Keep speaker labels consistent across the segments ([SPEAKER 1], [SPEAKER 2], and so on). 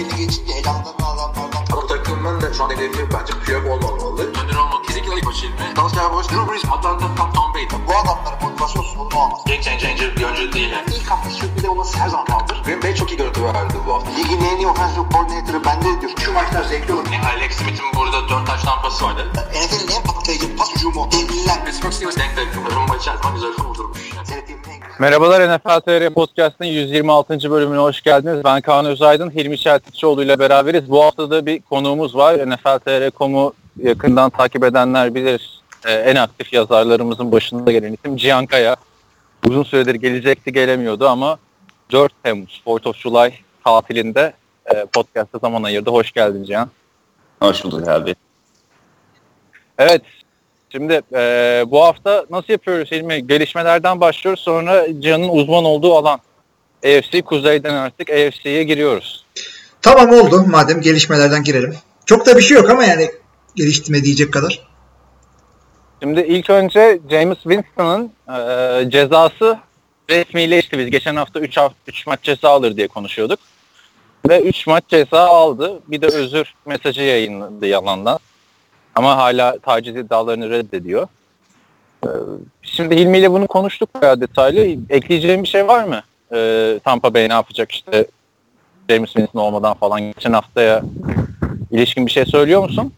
[SPEAKER 1] belli geçince elanlarını alanlardan.
[SPEAKER 2] Bu takımın da şu an hedefi bence Piyok olmamalı. Önder olmak kesinlikle ilk başı ilmi. Dalsya Boş, Drew Brees, Atlanta, Tom, Tom Brady.
[SPEAKER 1] Bu adamların motivasyon sorunu olmaz.
[SPEAKER 2] Game changer bir oyuncu değil. Yani.
[SPEAKER 1] İlk hafta sürpriz olması her zaman kaldır.
[SPEAKER 2] Green Bay çok iyi görüntü verdi bu hafta.
[SPEAKER 1] Ligin en iyi offensive coordinator'ı bende diyor. Şu maçlar zevkli olur.
[SPEAKER 2] Yani Alex Smith'in burada 4 taş tampası vardı.
[SPEAKER 1] NFL'in en patlayıcı pas hücumu. Devliler.
[SPEAKER 2] Pittsburgh Steelers denk denk. Rumba içerisinde güzel kurdurmuş. Yani.
[SPEAKER 3] Merhabalar NFL TR Podcast'ın 126. bölümüne hoş geldiniz. Ben Kaan Özaydın, Hilmi Çeltikçioğlu ile beraberiz. Bu hafta da bir konuğumuz var. NFL TR.com'u yakından takip edenler bilir. Ee, en aktif yazarlarımızın başında gelen isim Cihan Kaya. Uzun süredir gelecekti gelemiyordu ama 4 Temmuz 4 of July tatilinde e, podcast'a zaman ayırdı. Hoş geldin Cihan.
[SPEAKER 4] Hoş bulduk abi.
[SPEAKER 3] Evet. Şimdi e, bu hafta nasıl yapıyoruz Hilmi? Gelişmelerden başlıyoruz. Sonra Cihan'ın uzman olduğu alan. AFC Kuzey'den artık AFC'ye giriyoruz.
[SPEAKER 5] Tamam oldu madem gelişmelerden girelim. Çok da bir şey yok ama yani geliştirme diyecek kadar.
[SPEAKER 3] Şimdi ilk önce James Winston'ın e, cezası resmileşti. Biz geçen hafta 3 hafta 3 maç ceza alır diye konuşuyorduk. Ve 3 maç ceza aldı. Bir de özür mesajı yayınladı yalandan. Ama hala taciz iddialarını reddediyor. E, şimdi Hilmi ile bunu konuştuk bayağı detaylı. Ekleyeceğim bir şey var mı? E, Tampa Bay ne yapacak işte James Winston olmadan falan geçen haftaya ilişkin bir şey söylüyor musun?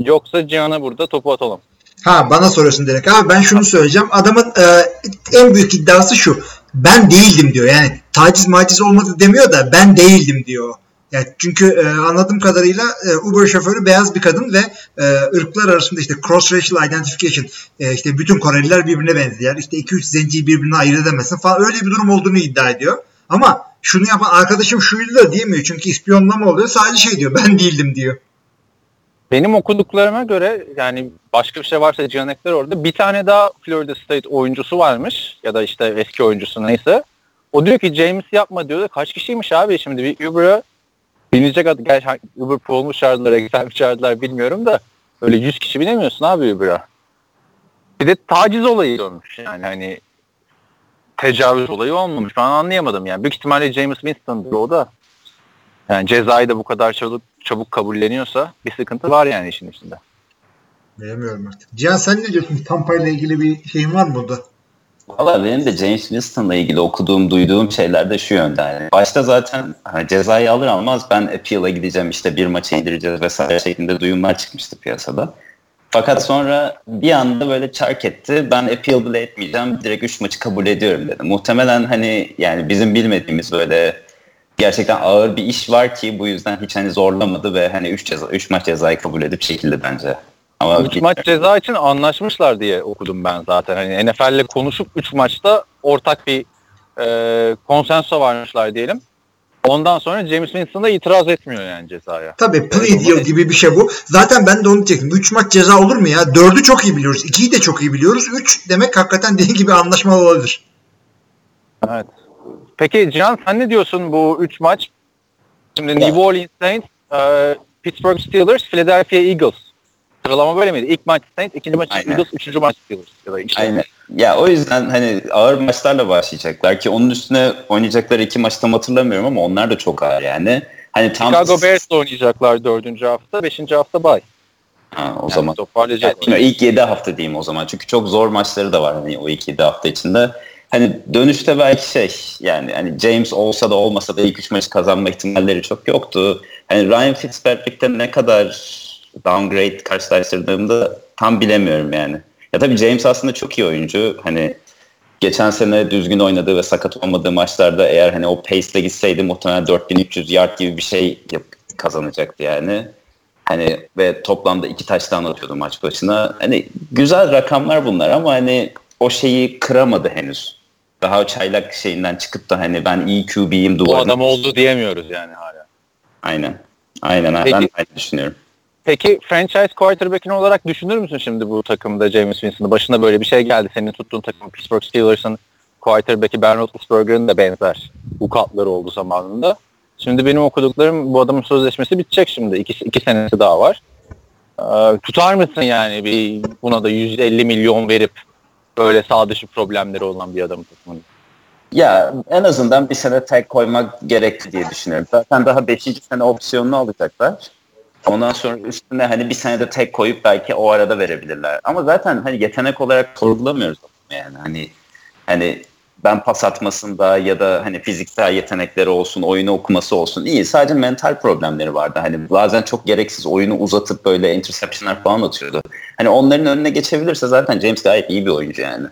[SPEAKER 3] Yoksa Cihan'a burada topu atalım.
[SPEAKER 5] Ha bana soruyorsun direkt. Abi ben şunu söyleyeceğim. Adamın e, en büyük iddiası şu. Ben değildim diyor. Yani taciz maciz olmadı demiyor da ben değildim diyor. Yani çünkü e, anladığım kadarıyla e, Uber şoförü beyaz bir kadın ve e, ırklar arasında işte cross racial identification e, işte bütün Koreliler birbirine benziyor. İşte 2-3 zenciyi birbirine ayırt edemezsin falan öyle bir durum olduğunu iddia ediyor. Ama şunu yapan arkadaşım şuydu da diyemiyor. Çünkü ispiyonlama oluyor. Sadece şey diyor. Ben değildim diyor.
[SPEAKER 3] Benim okuduklarıma göre yani başka bir şey varsa Cihan ekler orada. Bir tane daha Florida State oyuncusu varmış ya da işte eski oyuncusu neyse. O diyor ki James yapma diyor da kaç kişiymiş abi şimdi bir Uber'a binecek adı. Gerçi Uber Pro mu çağırdılar, mi çağırdılar bilmiyorum da öyle 100 kişi binemiyorsun abi Uber'a. Bir de taciz olayı olmuş yani hani tecavüz olayı olmamış. Ben anlayamadım yani. Büyük ihtimalle James Winston'dır o da. Yani cezayı da bu kadar çabuk, çabuk kabulleniyorsa bir sıkıntı var yani işin içinde.
[SPEAKER 5] Bilemiyorum artık. Cihan sen ne diyorsun? Tampa ile ilgili bir şeyin var mı burada?
[SPEAKER 4] Valla benim de James Winston'la ilgili okuduğum, duyduğum şeyler de şu yönde. Yani başta zaten hani cezayı alır almaz ben appeal'a gideceğim işte bir maça indireceğiz vesaire şeklinde duyumlar çıkmıştı piyasada. Fakat sonra bir anda böyle çark etti. Ben appeal bile etmeyeceğim. Direkt 3 maçı kabul ediyorum dedi. Muhtemelen hani yani bizim bilmediğimiz böyle gerçekten ağır bir iş var ki bu yüzden hiç hani zorlamadı ve hani 3 ceza 3 maç cezayı kabul edip çekildi bence. Ama
[SPEAKER 3] 3 maç ceza için anlaşmışlar diye okudum ben zaten. Hani NFL'le konuşup 3 maçta ortak bir e, konsenso varmışlar diyelim. Ondan sonra James Winston da itiraz etmiyor yani cezaya.
[SPEAKER 5] Tabii plea deal gibi bir şey bu. Zaten ben de onu diyecektim. 3 maç ceza olur mu ya? 4'ü çok iyi biliyoruz. 2'yi de çok iyi biliyoruz. 3 demek hakikaten dediğin gibi anlaşmalı olabilir.
[SPEAKER 3] Evet. Peki Cihan sen ne diyorsun bu 3 maç? Şimdi New Orleans Saints, e, Pittsburgh Steelers, Philadelphia Eagles. Sıralama böyle miydi? İlk maç Saints, ikinci maç. Eagles, üçüncü maç Steelers. Ya da işte.
[SPEAKER 4] Aynen. Ya o yüzden hani ağır maçlarla başlayacaklar ki onun üstüne oynayacakları iki maç tam hatırlamıyorum ama onlar da çok ağır yani. Hani tam
[SPEAKER 3] Chicago Bears'la oynayacaklar dördüncü hafta, beşinci hafta bay.
[SPEAKER 4] Ha, o
[SPEAKER 3] Yani
[SPEAKER 4] zaman
[SPEAKER 3] toparlayacak.
[SPEAKER 4] yani ilk 7 hafta diyeyim o zaman. Çünkü çok zor maçları da var hani o ilk 7 hafta içinde. Hani dönüşte belki şey yani hani James olsa da olmasa da ilk 3 maçı kazanma ihtimalleri çok yoktu. Hani Ryan Fitzpatrick'te ne kadar downgrade karşılaştırdığımda tam bilemiyorum yani. Ya tabii James aslında çok iyi oyuncu. Hani geçen sene düzgün oynadığı ve sakat olmadığı maçlarda eğer hani o pace'le gitseydi muhtemelen 4300 yard gibi bir şey kazanacaktı yani. Hani ve toplamda iki taştan atıyordu maç başına. Hani güzel rakamlar bunlar ama hani o şeyi kıramadı henüz. Daha o çaylak şeyinden çıkıp da hani ben iyi QB'yim
[SPEAKER 3] Bu
[SPEAKER 4] duvarına.
[SPEAKER 3] adam oldu diyemiyoruz yani hala.
[SPEAKER 4] Aynen. Aynen.
[SPEAKER 3] Peki-
[SPEAKER 4] Ben aynı düşünüyorum.
[SPEAKER 3] Peki franchise quarterback'in olarak düşünür müsün şimdi bu takımda James Winston'ı? Başına böyle bir şey geldi. Senin tuttuğun takım Pittsburgh Steelers'ın quarterback'i Ben Roethlisberger'ın da benzer ukatları oldu zamanında. Şimdi benim okuduklarım bu adamın sözleşmesi bitecek şimdi. İki, iki senesi daha var. Ee, tutar mısın yani bir buna da 150 milyon verip böyle sağ dışı problemleri olan bir adamın takımını?
[SPEAKER 4] Ya en azından bir sene tek koymak gerekli diye düşünüyorum. Zaten daha 5. sene opsiyonunu alacaklar. Ondan sonra üstüne hani bir senede tek koyup belki o arada verebilirler. Ama zaten hani yetenek olarak sorgulamıyoruz yani hani hani ben pas atmasında ya da hani fiziksel yetenekleri olsun, oyunu okuması olsun iyi. Sadece mental problemleri vardı. Hani bazen çok gereksiz oyunu uzatıp böyle interceptionlar falan atıyordu. Hani onların önüne geçebilirse zaten James gayet iyi bir oyuncu yani.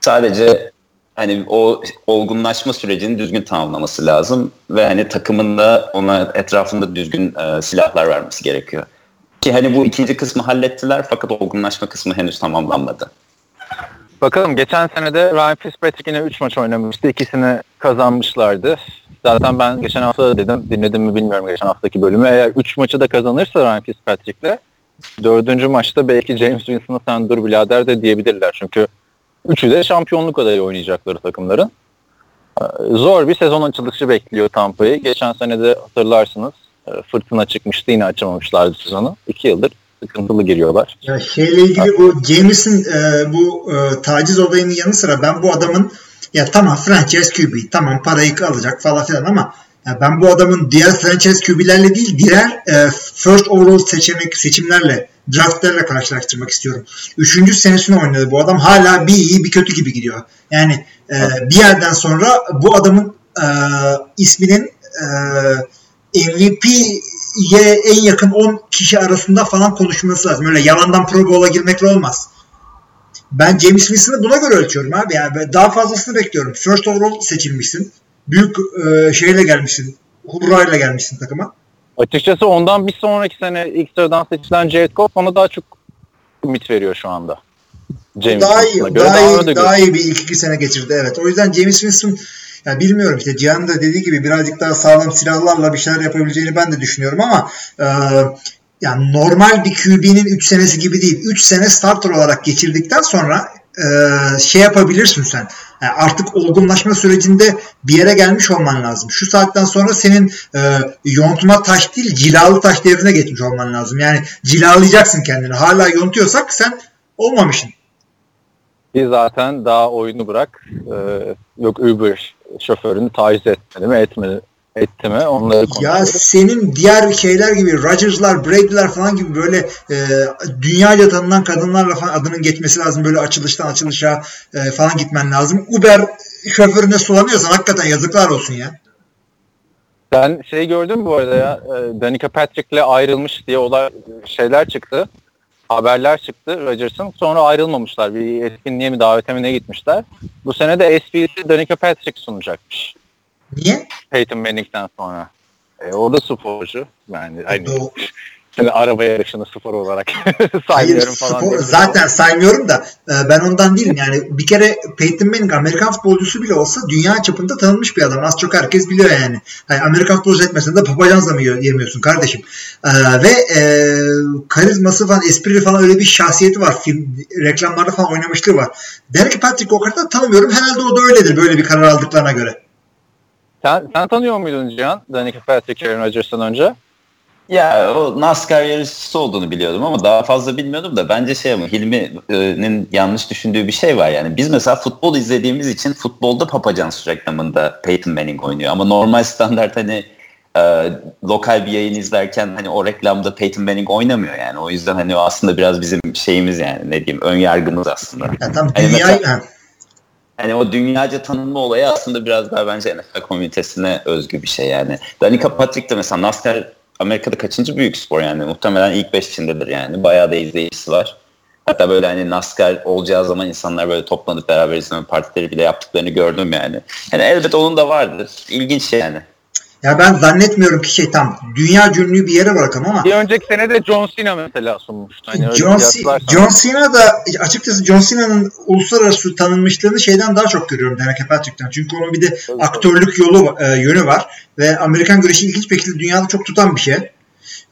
[SPEAKER 4] Sadece hani o olgunlaşma sürecini düzgün tamamlaması lazım ve hani takımın da ona etrafında düzgün e, silahlar vermesi gerekiyor. Ki hani bu ikinci kısmı hallettiler fakat olgunlaşma kısmı henüz tamamlanmadı.
[SPEAKER 3] Bakalım geçen sene de Ryan Fitzpatrick yine 3 maç oynamıştı. İkisini kazanmışlardı. Zaten ben geçen hafta da dedim, dinledim mi bilmiyorum geçen haftaki bölümü. Eğer 3 maçı da kazanırsa Ryan Fitzpatrick'le dördüncü maçta belki James Winston'a sen dur birader de diyebilirler. Çünkü üçü de şampiyonluk adayı oynayacakları takımların. Zor bir sezon açılışı bekliyor Tampa'yı. Geçen sene de hatırlarsınız e, fırtına çıkmıştı yine açamamışlardı sezonu. İki yıldır sıkıntılı giriyorlar.
[SPEAKER 5] Ya şeyle ilgili bu James'in e, bu e, taciz olayının yanı sıra ben bu adamın ya tamam franchise QB tamam parayı alacak falan filan ama ya ben bu adamın diğer franchise QB'lerle değil diğer e, first overall seçenek seçimlerle draftlarla karşılaştırmak istiyorum. Üçüncü senesini oynadı bu adam hala bir iyi bir kötü gibi gidiyor. Yani e, bir yerden sonra bu adamın e, isminin e, MVP ye en yakın 10 kişi arasında falan konuşması lazım. Öyle yalandan Pro Bowl'a girmekle olmaz. Ben James Winston'ı buna göre ölçüyorum abi. Yani daha fazlasını bekliyorum. First overall seçilmişsin. Büyük e, şeyle gelmişsin. Hurrayla gelmişsin takıma.
[SPEAKER 3] Açıkçası ondan bir sonraki sene ilk sıradan seçilen Jared Goff ona daha çok ümit veriyor şu anda.
[SPEAKER 5] James daha iyi, daha, daha, iyi, daha iyi bir ilk iki sene geçirdi evet. O yüzden James Winston yani bilmiyorum işte Cihan da dediği gibi birazcık daha sağlam silahlarla bir şeyler yapabileceğini ben de düşünüyorum ama e, yani normal bir QB'nin 3 senesi gibi değil. 3 sene starter olarak geçirdikten sonra e, şey yapabilirsin sen. Yani artık olgunlaşma sürecinde bir yere gelmiş olman lazım. Şu saatten sonra senin e, yontma taş değil cilalı taş devrine geçmiş olman lazım. Yani cilalayacaksın kendini. Hala yontuyorsak sen olmamışsın.
[SPEAKER 3] Ki zaten daha oyunu bırak. E, yok Uber şoförünü taciz etmedi mi etmedi etti mi onları
[SPEAKER 5] konuşuyoruz. Ya senin diğer şeyler gibi Rodgers'lar, Brady'ler falan gibi böyle e, dünyaca tanınan kadınlarla falan adının geçmesi lazım. Böyle açılıştan açılışa e, falan gitmen lazım. Uber şoförüne sulanıyorsan hakikaten yazıklar olsun ya.
[SPEAKER 3] Ben şey gördüm bu arada ya e, Danica Patrick'le ayrılmış diye olay şeyler çıktı haberler çıktı Rodgers'ın. Sonra ayrılmamışlar. Bir etkinliğe mi davete mi ne gitmişler. Bu sene de SVC Danica Patrick sunacakmış.
[SPEAKER 5] Niye?
[SPEAKER 3] Peyton Manning'den sonra. E, o da sporcu. Yani hani, Şimdi araba yarışını spor olarak saymıyorum Hayır, falan. Spor,
[SPEAKER 5] zaten saymıyorum da e, ben ondan değilim. Yani bir kere Peyton Manning Amerikan futbolcusu bile olsa dünya çapında tanınmış bir adam. Az çok herkes biliyor yani. yani Amerikan futbolcu etmesen de papacanza mı yemiyorsun kardeşim? Ee, ve e, karizması falan, espri falan öyle bir şahsiyeti var. Film, reklamlarda falan oynamışlığı var. Derek Patrick o kadar tanımıyorum. Herhalde o da öyledir böyle bir karar aldıklarına göre.
[SPEAKER 3] Sen, sen tanıyor muydun Cihan? Danica Patrick Aaron Rodgers'tan önce?
[SPEAKER 4] Ya o NASCAR yarışçısı olduğunu biliyordum ama daha fazla bilmiyordum da bence şey ama Hilmi'nin yanlış düşündüğü bir şey var yani. Biz mesela futbol izlediğimiz için futbolda Papacans reklamında Peyton Manning oynuyor ama normal standart hani e, lokal bir yayın izlerken hani o reklamda Peyton Manning oynamıyor yani. O yüzden hani o aslında biraz bizim şeyimiz yani ne diyeyim ön yargımız aslında.
[SPEAKER 5] Ya tam hani dünya mesela,
[SPEAKER 4] hani o dünyaca tanınma olayı aslında biraz daha bence NFL komünitesine özgü bir şey yani. Danica Patrick de mesela NASCAR Amerika'da kaçıncı büyük spor yani muhtemelen ilk beş içindedir yani bayağı da izleyicisi var. Hatta böyle hani NASCAR olacağı zaman insanlar böyle toplanıp beraber izleme partileri bile yaptıklarını gördüm yani. Yani elbet onun da vardır. İlginç yani.
[SPEAKER 5] Ya ben zannetmiyorum ki şey tam dünya cünlü bir yere bırakalım ama.
[SPEAKER 3] Bir önceki sene de John Cena mesela sunmuştu. Hani
[SPEAKER 5] John, John Cena da açıkçası John Cena'nın uluslararası tanınmışlığını şeyden daha çok görüyorum Derek Patrick'ten. Çünkü onun bir de aktörlük yolu e, yönü var ve Amerikan güreşi ilginç bir şekilde dünyada çok tutan bir şey.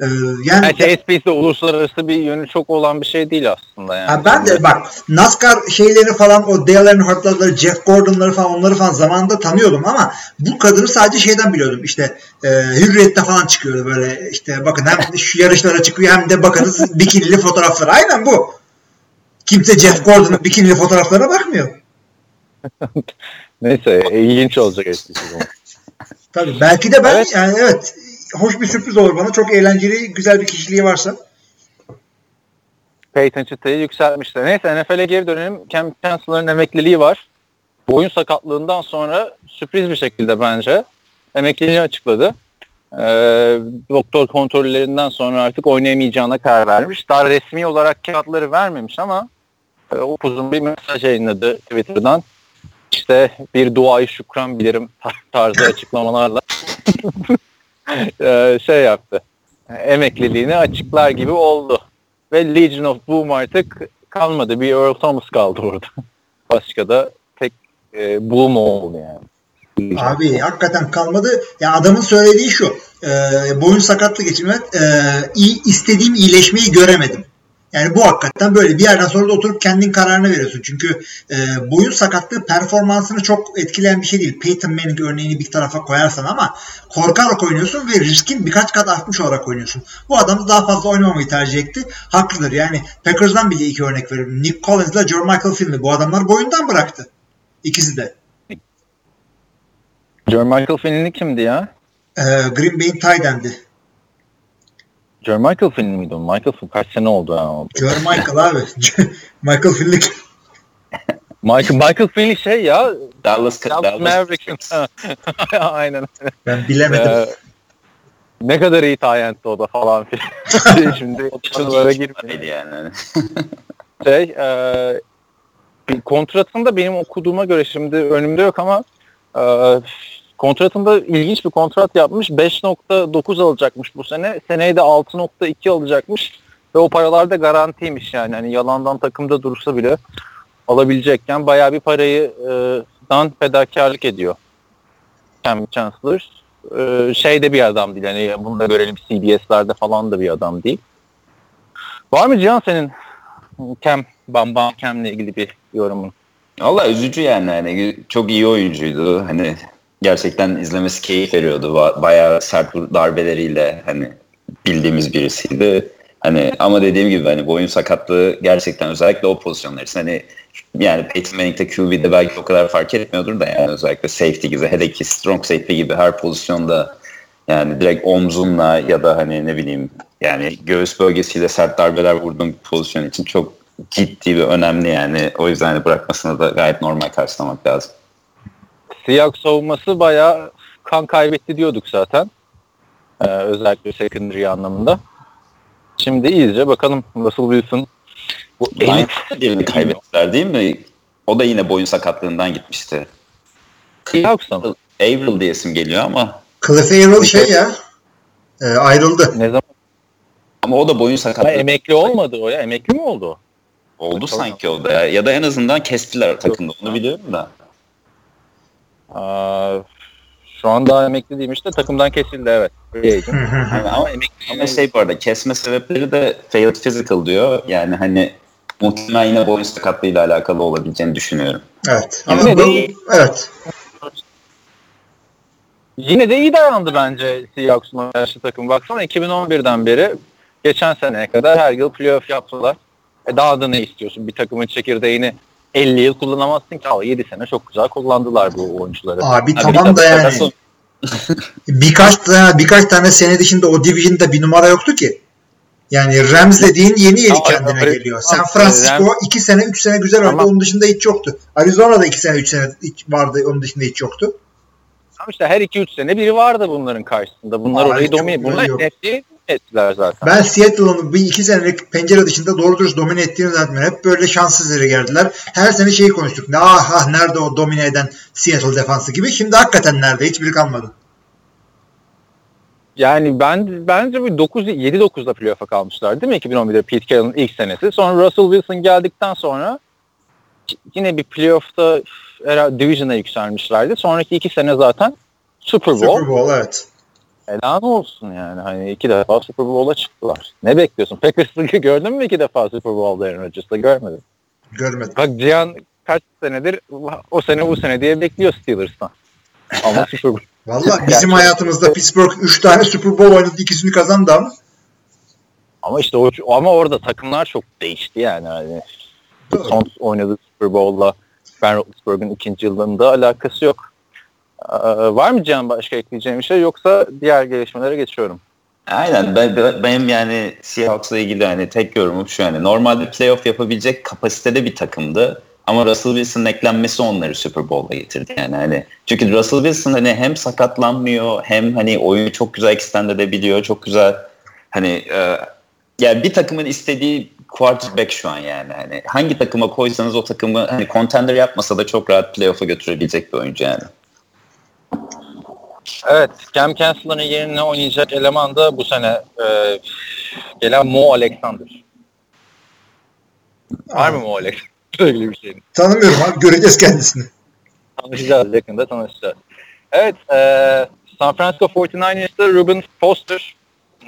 [SPEAKER 3] Ee, yani SP'de uluslararası bir yönü çok olan bir şey değil aslında yani. Ha
[SPEAKER 5] ben de bak NASCAR şeyleri falan o Dale Earnhardt'ları, Jeff Gordon'ları falan onları falan zamanında tanıyordum ama bu kadını sadece şeyden biliyordum. İşte e, Hürriyet'te falan çıkıyordu böyle işte bakın hem şu yarışlara çıkıyor hem de bakınız bikinili fotoğrafları. Aynen bu. Kimse Jeff Gordon'un bikinili fotoğraflarına bakmıyor.
[SPEAKER 3] Neyse ilginç olacak sezon.
[SPEAKER 5] Tabii belki de ben
[SPEAKER 3] Evet.
[SPEAKER 5] yani evet hoş bir sürpriz olur bana. Çok eğlenceli, güzel bir kişiliği varsa.
[SPEAKER 3] Peyton çıtayı yükseltmişler. Neyse NFL'e geri dönelim. Cam Chancellor'ın emekliliği var. Boyun sakatlığından sonra sürpriz bir şekilde bence emekliliğini açıkladı. Ee, doktor kontrollerinden sonra artık oynayamayacağına karar vermiş. Daha resmi olarak kağıtları vermemiş ama e, uzun bir mesaj yayınladı Twitter'dan. İşte bir duayı şükran bilirim tarzı açıklamalarla şey yaptı. Emekliliğini açıklar gibi oldu. Ve Legion of Boom artık kalmadı. Bir Earl Thomas kaldı orada. Başka da tek e, Boom oldu yani.
[SPEAKER 5] Abi hakikaten kalmadı. Ya adamın söylediği şu. E, boyun sakatlığı geçirmek e, istediğim iyileşmeyi göremedim. Yani bu hakikaten böyle bir yerden sonra da oturup kendin kararını veriyorsun. Çünkü e, boyun sakatlığı performansını çok etkileyen bir şey değil. Peyton Manning örneğini bir tarafa koyarsan ama korkarak oynuyorsun ve riskin birkaç kat artmış olarak oynuyorsun. Bu adam da daha fazla oynamamayı tercih etti. Haklıdır. Yani Packers'dan bile iki örnek veririm. Nick Collins ile Joe Michael Finley. Bu adamlar boyundan bıraktı. İkisi de.
[SPEAKER 3] John Michael Finley kimdi ya?
[SPEAKER 5] E, Green Bay'in tight end'i.
[SPEAKER 3] John Michael Finley miydi o? Michael Finley kaç sene oldu ya?
[SPEAKER 5] Joe Michael abi. Michael Finley.
[SPEAKER 3] Michael, Michael Finley şey ya
[SPEAKER 4] Dallas,
[SPEAKER 3] Dallas
[SPEAKER 4] Dallas
[SPEAKER 3] Mavericks'in. Aynen.
[SPEAKER 5] Ben bilemedim.
[SPEAKER 3] Ee, ne kadar iyi tayentti o da falan filan. Şimdi konulara.
[SPEAKER 4] Öyleydi yani.
[SPEAKER 3] şey e, bir kontratında benim okuduğuma göre şimdi önümde yok ama e, kontratında ilginç bir kontrat yapmış. 5.9 alacakmış bu sene. Seneye de 6.2 alacakmış. Ve o paralar da garantiymiş yani. Hani yalandan takımda dursa bile alabilecekken bayağı bir parayı e, dan fedakarlık ediyor. Cam Chancellor. E, şey de bir adam değil. Yani bunu da görelim CBS'lerde falan da bir adam değil. Var mı Cihan senin Cam, Bam Bam Cam'le ilgili bir yorumun?
[SPEAKER 4] Valla üzücü yani hani çok iyi oyuncuydu. Hani gerçekten izlemesi keyif veriyordu. Ba- Bayağı sert darbeleriyle hani bildiğimiz birisiydi. Hani ama dediğim gibi hani boyun sakatlığı gerçekten özellikle o pozisyonlar için hani yani Peyton Manning'de QB'de belki o kadar fark etmiyordur da yani özellikle safety gibi hele ki strong safety gibi her pozisyonda yani direkt omzunla ya da hani ne bileyim yani göğüs bölgesiyle sert darbeler vurduğun bir pozisyon için çok ciddi ve önemli yani. O yüzden hani bırakmasını da gayet normal karşılamak lazım.
[SPEAKER 3] Seahawks savunması bayağı kan kaybetti diyorduk zaten. Ee, özellikle secondary anlamında. Şimdi iyice bakalım Russell Wilson bu
[SPEAKER 4] Lions'da birini kaybettiler değil mi? O da yine boyun sakatlığından gitmişti.
[SPEAKER 3] Seahawks'a mı?
[SPEAKER 4] Averill diye isim geliyor ama
[SPEAKER 5] Cliff Averill şey ya e, ayrıldı.
[SPEAKER 3] Ne zaman?
[SPEAKER 4] ama o da boyun
[SPEAKER 3] Ama
[SPEAKER 4] sakatlığı
[SPEAKER 3] emekli olmadı o ya. Emekli mi oldu
[SPEAKER 4] oldu sanki o da ya. Ya da en azından kestiler takımda onu biliyorum da.
[SPEAKER 3] Aa, şu an daha emekli değilmiş de takımdan kesildi evet.
[SPEAKER 4] Yani ama
[SPEAKER 3] emekli
[SPEAKER 4] Ama şey bu arada kesme sebepleri de failed physical diyor. Yani hani muhtemelen yine boyun sakatlığıyla alakalı olabileceğini düşünüyorum.
[SPEAKER 5] Evet. Ama
[SPEAKER 3] Yine
[SPEAKER 5] bu,
[SPEAKER 3] de-
[SPEAKER 5] evet.
[SPEAKER 3] Yine de iyi dayandı bence Seahawks'un yaşlı takım. Baksana 2011'den beri geçen seneye kadar her yıl playoff yaptılar. E daha da ne istiyorsun? Bir takımın çekirdeğini 50 yıl kullanamazsın ki. Ama 7 sene çok güzel kullandılar bu oyuncuları.
[SPEAKER 5] Abi
[SPEAKER 4] Abi
[SPEAKER 5] tamam da yani birkaç tane birkaç tane sene dışında o division'da bir numara yoktu ki. Yani Rams dediğin yeni yeni
[SPEAKER 3] Ama-
[SPEAKER 5] kendine
[SPEAKER 3] ama-
[SPEAKER 5] geliyor. San Francisco
[SPEAKER 3] Rams-
[SPEAKER 5] 2 sene 3 sene güzel oynadı.
[SPEAKER 3] Ama-
[SPEAKER 5] Onun dışında hiç yoktu. Arizona'da 2 sene 3 sene hiç vardı. Onun dışında hiç yoktu.
[SPEAKER 3] Ama işte her 2-3 sene biri vardı bunların karşısında. Bunlar
[SPEAKER 5] Aa,
[SPEAKER 3] orayı domine, bunlar hepsi ettiler zaten.
[SPEAKER 5] Ben Seattle'ın bir iki senelik pencere dışında doğru dürüst domine ettiğini zannetmiyorum. Hep böyle şanssız yere geldiler. Her sene şeyi konuştuk. Ne ah ah nerede o domine eden Seattle defansı gibi. Şimdi hakikaten nerede? Hiçbiri kalmadı.
[SPEAKER 3] Yani ben bence bir 9 7 9'da playoff'a kalmışlar değil mi 2011'de Pete Carroll'ın ilk senesi. Sonra Russell Wilson geldikten sonra yine bir playoff'ta division'a yükselmişlerdi. Sonraki iki sene zaten Super Bowl.
[SPEAKER 5] Super Bowl evet.
[SPEAKER 3] Helal olsun yani. Hani iki defa Super Bowl'a çıktılar. Ne bekliyorsun? Packers'ı gördün mü iki defa Super Bowl'da Aaron Rodgers'la görmedim.
[SPEAKER 5] Görmedim.
[SPEAKER 3] Bak Cihan kaç senedir o sene bu sene diye bekliyor Steelers'tan. Ama Super Bowl.
[SPEAKER 5] Valla bizim hayatımızda Pittsburgh 3 tane Super Bowl oynadı. ikisini kazandı ama.
[SPEAKER 3] Ama işte o, ama orada takımlar çok değişti yani. Hani son oynadığı Super Bowl'la Ben Roethlisberger'ın ikinci yılında alakası yok. Ee, var mı Can başka ekleyeceğim bir şey? Yoksa diğer gelişmelere geçiyorum.
[SPEAKER 4] Aynen. Ben, ben- benim yani Seahawks'la ilgili hani tek yorumum şu yani. Normalde playoff yapabilecek kapasitede bir takımdı. Ama Russell Wilson'ın eklenmesi onları Super Bowl'a getirdi yani. Hani çünkü Russell Wilson hani hem sakatlanmıyor hem hani oyunu çok güzel extend edebiliyor çok güzel hani e, yani bir takımın istediği quarterback şu an yani. Hani hangi takıma koysanız o takımı hani contender yapmasa da çok rahat playoff'a götürebilecek bir oyuncu yani.
[SPEAKER 3] Evet, Cam Chancellor'ın yerine oynayacak eleman da bu sene e, gelen Mo Alexander. Var mı Mo Alexander? Öyle bir şey.
[SPEAKER 5] Tanımıyorum abi göreceğiz kendisini.
[SPEAKER 3] Tanışacağız, yakında tanışacağız. Evet, e, San Francisco 49ers'ta Ruben Foster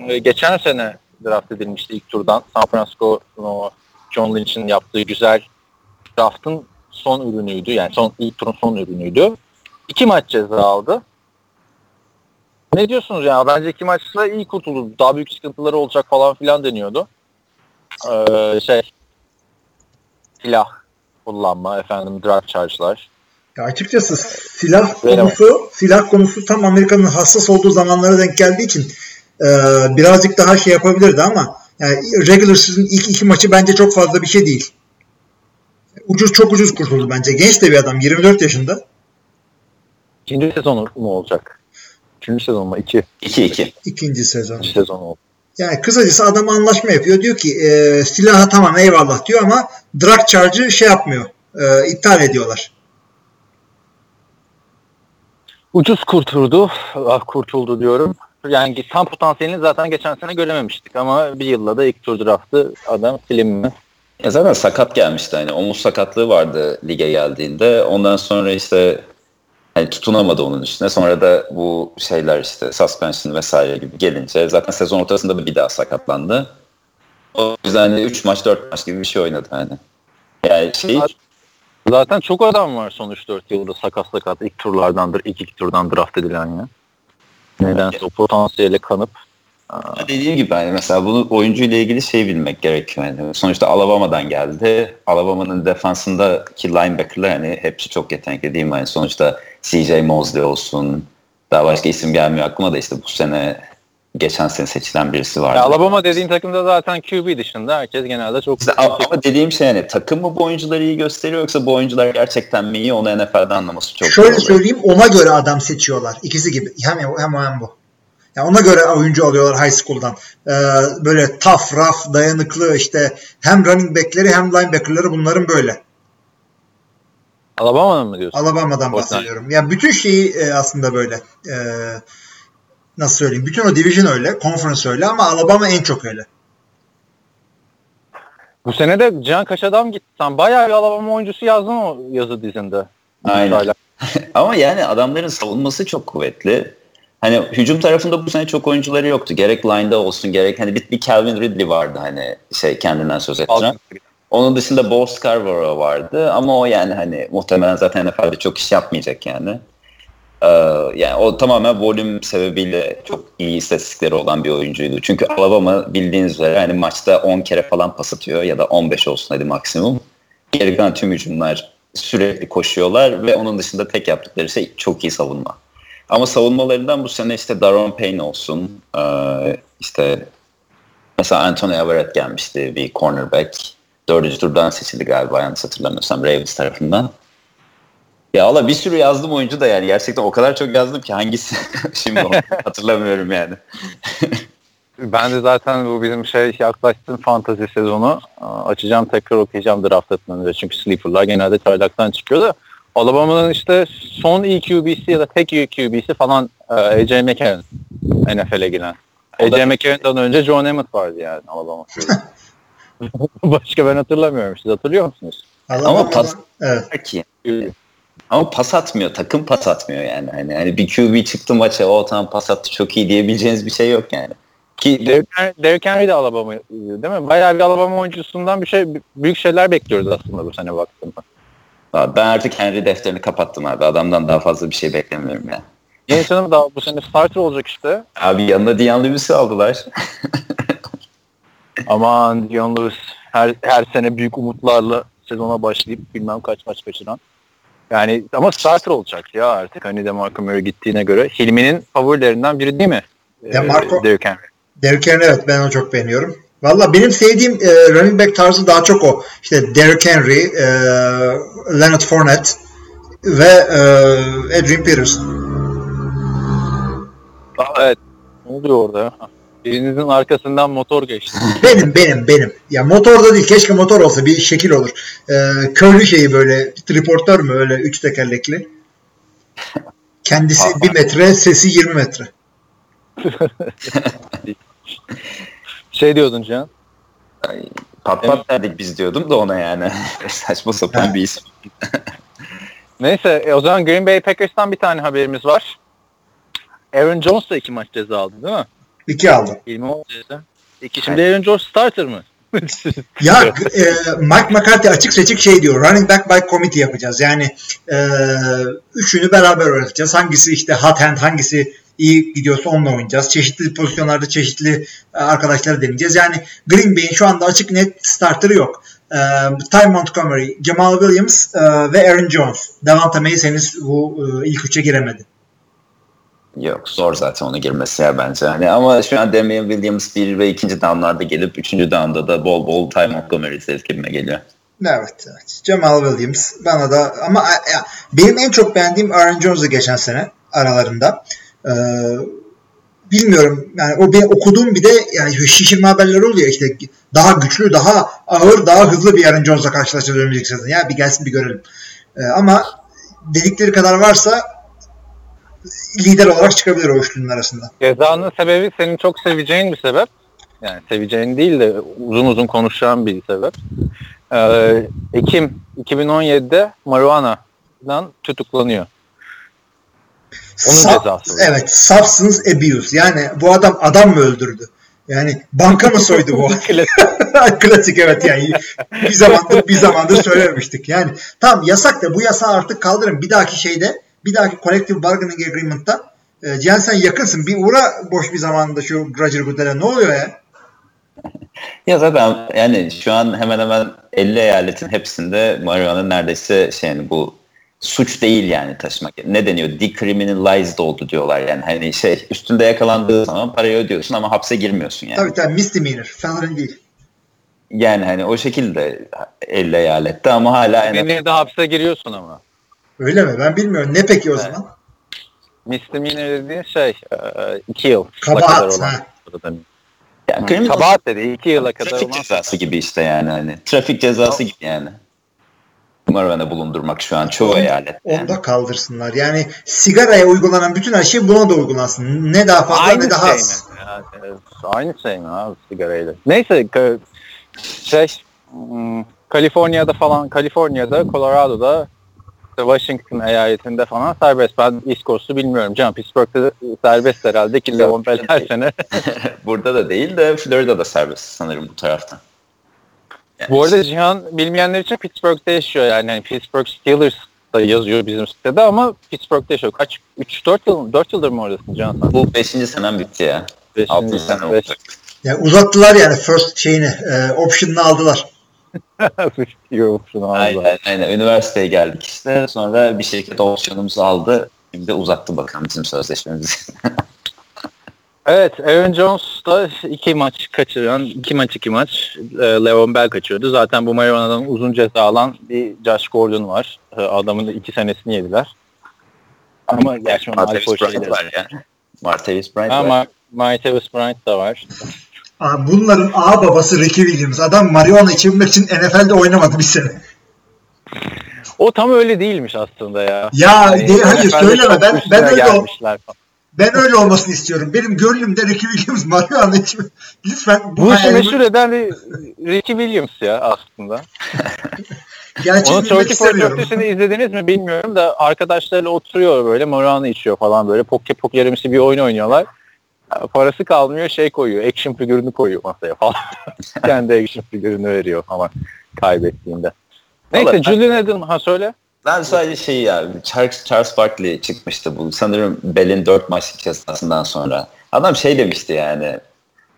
[SPEAKER 3] e, geçen sene draft edilmişti ilk turdan. San Francisco o John Lynch'in yaptığı güzel draftın son ürünüydü. Yani son ilk turun son ürünüydü. İki maç ceza aldı. Ne diyorsunuz ya? Bence iki maçta iyi kurtuldu. Daha büyük sıkıntıları olacak falan filan deniyordu. Ee, şey silah kullanma, efendim drug charge'lar.
[SPEAKER 5] Ya açıkçası silah konusu silah konusu tam Amerika'nın hassas olduğu zamanlara denk geldiği için e, birazcık daha şey yapabilirdi ama yani regular season ilk iki maçı bence çok fazla bir şey değil. Ucuz çok ucuz kurtuldu bence. Genç de bir adam 24 yaşında.
[SPEAKER 3] İkinci sezonu mu olacak? Üçüncü sezon mu? İki.
[SPEAKER 4] 2-2.
[SPEAKER 5] ikinci sezon.
[SPEAKER 3] İkinci sezon oldu.
[SPEAKER 5] Yani kısacası adam anlaşma yapıyor. Diyor ki e, silaha tamam eyvallah diyor ama drug charge'ı şey yapmıyor. E, iptal ediyorlar.
[SPEAKER 3] Ucuz kurtuldu. Ah kurtuldu diyorum. Yani tam potansiyelini zaten geçen sene görememiştik ama bir yılla da ilk tur draftı adam mi?
[SPEAKER 4] Ya zaten sakat gelmişti hani omuz sakatlığı vardı lige geldiğinde. Ondan sonra işte hani tutunamadı onun üstüne. Sonra da bu şeyler işte suspension vesaire gibi gelince zaten sezon ortasında da bir daha sakatlandı. O yüzden hani 3 maç 4 maç gibi bir şey oynadı hani. Yani şey
[SPEAKER 3] Zaten çok adam var son 3-4 yılda sakat sakat ilk turlardandır, ilk iki turdan draft edilen ya. Nedense o potansiyele kanıp
[SPEAKER 4] dediğim gibi hani mesela bunu oyuncuyla ilgili şey bilmek gerekiyor. Yani sonuçta Alabama'dan geldi. Alabama'nın defansındaki linebacker'lar hani hepsi çok yetenekli değil mi? Yani sonuçta CJ Mosley olsun. Daha başka isim gelmiyor aklıma da işte bu sene geçen sene seçilen birisi vardı.
[SPEAKER 3] Ya Alabama dediğin takımda zaten QB dışında herkes genelde çok
[SPEAKER 4] İşte ama ama dediğim şey hani takım mı bu oyuncuları iyi gösteriyor yoksa bu oyuncular gerçekten mi iyi onu NFL'de anlaması çok
[SPEAKER 5] Şöyle
[SPEAKER 4] zor.
[SPEAKER 5] söyleyeyim ona göre adam seçiyorlar. İkisi gibi. Hem o hem o hem bu. Yani ona göre oyuncu alıyorlar high school'dan. Ee, böyle tough, rough, dayanıklı işte hem running back'leri hem linebacker'ları bunların böyle.
[SPEAKER 3] Alabama'nın mı diyorsun?
[SPEAKER 5] Alabama'dan bahsediyorum. Yani bütün şeyi e, aslında böyle. Ee, nasıl söyleyeyim? Bütün o division öyle, conference öyle ama Alabama en çok öyle.
[SPEAKER 3] Bu sene de Can kaç adam gitti. Sen bayağı bir Alabama oyuncusu yazdın o yazı dizinde.
[SPEAKER 4] Aynen. Ama yani adamların savunması çok kuvvetli. Hani hücum tarafında bu sene çok oyuncuları yoktu. Gerek line'da olsun gerek hani bir, bir Calvin Ridley vardı hani şey kendinden söz ettiren. Onun dışında Bo Scarborough vardı ama o yani hani muhtemelen zaten NFL'de çok iş yapmayacak yani. Ee, yani o tamamen volüm sebebiyle çok iyi istatistikleri olan bir oyuncuydu. Çünkü Alabama bildiğiniz üzere hani maçta 10 kere falan pas atıyor ya da 15 olsun hadi maksimum. Geri kalan tüm hücumlar sürekli koşuyorlar ve onun dışında tek yaptıkları şey çok iyi savunma. Ama savunmalarından bu sene işte Daron Payne olsun, ee, işte mesela Anthony Everett gelmişti bir cornerback. Dördüncü turdan seçildi galiba yanlış hatırlamıyorsam Ravens tarafından. Ya Allah bir sürü yazdım oyuncu da yani gerçekten o kadar çok yazdım ki hangisi şimdi hatırlamıyorum yani.
[SPEAKER 3] Ben de zaten bu bizim şey yaklaştığım fantazi sezonu açacağım tekrar okuyacağım draft etmeden önce. Çünkü sleeper'lar genelde çaylaktan çıkıyor da Alabama'nın işte son iyi QB'si ya da tek iyi QB'si falan e, AJ McCarron NFL'e giren. AJ McCarron'dan önce John Emmett vardı yani Alabama. Başka ben hatırlamıyorum. Siz hatırlıyor musunuz?
[SPEAKER 5] Alabama'dan,
[SPEAKER 4] pas-
[SPEAKER 5] evet.
[SPEAKER 4] Ama pas atmıyor. Takım pas atmıyor yani. Hani, hani bir QB çıktı maça o tamam pas attı çok iyi diyebileceğiniz bir şey yok yani. Ki
[SPEAKER 3] Derrick Henry, Derrick Henry de Alabama değil mi? Bayağı bir Alabama oyuncusundan bir şey büyük şeyler bekliyoruz aslında bu sene baktığımda.
[SPEAKER 4] Ben artık Henry defterini kapattım abi. Adamdan daha fazla bir şey beklemiyorum yani.
[SPEAKER 3] Yeni canım daha bu sene starter olacak işte.
[SPEAKER 4] Abi yanına Dion Lewis'i aldılar.
[SPEAKER 3] Aman Dion Lewis her, her sene büyük umutlarla sezona başlayıp bilmem kaç maç kaçıran. Yani ama starter olacak ya artık hani DeMarco Murray gittiğine göre. Hilmi'nin favorilerinden biri değil mi?
[SPEAKER 5] DeMarco-
[SPEAKER 3] Ee, Derrick Henry.
[SPEAKER 5] Derrick Henry evet ben onu çok beğeniyorum. Valla benim sevdiğim e, running back tarzı daha çok o. İşte Derrick Henry, e, Leonard Fournette ve e, Adrian Peterson.
[SPEAKER 3] Aa, evet. Ne oluyor orada ya? Birinizin arkasından motor geçti.
[SPEAKER 5] Benim benim benim. Ya motorda değil keşke motor olsa bir şekil olur. E, köylü şeyi böyle triportör mü öyle üç tekerlekli. Kendisi. 1 metre, sesi 20 metre.
[SPEAKER 3] Şey diyordun Can.
[SPEAKER 4] Ay, Pat pat derdik biz diyordum da ona yani. Saçma sapan bir isim.
[SPEAKER 3] Neyse e, o zaman Green Bay Packers'tan bir tane haberimiz var. Aaron Jones da iki maç ceza aldı değil mi?
[SPEAKER 5] İki aldı.
[SPEAKER 3] İlmi oldu ceza. İki şimdi Aaron Jones starter mı?
[SPEAKER 5] Ya e, Mike McCarthy açık seçik şey diyor. Running back by committee yapacağız. Yani e, üçünü beraber oynatacağız. Hangisi işte hot hand, hangisi iyi gidiyorsa onunla oynayacağız. Çeşitli pozisyonlarda çeşitli e, arkadaşları deneyeceğiz. Yani Green Bay'in şu anda açık net starterı yok. E, Ty Montgomery, Jamal Williams e, ve Aaron Jones. Devonta Mays henüz bu e, ilk üçe giremedi.
[SPEAKER 4] Yok zor zaten ona girmesi ya bence. Hani ama şu an Damian Williams bir ve ikinci downlarda gelip üçüncü downda da bol bol Ty Montgomery gibime geliyor.
[SPEAKER 5] Evet, evet. Jamal Williams bana da ama e, ya, benim en çok beğendiğim Aaron Jones'u geçen sene aralarında. Ee, bilmiyorum yani o bir okuduğum bir de yani şişirme haberleri oluyor işte daha güçlü, daha ağır, daha hızlı bir Aaron Jones'la karşılaşacağız önümüzdeki sezon. Ya bir gelsin bir görelim. Ee, ama dedikleri kadar varsa lider olarak çıkabilir o üçlünün arasında.
[SPEAKER 3] Cezanın sebebi senin çok seveceğin bir sebep. Yani seveceğin değil de uzun uzun konuşacağın bir sebep. Ee, Ekim 2017'de marijuana'dan tutuklanıyor. Onun
[SPEAKER 5] Saf-
[SPEAKER 3] cezası.
[SPEAKER 5] Evet, substance abuse. Yani bu adam adam mı öldürdü? Yani banka mı soydu bu? Klasik evet yani bir zamandır bir zamandır söylememiştik. Yani tamam yasak da bu yasağı artık kaldırın. Bir dahaki şeyde bir dahaki collective bargaining agreement'ta e, Cihan sen yakınsın. Bir uğra boş bir zamanda şu Roger Goodell'e. Ne oluyor ya?
[SPEAKER 4] Ya zaten yani şu an hemen hemen 50 eyaletin hepsinde marijuana neredeyse şey yani bu suç değil yani taşımak. Ne deniyor? Decriminalized oldu diyorlar yani hani şey üstünde yakalandığı zaman parayı ödüyorsun ama hapse girmiyorsun yani.
[SPEAKER 5] Tabii tabii misdemeanor. Felony değil.
[SPEAKER 4] Yani hani o şekilde 50 eyalette ama hala en
[SPEAKER 3] de hapse giriyorsun ama.
[SPEAKER 5] Öyle mi? Ben bilmiyorum. Ne peki o zaman?
[SPEAKER 3] Misdemeanor dediğin şey e, iki yıl.
[SPEAKER 5] Kabahat,
[SPEAKER 3] kadar olan.
[SPEAKER 5] ha.
[SPEAKER 4] yani
[SPEAKER 3] Kabahat dedi iki yıla kadar
[SPEAKER 4] trafik
[SPEAKER 3] olan.
[SPEAKER 4] cezası gibi işte yani hani trafik cezası gibi yani. Marijuana bulundurmak şu an çoğu eyalet.
[SPEAKER 5] Onu
[SPEAKER 4] Yani.
[SPEAKER 5] da kaldırsınlar. Yani sigaraya uygulanan bütün her şey buna da uygulansın. Ne daha fazla
[SPEAKER 3] Aynı
[SPEAKER 5] ne daha
[SPEAKER 3] şey
[SPEAKER 5] az.
[SPEAKER 3] mi? Ya, e, aynı şey mi abi sigarayla? Neyse şey hmm, Kaliforniya'da falan Kaliforniya'da Colorado'da Washington eyaletinde falan serbest. Ben East Coast'u bilmiyorum. Can Pittsburgh'da serbest herhalde ki Bell her sene.
[SPEAKER 4] Burada da değil de Florida'da serbest sanırım bu taraftan. Yani
[SPEAKER 3] Bu arada Cihan bilmeyenler için Pittsburgh'da yaşıyor yani. yani Pittsburgh Steelers da yazıyor bizim sitede ama Pittsburgh'da yaşıyor. Kaç? 3-4 yıl, 4 yıldır mı oradasın Cihan sen?
[SPEAKER 4] bu 5. senem bitti ya.
[SPEAKER 3] Beşinci
[SPEAKER 4] 6 sene olacak.
[SPEAKER 5] Yani uzattılar yani first şeyini, e, option'ını aldılar.
[SPEAKER 3] Yok şunu aldılar.
[SPEAKER 4] Aynen, aynen. Üniversiteye geldik işte. Sonra bir şirket opsiyonumuzu aldı. Şimdi uzattı bakalım bizim sözleşmemizi.
[SPEAKER 3] Evet, Aaron Jones da iki maç kaçıran, iki maç iki maç e, Le'Veon Bell kaçırdı. Zaten bu marijuana'dan uzun ceza alan bir Josh Gordon var. E, Adamın da iki senesini yediler. Ama gerçi onun şeyleri.
[SPEAKER 4] var yani. Martavis Bryant
[SPEAKER 3] Ha,
[SPEAKER 4] var.
[SPEAKER 3] Ma- Martavis Bryant da var.
[SPEAKER 5] Aa, bunların ağ babası Ricky Williams. Adam marijuana içebilmek için NFL'de oynamadı bir sene.
[SPEAKER 3] O tam öyle değilmiş aslında ya.
[SPEAKER 5] Ya
[SPEAKER 3] Yani
[SPEAKER 5] de- hayır söyleme ben ben öyle
[SPEAKER 3] falan.
[SPEAKER 5] Ben öyle olmasını istiyorum. Benim gönlümde Ricky Williams marijuana içme. Lütfen bu
[SPEAKER 3] Bu işi
[SPEAKER 5] hayalimi
[SPEAKER 3] meşhur eden de Ricky Williams ya aslında.
[SPEAKER 5] Gerçekleştirmek
[SPEAKER 3] 34
[SPEAKER 5] istemiyorum.
[SPEAKER 3] 30'unu izlediniz mi bilmiyorum da arkadaşlarıyla oturuyor böyle marijuana içiyor falan böyle poke pokerimsi bir oyun oynuyorlar. Parası kalmıyor şey koyuyor action figürünü koyuyor masaya falan. Kendi action figürünü veriyor falan kaybettiğinde. Neyse Julian Edelman ha söyle.
[SPEAKER 4] Ben sadece şey ya Charles, Charles Barkley çıkmıştı bu sanırım Bell'in 4 maçlık cezasından sonra. Adam şey demişti yani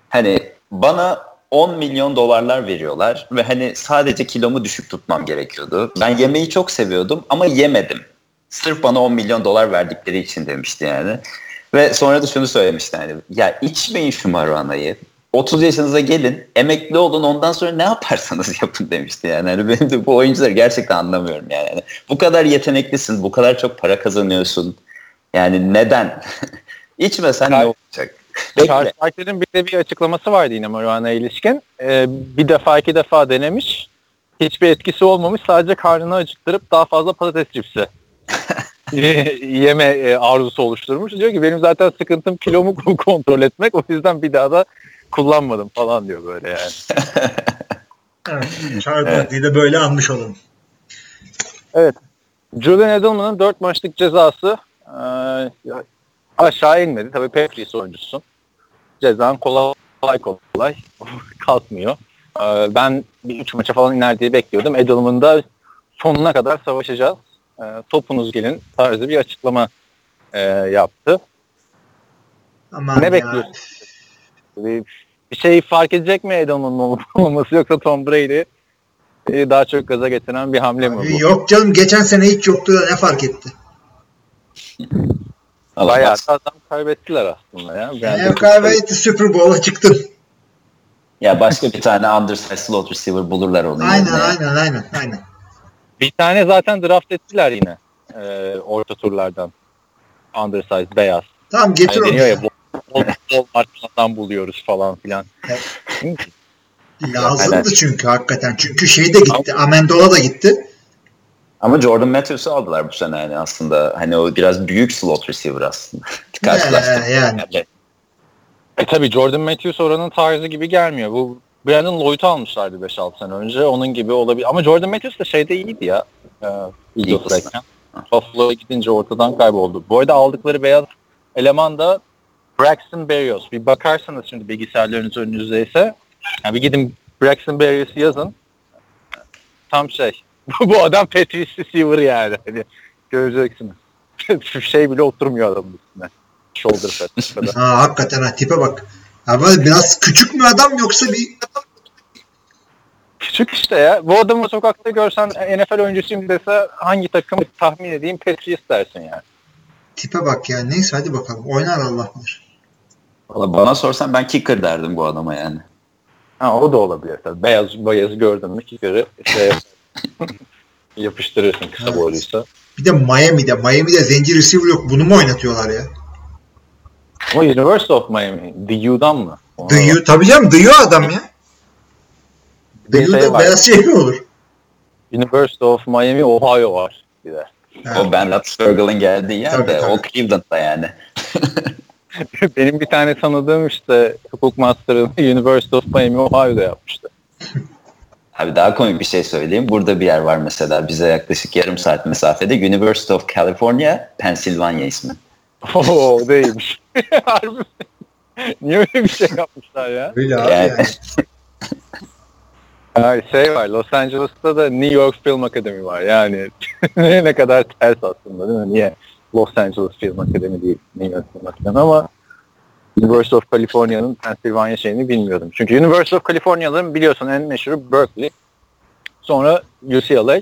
[SPEAKER 4] hani bana 10 milyon dolarlar veriyorlar ve hani sadece kilomu düşük tutmam gerekiyordu. Ben yemeği çok seviyordum ama yemedim. Sırf bana 10 milyon dolar verdikleri için demişti yani. Ve sonra da şunu söylemişti hani ya içmeyin şu marihuanayı. 30 yaşınıza gelin, emekli olun ondan sonra ne yaparsanız yapın demişti yani. Hani benim de bu oyuncuları gerçekten anlamıyorum yani. Hani bu kadar yeteneklisin, bu kadar çok para kazanıyorsun. Yani neden? İçmesen ne olacak?
[SPEAKER 3] Charles Barkley'nin bir de bir açıklaması vardı yine marihuana ilişkin. Ee, bir defa iki defa denemiş. Hiçbir etkisi olmamış. Sadece karnını acıktırıp daha fazla patates cipsi yeme e, arzusu oluşturmuş. Diyor ki benim zaten sıkıntım kilomu kontrol etmek. O yüzden bir daha da kullanmadım falan diyor böyle yani.
[SPEAKER 5] evet, Charles Barkley'i de böyle anmış olalım.
[SPEAKER 3] Evet. Julian Edelman'ın 4 maçlık cezası e, aşağı inmedi. Tabii Patriots oyuncusun. Cezan kolay kolay kalkmıyor. E, ben bir 3 maça falan iner diye bekliyordum. Edelman da sonuna kadar savaşacağız. E, topunuz gelin tarzı bir açıklama e, yaptı.
[SPEAKER 5] Aman
[SPEAKER 3] ne
[SPEAKER 5] ya.
[SPEAKER 3] bekliyorsun? Bir, bir şey fark edecek mi Edelman'ın olması yoksa Tom Brady e, daha çok gaza getiren bir hamle mi bu?
[SPEAKER 5] Yok canım geçen sene hiç yoktu da ne fark etti?
[SPEAKER 4] Allah
[SPEAKER 3] Bayağı da adam kaybettiler aslında ya. Ben çok-
[SPEAKER 5] kaybetti Super Bowl'a çıktın.
[SPEAKER 4] Ya başka bir tane undersized slot receiver bulurlar onu.
[SPEAKER 5] Aynen
[SPEAKER 4] yerine.
[SPEAKER 5] aynen aynen aynen.
[SPEAKER 3] Bir tane zaten draft ettiler yine e, orta turlardan. Undersize beyaz.
[SPEAKER 5] Tamam getir
[SPEAKER 3] Hani
[SPEAKER 5] onu. ya.
[SPEAKER 3] Bol markadan buluyoruz falan filan.
[SPEAKER 5] Lazımdı çünkü hakikaten. Çünkü şey de gitti. Amendola da gitti.
[SPEAKER 4] Ama Jordan Matthews'u aldılar bu sene yani aslında. Hani o biraz büyük slot receiver aslında. Karşılaştırma.
[SPEAKER 5] Ee, yani.
[SPEAKER 3] E tabi Jordan Matthews oranın tarzı gibi gelmiyor. Bu Brandon Lloyd'u almışlardı 5-6 sene önce. Onun gibi olabilir. Ama Jordan Matthews da şeyde iyiydi ya. E, Eagles'dayken. Buffalo'ya gidince ortadan kayboldu. Bu arada aldıkları beyaz eleman da Braxton Berrios. Bir bakarsanız şimdi bilgisayarlarınız önünüzdeyse. Yani bir gidin Braxton Berrios'u yazın. Tam şey. Bu adam Patrice receiver yani. Hani göreceksiniz. şey bile oturmuyor adamın üstüne. Shoulder pad.
[SPEAKER 5] Ha hakikaten ha tipe bak. Böyle biraz küçük mü adam yoksa bir
[SPEAKER 3] Küçük işte ya. Bu adamı sokakta görsen NFL oyuncusuyum dese hangi takımı tahmin edeyim Patriots dersin yani.
[SPEAKER 5] tipe bak ya. Neyse hadi bakalım. Oynar Allah bilir.
[SPEAKER 4] Bana sorsan ben kicker derdim bu adama yani.
[SPEAKER 3] Ha o da olabilir tabii. Beyaz beyazı gördün mü kicker'ı şey yapıştırırsın kısa
[SPEAKER 5] Evet.
[SPEAKER 3] boyluysa.
[SPEAKER 5] Bir de Miami'de. Miami'de zenci receiver yok. Bunu mu oynatıyorlar ya?
[SPEAKER 3] Ama University of Miami. DU'dan mı? Ona bak.
[SPEAKER 5] Dıyıyor. Tabii canım dıyıyor adam ya.
[SPEAKER 3] Bir şey
[SPEAKER 5] Dıyıyor
[SPEAKER 3] var.
[SPEAKER 5] beyaz şey mi olur?
[SPEAKER 3] University of Miami, Ohio var bir de.
[SPEAKER 5] Ha.
[SPEAKER 4] O Ben Roethlisberger'ın geldiği yer
[SPEAKER 5] Tabii,
[SPEAKER 4] de
[SPEAKER 5] tabii.
[SPEAKER 4] o Cleveland'da yani.
[SPEAKER 3] Benim bir tane tanıdığım işte hukuk master'ını University of Miami, Ohio'da yapmıştı.
[SPEAKER 4] Abi daha komik bir şey söyleyeyim. Burada bir yer var mesela bize yaklaşık yarım saat mesafede. University of California, Pennsylvania ismi.
[SPEAKER 3] Oo değilmiş. Harbi? Niye öyle bir şey yapmışlar ya?
[SPEAKER 5] Öyle abi
[SPEAKER 4] yani.
[SPEAKER 5] Yani
[SPEAKER 3] şey var Los Angeles'ta da New York Film Academy var. Yani ne kadar ters aslında değil mi? Niye Los Angeles Film New York Film Academy ama University of California'nın Pennsylvania şeyini bilmiyordum. Çünkü University of California'nın biliyorsun en meşhuru Berkeley. Sonra UCLA.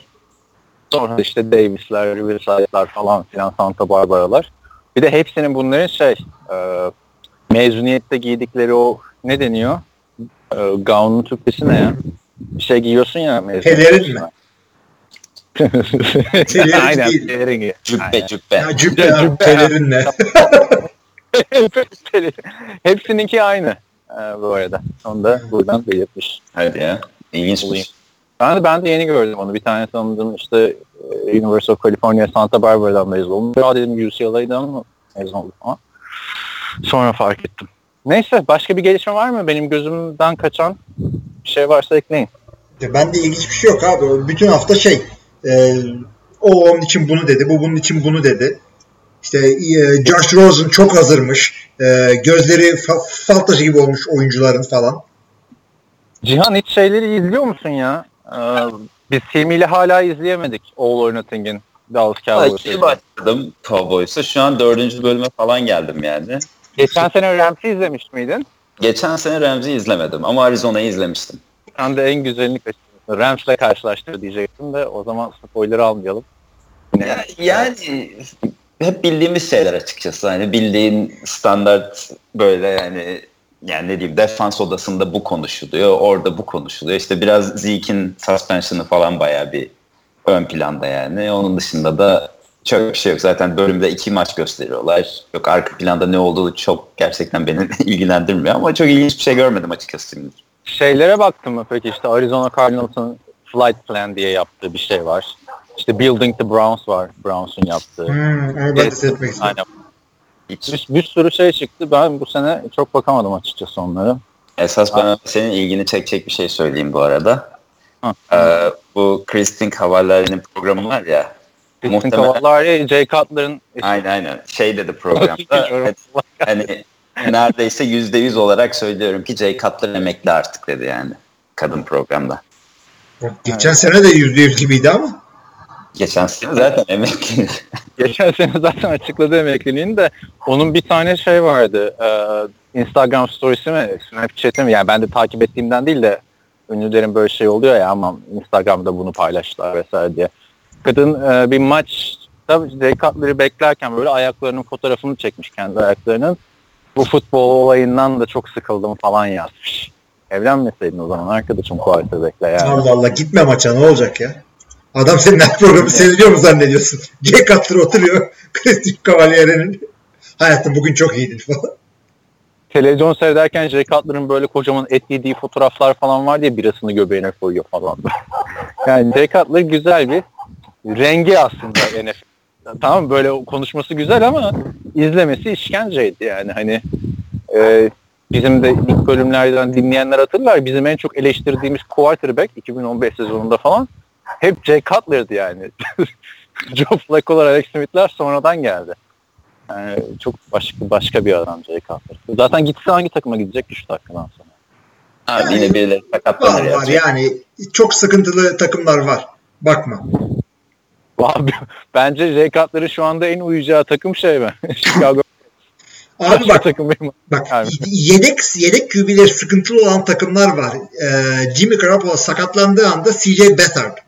[SPEAKER 3] Sonra işte Davis'ler, Riverside'lar falan filan Santa Barbara'lar. Bir de hepsinin bunların şey e, mezuniyette giydikleri o ne deniyor? E, gown'un Türkçesi ne ya? Bir şey giyiyorsun ya mezuniyette.
[SPEAKER 5] Pelerin mi?
[SPEAKER 3] Aynen pelerin giy.
[SPEAKER 4] Cübbe cübbe.
[SPEAKER 5] Ya cübbe
[SPEAKER 3] Ya, cübbe
[SPEAKER 5] pelerinle.
[SPEAKER 3] Pelerin. Hepsininki aynı e, bu arada. Onu da buradan belirtmiş.
[SPEAKER 4] Hadi ya. İlginç
[SPEAKER 3] Olayım.
[SPEAKER 4] bir
[SPEAKER 3] Ben de ben de yeni gördüm onu. Bir tane tanıdığım işte e, University of California Santa Barbara'dan mezun oldum. Ya dedim UCLA'dan mı mezun oldum ama sonra fark ettim. Neyse başka bir gelişme var mı? Benim gözümden kaçan bir şey varsa ekleyin.
[SPEAKER 5] Ya Bende ilginç bir şey yok abi. Bütün hafta şey e, o onun için bunu dedi, bu bunun için bunu dedi. İşte e, Josh Rosen çok hazırmış. E, gözleri fa- fal taşı gibi olmuş oyuncuların falan.
[SPEAKER 3] Cihan hiç şeyleri izliyor musun ya? Ee, biz Hilmi ile hala izleyemedik All or Nothing'in Dallas Cowboys'ı.
[SPEAKER 4] İyi başladım Cowboys'a. Şu an dördüncü bölüme falan geldim yani.
[SPEAKER 3] Geçen sene Rams'i izlemiş miydin?
[SPEAKER 4] Geçen sene Rams'i izlemedim ama Arizona'yı izlemiştim.
[SPEAKER 3] Ben de en güzelini kaçırdım. Rams'le karşılaştır diyecektim de o zaman spoiler almayalım.
[SPEAKER 4] Ya, yani hep bildiğimiz şeyler açıkçası. Hani bildiğin standart böyle yani yani ne diyeyim defans odasında bu konuşuluyor, orada bu konuşuluyor. İşte biraz Zeke'in suspension'ı falan bayağı bir ön planda yani. Onun dışında da çok bir şey yok. Zaten bölümde iki maç gösteriyorlar. Yok arka planda ne olduğu çok gerçekten beni ilgilendirmiyor ama çok ilginç bir şey görmedim açıkçası şimdi.
[SPEAKER 3] Şeylere baktım mı peki işte Arizona Cardinals'ın flight plan diye yaptığı bir şey var. İşte Building the Browns var. Browns'un yaptığı.
[SPEAKER 5] Hmm, onu ben istedim.
[SPEAKER 3] Aynen.
[SPEAKER 4] Hiç
[SPEAKER 3] Bir, bir sürü şey çıktı. Ben bu sene çok bakamadım açıkçası onlara.
[SPEAKER 4] Esas ben senin ilgini çekecek bir şey söyleyeyim bu arada. Ee, bu Kristin Cavallari'nin programı var ya.
[SPEAKER 3] Kristin
[SPEAKER 4] Muhtemelen-
[SPEAKER 3] Cavallari, Jay Cutler'ın
[SPEAKER 4] Aynen aynen. Şey dedi programda. hani neredeyse yüzde yüz olarak söylüyorum ki Jay Cutler emekli artık dedi yani. Kadın programda.
[SPEAKER 5] Geçen sene de yüzde yüz gibiydi ama.
[SPEAKER 4] Geçen sene zaten emekli.
[SPEAKER 3] Geçen sene zaten açıkladı emekliliğini de onun bir tane şey vardı. e, Instagram storiesi mi? Snapchat'i mi? Yani ben de takip ettiğimden değil de ünlülerin böyle şey oluyor ya ama Instagram'da bunu paylaştılar vesaire diye. Kadın e, bir maç tabii Jay Cutler'ı beklerken böyle ayaklarının fotoğrafını çekmiş kendi ayaklarının. Bu futbol olayından da çok sıkıldım falan yazmış. Evlenmeseydin o zaman arkadaşım quarterback'le yani.
[SPEAKER 5] Allah Allah gitme maça ne olacak ya? Adam senin her programı seyrediyor mu zannediyorsun? Jay Cutler oturuyor. Christian Cavalier'in hayatım bugün çok iyidir falan.
[SPEAKER 3] televizyon seyrederken Jay Cutler'ın böyle kocaman et yediği fotoğraflar falan var diye birasını göbeğine koyuyor falan. yani Jay Cutler güzel bir rengi aslında NFL. Tamam böyle konuşması güzel ama izlemesi işkenceydi yani hani e, bizim de ilk bölümlerden dinleyenler hatırlar bizim en çok eleştirdiğimiz quarterback 2015 sezonunda falan hep Jay Cutler'dı yani. Joe Flacco'lar, Alex Smith'ler sonradan geldi. Yani çok başka başka bir adam Jay Cutler. Zaten gitse hangi takıma gidecek ki şu dakikadan sonra?
[SPEAKER 4] Abi yine birileri sakatlanır
[SPEAKER 5] Var
[SPEAKER 4] ya.
[SPEAKER 5] var yani çok sıkıntılı takımlar var. Bakma.
[SPEAKER 3] Abi, bence Jay Cutler'ın şu anda en uyacağı takım şey mi? Chicago
[SPEAKER 5] Abi bak
[SPEAKER 3] takım benim.
[SPEAKER 5] Bak yedek yedek QB'leri sıkıntılı olan takımlar var. Ee, Jimmy Garoppolo sakatlandığı anda CJ Beathard.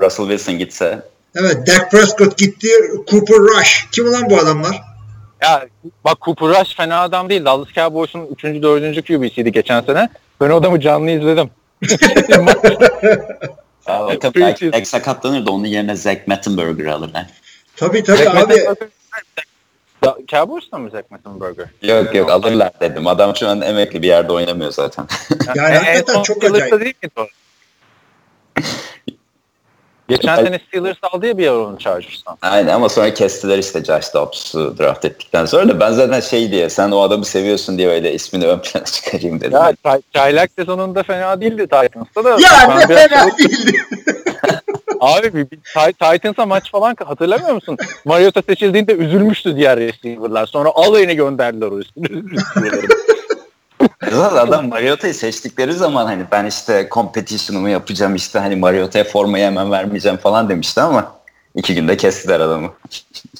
[SPEAKER 4] Russell Wilson gitse
[SPEAKER 5] Evet Dak Prescott gitti. Cooper Rush. Kim ulan bu adamlar?
[SPEAKER 3] Ya bak Cooper Rush fena adam değil. Dallas Cowboys'un 3. 4. QB'siydi geçen sene. Ben o adamı canlı izledim.
[SPEAKER 4] Aa, tabii belki sakatlanır da onun yerine Zach Mettenberger alırlar.
[SPEAKER 5] Tabii tabii
[SPEAKER 3] Zach
[SPEAKER 5] abi.
[SPEAKER 3] Cowboys'ta mı Zach Mettenberger?
[SPEAKER 4] Yok yok alırlar dedim. Adam şu an emekli bir yerde oynamıyor zaten.
[SPEAKER 5] Yani
[SPEAKER 3] en
[SPEAKER 5] hakikaten çok acayip.
[SPEAKER 3] değil miydi o? Geçen sene Steelers aldı ya bir ara onu Chargers'tan.
[SPEAKER 4] Aynen ama sonra kestiler işte Josh Dobbs'u draft ettikten sonra da ben zaten şey diye sen o adamı seviyorsun diye öyle ismini ön plana çıkarayım dedim.
[SPEAKER 3] Ya çay- çaylak sezonunda fena değildi Titans'ta da.
[SPEAKER 5] Ya ne
[SPEAKER 3] biraz-
[SPEAKER 5] fena değildi.
[SPEAKER 3] Abi bir, bir Ti- Titans'a maç falan hatırlamıyor musun? Mariota seçildiğinde üzülmüştü diğer receiver'lar. Sonra alayını gönderdiler o receiver'ları.
[SPEAKER 4] Zaten adam Mariota'yı seçtikleri zaman hani ben işte competition'ımı yapacağım işte hani Mariota'ya formayı hemen vermeyeceğim falan demişti ama iki günde kestiler adamı.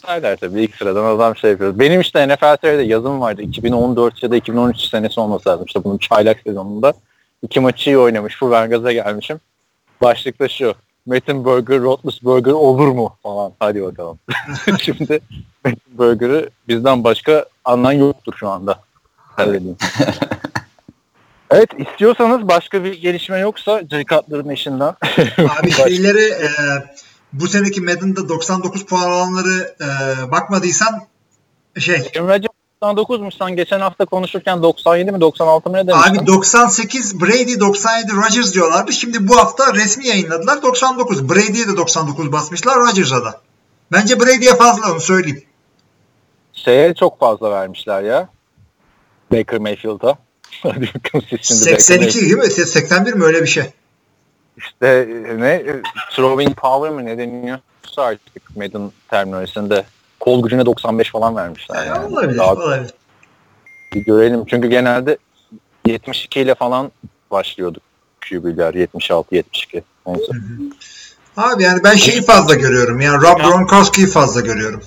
[SPEAKER 3] Saylar tabii ilk sıradan adam şey yapıyor. Benim işte NFL TV'de yazım vardı. 2014 ya da 2013 senesi olması lazım. İşte bunun çaylak sezonunda. iki maçı iyi oynamış. Full Vegas'a gelmişim. Başlıkta şu. Mettenberger, Roethlisberger olur mu falan. Hadi bakalım. Şimdi Mettenberger'ı bizden başka anlan yoktur şu anda. Öyle diyeyim. evet istiyorsanız başka bir gelişme yoksa Jay Cutler'ın eşinden.
[SPEAKER 5] Abi şeyleri e, bu seneki Madden'da 99 puan alanları e, bakmadıysan şey
[SPEAKER 3] Emre'cim 99'muş sen geçen hafta konuşurken 97 mi 96 mı ne demiştin?
[SPEAKER 5] Abi 98 Brady 97 Rodgers diyorlardı. Şimdi bu hafta resmi yayınladılar 99. Brady'ye de 99 basmışlar Rodgers'a da. Bence Brady'ye fazla onu söyleyeyim.
[SPEAKER 3] şeye çok fazla vermişler ya. Baker Mayfield'a. Hadi bakalım siz şimdi Baker
[SPEAKER 5] 82
[SPEAKER 3] Mayfield.
[SPEAKER 5] değil mi? 81 mi öyle bir şey.
[SPEAKER 3] İşte e, ne e, throwing power mı ne deniyor? Artık Madden terminolojisinde kol gücüne 95 falan vermişler.
[SPEAKER 5] Yani
[SPEAKER 3] Yani.
[SPEAKER 5] olabilir,
[SPEAKER 3] Daha
[SPEAKER 5] olabilir.
[SPEAKER 3] bir görelim. Çünkü genelde 72 ile falan başlıyorduk QB'ler 76 72. Neyse.
[SPEAKER 5] Abi yani ben şeyi fazla görüyorum. Yani Rob Gronkowski'yi fazla görüyorum.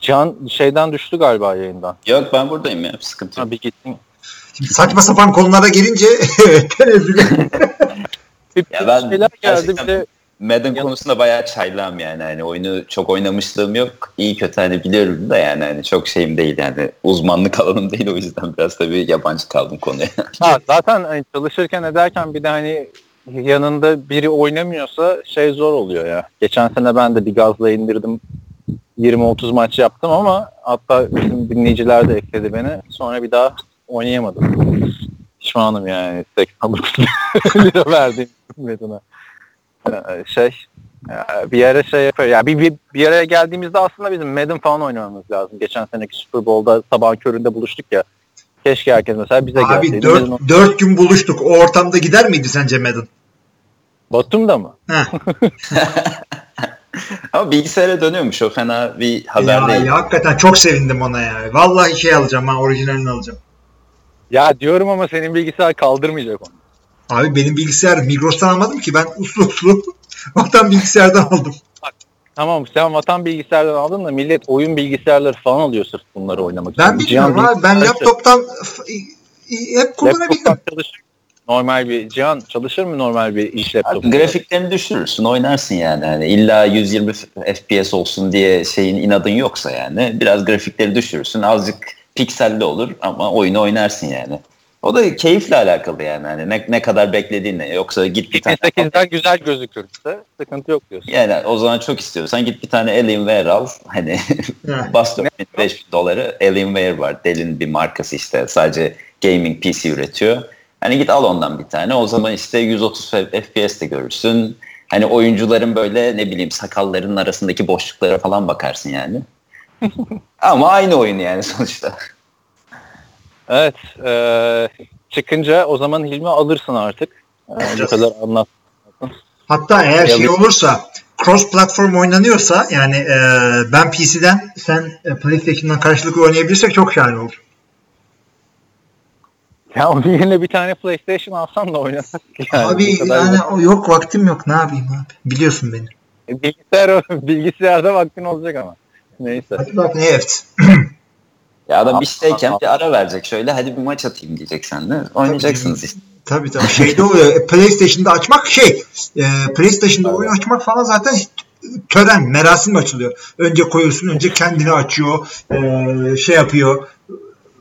[SPEAKER 3] Can şeyden düştü galiba yayından.
[SPEAKER 4] Yok ben buradayım ya. Sıkıntı yok.
[SPEAKER 3] Ha, bir gittin.
[SPEAKER 5] Şimdi saçma sapan konulara gelince tenezzül.
[SPEAKER 4] Ya ben
[SPEAKER 3] şeyler geldi bir de
[SPEAKER 4] Madden konusunda bayağı çaylağım yani. Hani oyunu çok oynamışlığım yok. İyi kötü hani biliyorum da yani hani çok şeyim değil yani. Uzmanlık alanım değil o yüzden biraz tabii yabancı kaldım konuya.
[SPEAKER 3] ha, zaten hani çalışırken ederken bir de hani yanında biri oynamıyorsa şey zor oluyor ya. Geçen sene ben de bir gazla indirdim. 20-30 maç yaptım ama hatta bizim dinleyiciler de ekledi beni. Sonra bir daha oynayamadım. Pişmanım yani. 89 lira verdiğim Madden'a. Ee, Şey e, bir yere şey yapıyor. Ya bir, bir, bir araya geldiğimizde aslında bizim Madden falan oynamamız lazım. Geçen seneki Super Bowl'da sabahın köründe buluştuk ya. Keşke herkes mesela bize
[SPEAKER 5] Abi
[SPEAKER 3] gelseydi. Madden-
[SPEAKER 5] 4, 4 gün buluştuk. O ortamda gider miydi sence Madden?
[SPEAKER 3] Batum'da mı?
[SPEAKER 4] Ama bilgisayara dönüyormuş o fena bir haber
[SPEAKER 5] Ya,
[SPEAKER 4] değil.
[SPEAKER 5] ya, hakikaten çok sevindim ona ya. Vallahi şey alacağım ben orijinalini alacağım.
[SPEAKER 3] Ya diyorum ama senin bilgisayar kaldırmayacak onu.
[SPEAKER 5] Abi benim bilgisayar Migros'tan almadım ki ben uslu uslu vatan bilgisayardan aldım.
[SPEAKER 3] Tamam sen vatan bilgisayardan aldın da millet oyun bilgisayarları falan alıyor sırf bunları oynamak
[SPEAKER 5] Ben
[SPEAKER 3] için. Cihan
[SPEAKER 5] bilmiyorum abi ben laptoptan hep kullanabildim.
[SPEAKER 3] Normal bir Cihan çalışır mı normal bir iş laptopu?
[SPEAKER 4] Grafiklerini düşürürsün oynarsın yani. Hani illa 120 FPS olsun diye şeyin inadın yoksa yani biraz grafikleri düşürürsün azıcık pikselli olur ama oyunu oynarsın yani. O da keyifle alakalı yani hani ne, ne kadar beklediğinle yoksa git bir tane
[SPEAKER 3] 8'den güzel gözükürse sıkıntı yok diyorsun.
[SPEAKER 4] yani o zaman çok istiyorsan git bir tane Alienware al hani bas 4000 5000 doları Alienware var Dell'in bir markası işte sadece gaming PC üretiyor. Hani git al ondan bir tane o zaman işte 130 FPS de görürsün. Hani oyuncuların böyle ne bileyim sakallarının arasındaki boşluklara falan bakarsın yani. Ama aynı oyun yani sonuçta.
[SPEAKER 3] Evet. eee, çıkınca o zaman Hilmi alırsın artık. Bu kadar anlat.
[SPEAKER 5] Hatta eğer şey olursa cross platform oynanıyorsa yani e, ben PC'den sen e, PlayStation'dan karşılıklı oynayabilirsek çok şahane olur.
[SPEAKER 3] Ya onun yerine bir tane PlayStation alsan da oynasak. Yani
[SPEAKER 5] abi yani o yok vaktim yok ne yapayım abi. Biliyorsun beni.
[SPEAKER 3] Bilgisayar, bilgisayarda vaktin olacak ama. Neyse.
[SPEAKER 5] Hadi bak ne evet.
[SPEAKER 4] Ya adam işteyken bir ara verecek şöyle hadi bir maç atayım diyecek sen de. Oynayacaksınız işte.
[SPEAKER 5] Tabii tabii şeyde oluyor. E, PlayStation'da açmak şey e, PlayStation'da oyun açmak falan zaten tören, merasim açılıyor. Önce koyuyorsun, önce kendini açıyor, e, şey yapıyor,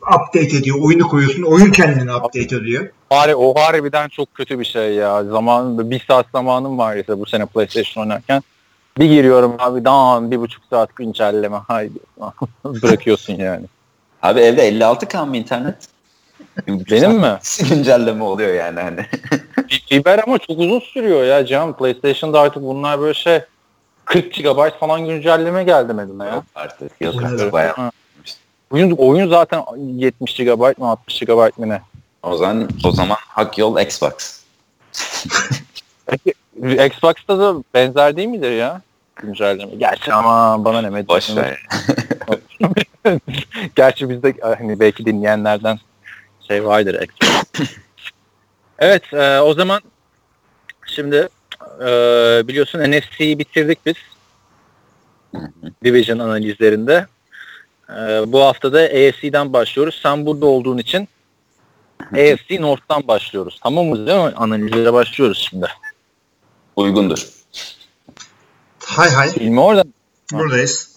[SPEAKER 5] update ediyor. Oyunu koyuyorsun, oyun kendini update ediyor.
[SPEAKER 3] Bari, o harbiden çok kötü bir şey ya. Zaman, bir saat zamanım var ise bu sene PlayStation oynarken. Bir giriyorum abi daha bir buçuk saat güncelleme. Haydi. Bırakıyorsun yani.
[SPEAKER 4] Abi evde 56 kan mı internet?
[SPEAKER 3] Benim mi?
[SPEAKER 4] Güncelleme oluyor yani hani.
[SPEAKER 3] Fi- Fiber ama çok uzun sürüyor ya Can. PlayStation'da artık bunlar böyle şey 40 GB falan güncelleme geldi elime ya.
[SPEAKER 4] Yok artık. Yok artık bayağı.
[SPEAKER 3] Oyun, oyun zaten 70 GB mı 60 GB mı ne?
[SPEAKER 4] O zaman o zaman hak yol Xbox.
[SPEAKER 3] Xbox'ta da benzer değil midir ya? Güncelleme. Gerçi ama bana ne
[SPEAKER 4] Boş ver.
[SPEAKER 3] Gerçi bizde hani belki dinleyenlerden şey vardır evet e, o zaman şimdi e, biliyorsun NFC'yi bitirdik biz. Division analizlerinde. E, bu hafta da AFC'den başlıyoruz. Sen burada olduğun için AFC North'tan başlıyoruz. Tamam mı değil mi? Analizlere başlıyoruz şimdi.
[SPEAKER 4] Uygundur.
[SPEAKER 5] Hay hay,
[SPEAKER 3] İlmi orada.
[SPEAKER 5] buradayız.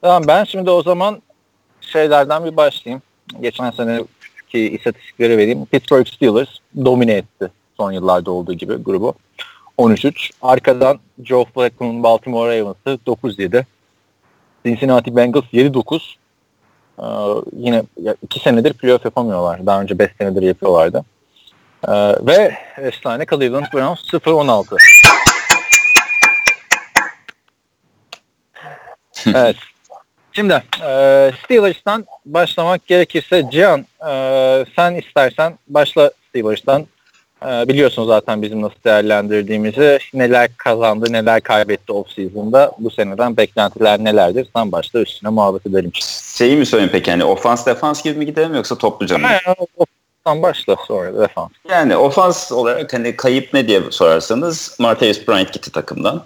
[SPEAKER 3] Tamam ben şimdi o zaman şeylerden bir başlayayım. Geçen seneki istatistikleri vereyim. Pittsburgh Steelers domine etti son yıllarda olduğu gibi grubu. 13-3. Arkadan Joe Flacco'nun Baltimore Ravens'ı 9-7. Cincinnati Bengals 7-9. Ee, yine ya iki senedir playoff yapamıyorlar. Daha önce 5 senedir yapıyorlardı. Ee, ve efsane Cleveland Browns 0-16. Evet. Şimdi e, Steelers'tan başlamak gerekirse Cihan e, sen istersen başla Steelers'tan. E, biliyorsun zaten bizim nasıl değerlendirdiğimizi, neler kazandı, neler kaybetti off-season'da. Bu seneden beklentiler nelerdir? Sen başla üstüne muhabbet edelim.
[SPEAKER 4] Şeyi mi söyleyeyim peki hani ofans defans gibi mi gidelim yoksa topluca mı?
[SPEAKER 3] Sen başla sonra defans.
[SPEAKER 4] Yani ofans olarak hani kayıp ne diye sorarsanız Martavis Bryant gitti takımdan.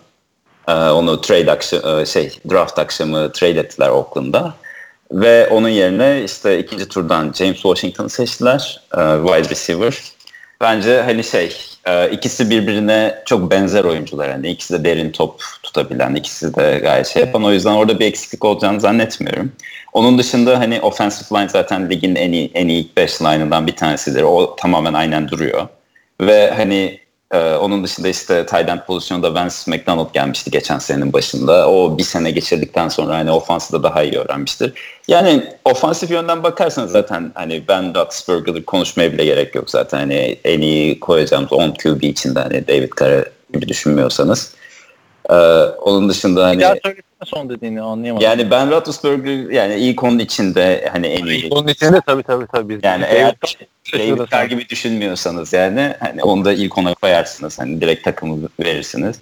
[SPEAKER 4] Ee, onu trade akşamı, şey draft akşamı trade ettiler Oakland'da. Ve onun yerine işte ikinci turdan James Washington'ı seçtiler. E, wide receiver. Bence hani şey e, ikisi birbirine çok benzer oyuncular. Hani ikisi de derin top tutabilen, ikisi de gayet şey yapan. O yüzden orada bir eksiklik olacağını zannetmiyorum. Onun dışında hani offensive line zaten ligin en iyi, en iyi ilk 5 line'ından bir tanesidir. O tamamen aynen duruyor. Ve hani ee, onun dışında işte tight end pozisyonunda Vance McDonald gelmişti geçen senenin başında. O bir sene geçirdikten sonra hani ofansı da daha iyi öğrenmiştir. Yani ofansif yönden bakarsanız zaten hani ben Roethlisberger'ı konuşmaya bile gerek yok zaten. Hani en iyi koyacağımız 10 QB içinde hani David Carr gibi düşünmüyorsanız. Ee, onun dışında hani...
[SPEAKER 3] Ya söylesene son dediğini anlayamadım.
[SPEAKER 4] Yani ben Roethlisberger yani ilk onun içinde hani en iyi.
[SPEAKER 3] İlk onun içinde tabii tabii tabii.
[SPEAKER 4] Yani eğer David Carr gibi düşünmüyorsanız yani hani onu da ilk ona koyarsınız. Hani direkt takımı verirsiniz.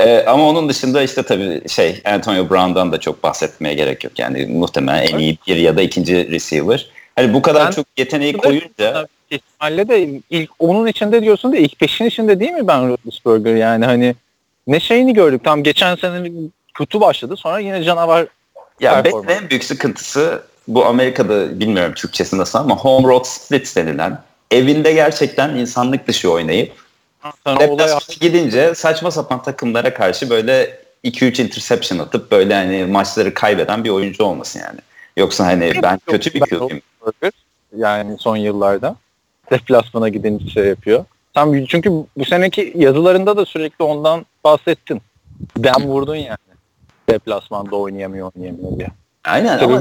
[SPEAKER 4] Ee, ama onun dışında işte tabii şey Antonio Brown'dan da çok bahsetmeye gerek yok. Yani muhtemelen en iyi bir ya da ikinci receiver. Hani bu kadar
[SPEAKER 3] Ben-
[SPEAKER 4] çok yeteneği koyunca
[SPEAKER 3] ihtimalle de ilk onun içinde diyorsun da ilk beşin içinde değil mi ben Roethlisberger yani hani ne şeyini gördük tam geçen sene kötü başladı sonra yine canavar
[SPEAKER 4] ya
[SPEAKER 3] performans.
[SPEAKER 4] en büyük sıkıntısı bu Amerika'da bilmiyorum Türkçesi nasıl ama home road split denilen evinde gerçekten insanlık dışı oynayıp Deplasmana gidince saçma sapan takımlara karşı böyle 2-3 interception atıp böyle hani maçları kaybeden bir oyuncu olmasın yani. Yoksa hani ben kötü bir QB'yim.
[SPEAKER 3] Yani son yıllarda deplasmana gidince şey yapıyor. Tam çünkü bu seneki yazılarında da sürekli ondan bahsettin. Ben vurdun yani. Deplasmanda oynayamıyor oynayamıyor diye.
[SPEAKER 4] Aynen ama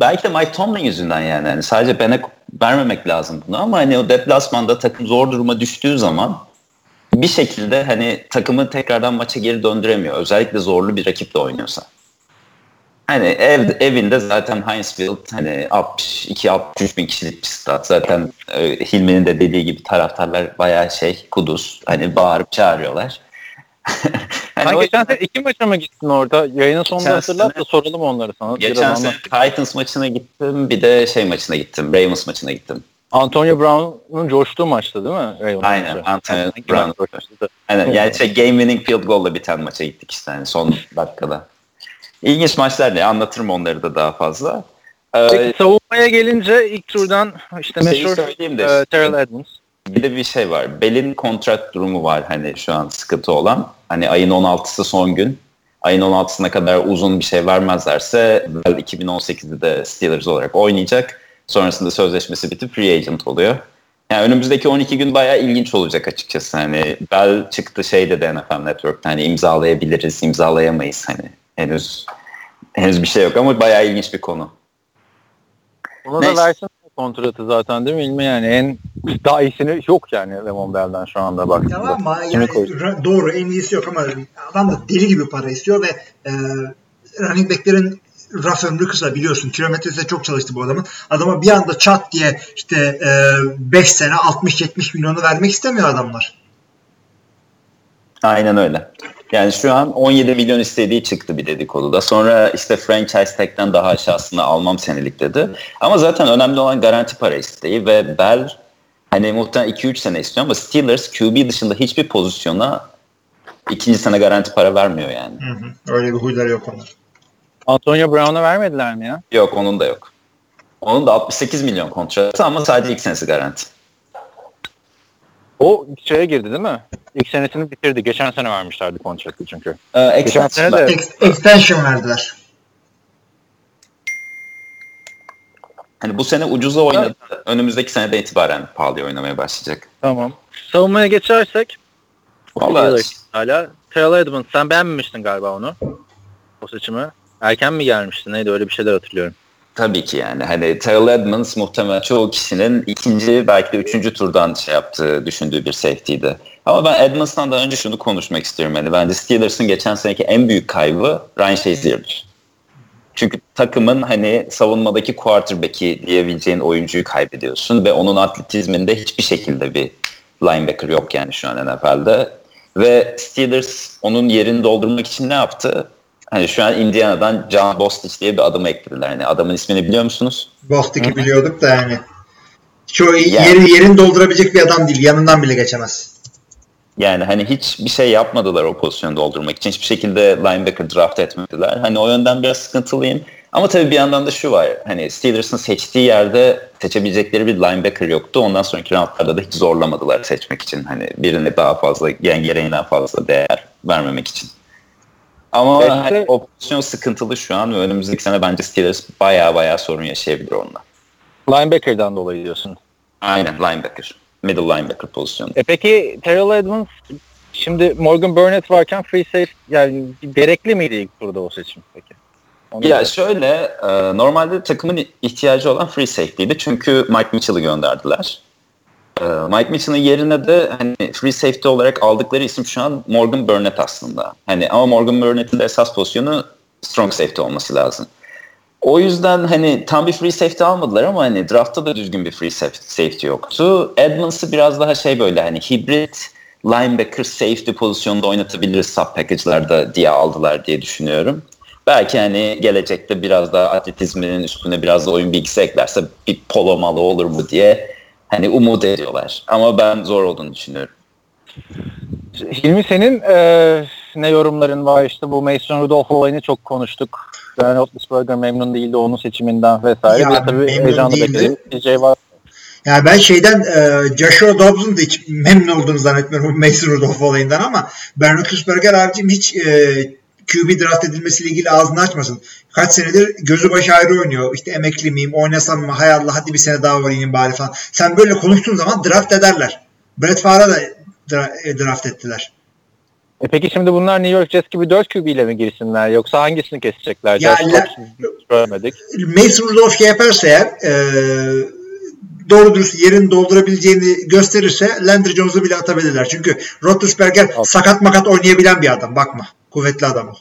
[SPEAKER 4] belki de Mike Tomlin yüzünden yani. yani sadece bana vermemek lazım bunu ama hani o deplasmanda takım zor duruma düştüğü zaman bir şekilde hani takımı tekrardan maça geri döndüremiyor. Özellikle zorlu bir rakiple oynuyorsa. Hani ev, evinde zaten Heinz Field hani 62-63 bin kişilik bir stat. Zaten e, Hilmi'nin de dediği gibi taraftarlar bayağı şey kuduz. Hani bağırıp çağırıyorlar.
[SPEAKER 3] Sen
[SPEAKER 4] o
[SPEAKER 3] geçen sene iki maça mı gittin orada? Yayının sonunda hatırlat da soralım onları sana.
[SPEAKER 4] Geçen
[SPEAKER 3] Biraz
[SPEAKER 4] sene
[SPEAKER 3] anlat.
[SPEAKER 4] Titans maçına gittim. Bir de şey maçına gittim. Ravens maçına gittim.
[SPEAKER 3] Antonio Brown'un coştuğu maçtı değil mi? Ravens
[SPEAKER 4] Aynen. Antonio Brown.
[SPEAKER 3] coşmuştu?
[SPEAKER 4] Yani, yani şey game winning field goal'la biten maça gittik işte yani son dakikada. İlginç maçlar ne? Anlatırım onları da daha fazla. Ee,
[SPEAKER 3] savunmaya gelince ilk turdan işte meşhur e. Terrell Edmonds.
[SPEAKER 4] Bir de bir şey var. Bell'in kontrat durumu var hani şu an sıkıntı olan. Hani ayın 16'sı son gün. Ayın 16'sına kadar uzun bir şey vermezlerse Bell 2018'de de Steelers olarak oynayacak. Sonrasında sözleşmesi bitip free agent oluyor. Yani önümüzdeki 12 gün bayağı ilginç olacak açıkçası. Hani Bell çıktı şey dedi NFL Network'ta hani imzalayabiliriz, imzalayamayız hani. Henüz henüz bir şey yok ama bayağı ilginç bir konu.
[SPEAKER 3] Ona da
[SPEAKER 4] Neyse.
[SPEAKER 3] versin kontratı zaten değil mi? İlmi yani en daha iyisini yok yani Lemon Bell'den şu anda bak.
[SPEAKER 5] Tamam ama yani ra- doğru en iyisi yok ama adam da deli gibi para istiyor ve e, running backlerin raf ömrü kısa biliyorsun. Kilometresi de çok çalıştı bu adamın. Adama bir anda çat diye işte 5 sene 60-70 milyonu vermek istemiyor adamlar.
[SPEAKER 4] Aynen öyle. Yani şu an 17 milyon istediği çıktı bir dedikoduda. Sonra işte franchise tag'den daha aşağısını almam senelik dedi. Ama zaten önemli olan garanti para isteği ve Bell hani muhtemelen 2-3 sene istiyor ama Steelers QB dışında hiçbir pozisyona ikinci sene garanti para vermiyor yani.
[SPEAKER 5] Hı hı. Öyle bir huyları yok onlar.
[SPEAKER 3] Antonio Brown'a vermediler mi ya?
[SPEAKER 4] Yok onun da yok. Onun da 68 milyon kontratı ama sadece ilk senesi garanti.
[SPEAKER 3] O şeye girdi değil mi? İlk senesini bitirdi. Geçen sene vermişlerdi kontratı çünkü.
[SPEAKER 4] Ee,
[SPEAKER 3] Geçen sene de
[SPEAKER 5] Ex- extension verdiler.
[SPEAKER 4] Hani bu sene ucuza oynadı. Önümüzdeki senede itibaren pahalıya oynamaya başlayacak.
[SPEAKER 3] tamam. Savunmaya geçersek
[SPEAKER 4] Vallahi
[SPEAKER 3] hala Terrell Edmonds sen beğenmemiştin galiba onu. O seçimi. Erken mi gelmişti? Neydi öyle bir şeyler hatırlıyorum.
[SPEAKER 4] Tabii ki yani. Hani Terrell Edmonds muhtemelen çoğu kişinin ikinci belki de üçüncü turdan şey yaptığı düşündüğü bir safety'ydi. Ama ben Edmonds'tan da önce şunu konuşmak istiyorum. Yani bence Steelers'ın geçen seneki en büyük kaybı Ryan Shazier'dir. Çünkü takımın hani savunmadaki quarterback'i diyebileceğin oyuncuyu kaybediyorsun ve onun atletizminde hiçbir şekilde bir linebacker yok yani şu an NFL'de. Ve Steelers onun yerini doldurmak için ne yaptı? Hani şu an Indiana'dan John Bostich diye bir adamı eklediler. Hani adamın ismini biliyor musunuz?
[SPEAKER 5] Bostik'i biliyorduk da yani. Şu
[SPEAKER 4] Yani-
[SPEAKER 5] yeri, yerini doldurabilecek bir adam değil. Yanından bile geçemez.
[SPEAKER 4] Yani hani hiç bir şey yapmadılar o pozisyonu doldurmak için. Hiçbir şekilde linebacker draft etmediler. Hani o yönden biraz sıkıntılıyım. Ama tabii bir yandan da şu var. Hani Steelers'ın seçtiği yerde seçebilecekleri bir linebacker yoktu. Ondan sonraki roundlarda da hiç zorlamadılar seçmek için. Hani birine daha fazla, yani gereğinden fazla değer vermemek için. Ama
[SPEAKER 3] Beste-
[SPEAKER 4] hani o pozisyon sıkıntılı şu an önümüzdeki sene bence Steelers baya baya sorun yaşayabilir onunla.
[SPEAKER 3] Linebacker'dan dolayı diyorsun.
[SPEAKER 4] Aynen linebacker. Middle linebacker pozisyonu.
[SPEAKER 3] E peki Terrell Edmonds şimdi Morgan Burnett varken free safe yani gerekli miydi ilk turda o seçim peki? Onu
[SPEAKER 4] Ya
[SPEAKER 3] da-
[SPEAKER 4] şöyle e, normalde takımın ihtiyacı olan free safety'ydi. Çünkü Mike Mitchell'ı gönderdiler. E, Mike Mitchell'ın yerine de hani free safety olarak aldıkları isim şu an Morgan Burnett aslında. Hani ama Morgan Burnett'in de esas pozisyonu strong safety olması lazım. O yüzden hani tam bir free safety almadılar ama hani draftta da düzgün bir free saf- safety yoktu. Edmonds'ı biraz daha şey böyle hani hibrit linebacker safety pozisyonda oynatabiliriz sub package'larda diye aldılar diye düşünüyorum. Belki hani gelecekte biraz daha atletizminin üstüne biraz da oyun bilgisi eklerse bir polo malı olur mu diye hani umut ediyorlar. Ama ben zor olduğunu düşünüyorum.
[SPEAKER 3] Hilmi senin e, ne yorumların var işte bu Mason Rudolph olayını çok konuştuk. Ben Roethlisberger memnun değildi onun seçiminden vesaire.
[SPEAKER 5] Ya,
[SPEAKER 3] Bir tabii
[SPEAKER 5] değildi.
[SPEAKER 3] bekledik. DJ var.
[SPEAKER 5] Yani ben şeyden e, Joshua Dobbs'un da hiç memnun olduğunu zannetmiyorum bu Mason Rudolph olayından ama Ben Roethlisberger abicim hiç e, QB draft edilmesiyle ilgili ağzını açmasın. Kaç senedir gözü başı ayrı oynuyor. İşte emekli miyim, oynasam mı, hay Allah hadi bir sene daha oynayayım bari falan. Sen böyle konuştuğun zaman draft ederler. Brett Favre'a da dra- e, draft ettiler.
[SPEAKER 3] E peki şimdi bunlar New York Jets gibi 4 QB ile mi girsinler yoksa hangisini kesecekler?
[SPEAKER 5] Ya,
[SPEAKER 3] Josh
[SPEAKER 5] la-
[SPEAKER 3] Dobbs görmedik.
[SPEAKER 5] Mason Rudolph yaparsa eğer e, doğru dürüst yerini doldurabileceğini gösterirse Landry Jones'u bile atabilirler. Çünkü Roethlisberger
[SPEAKER 3] Al.
[SPEAKER 5] sakat makat oynayabilen bir adam. Bakma. Kuvvetli adam o.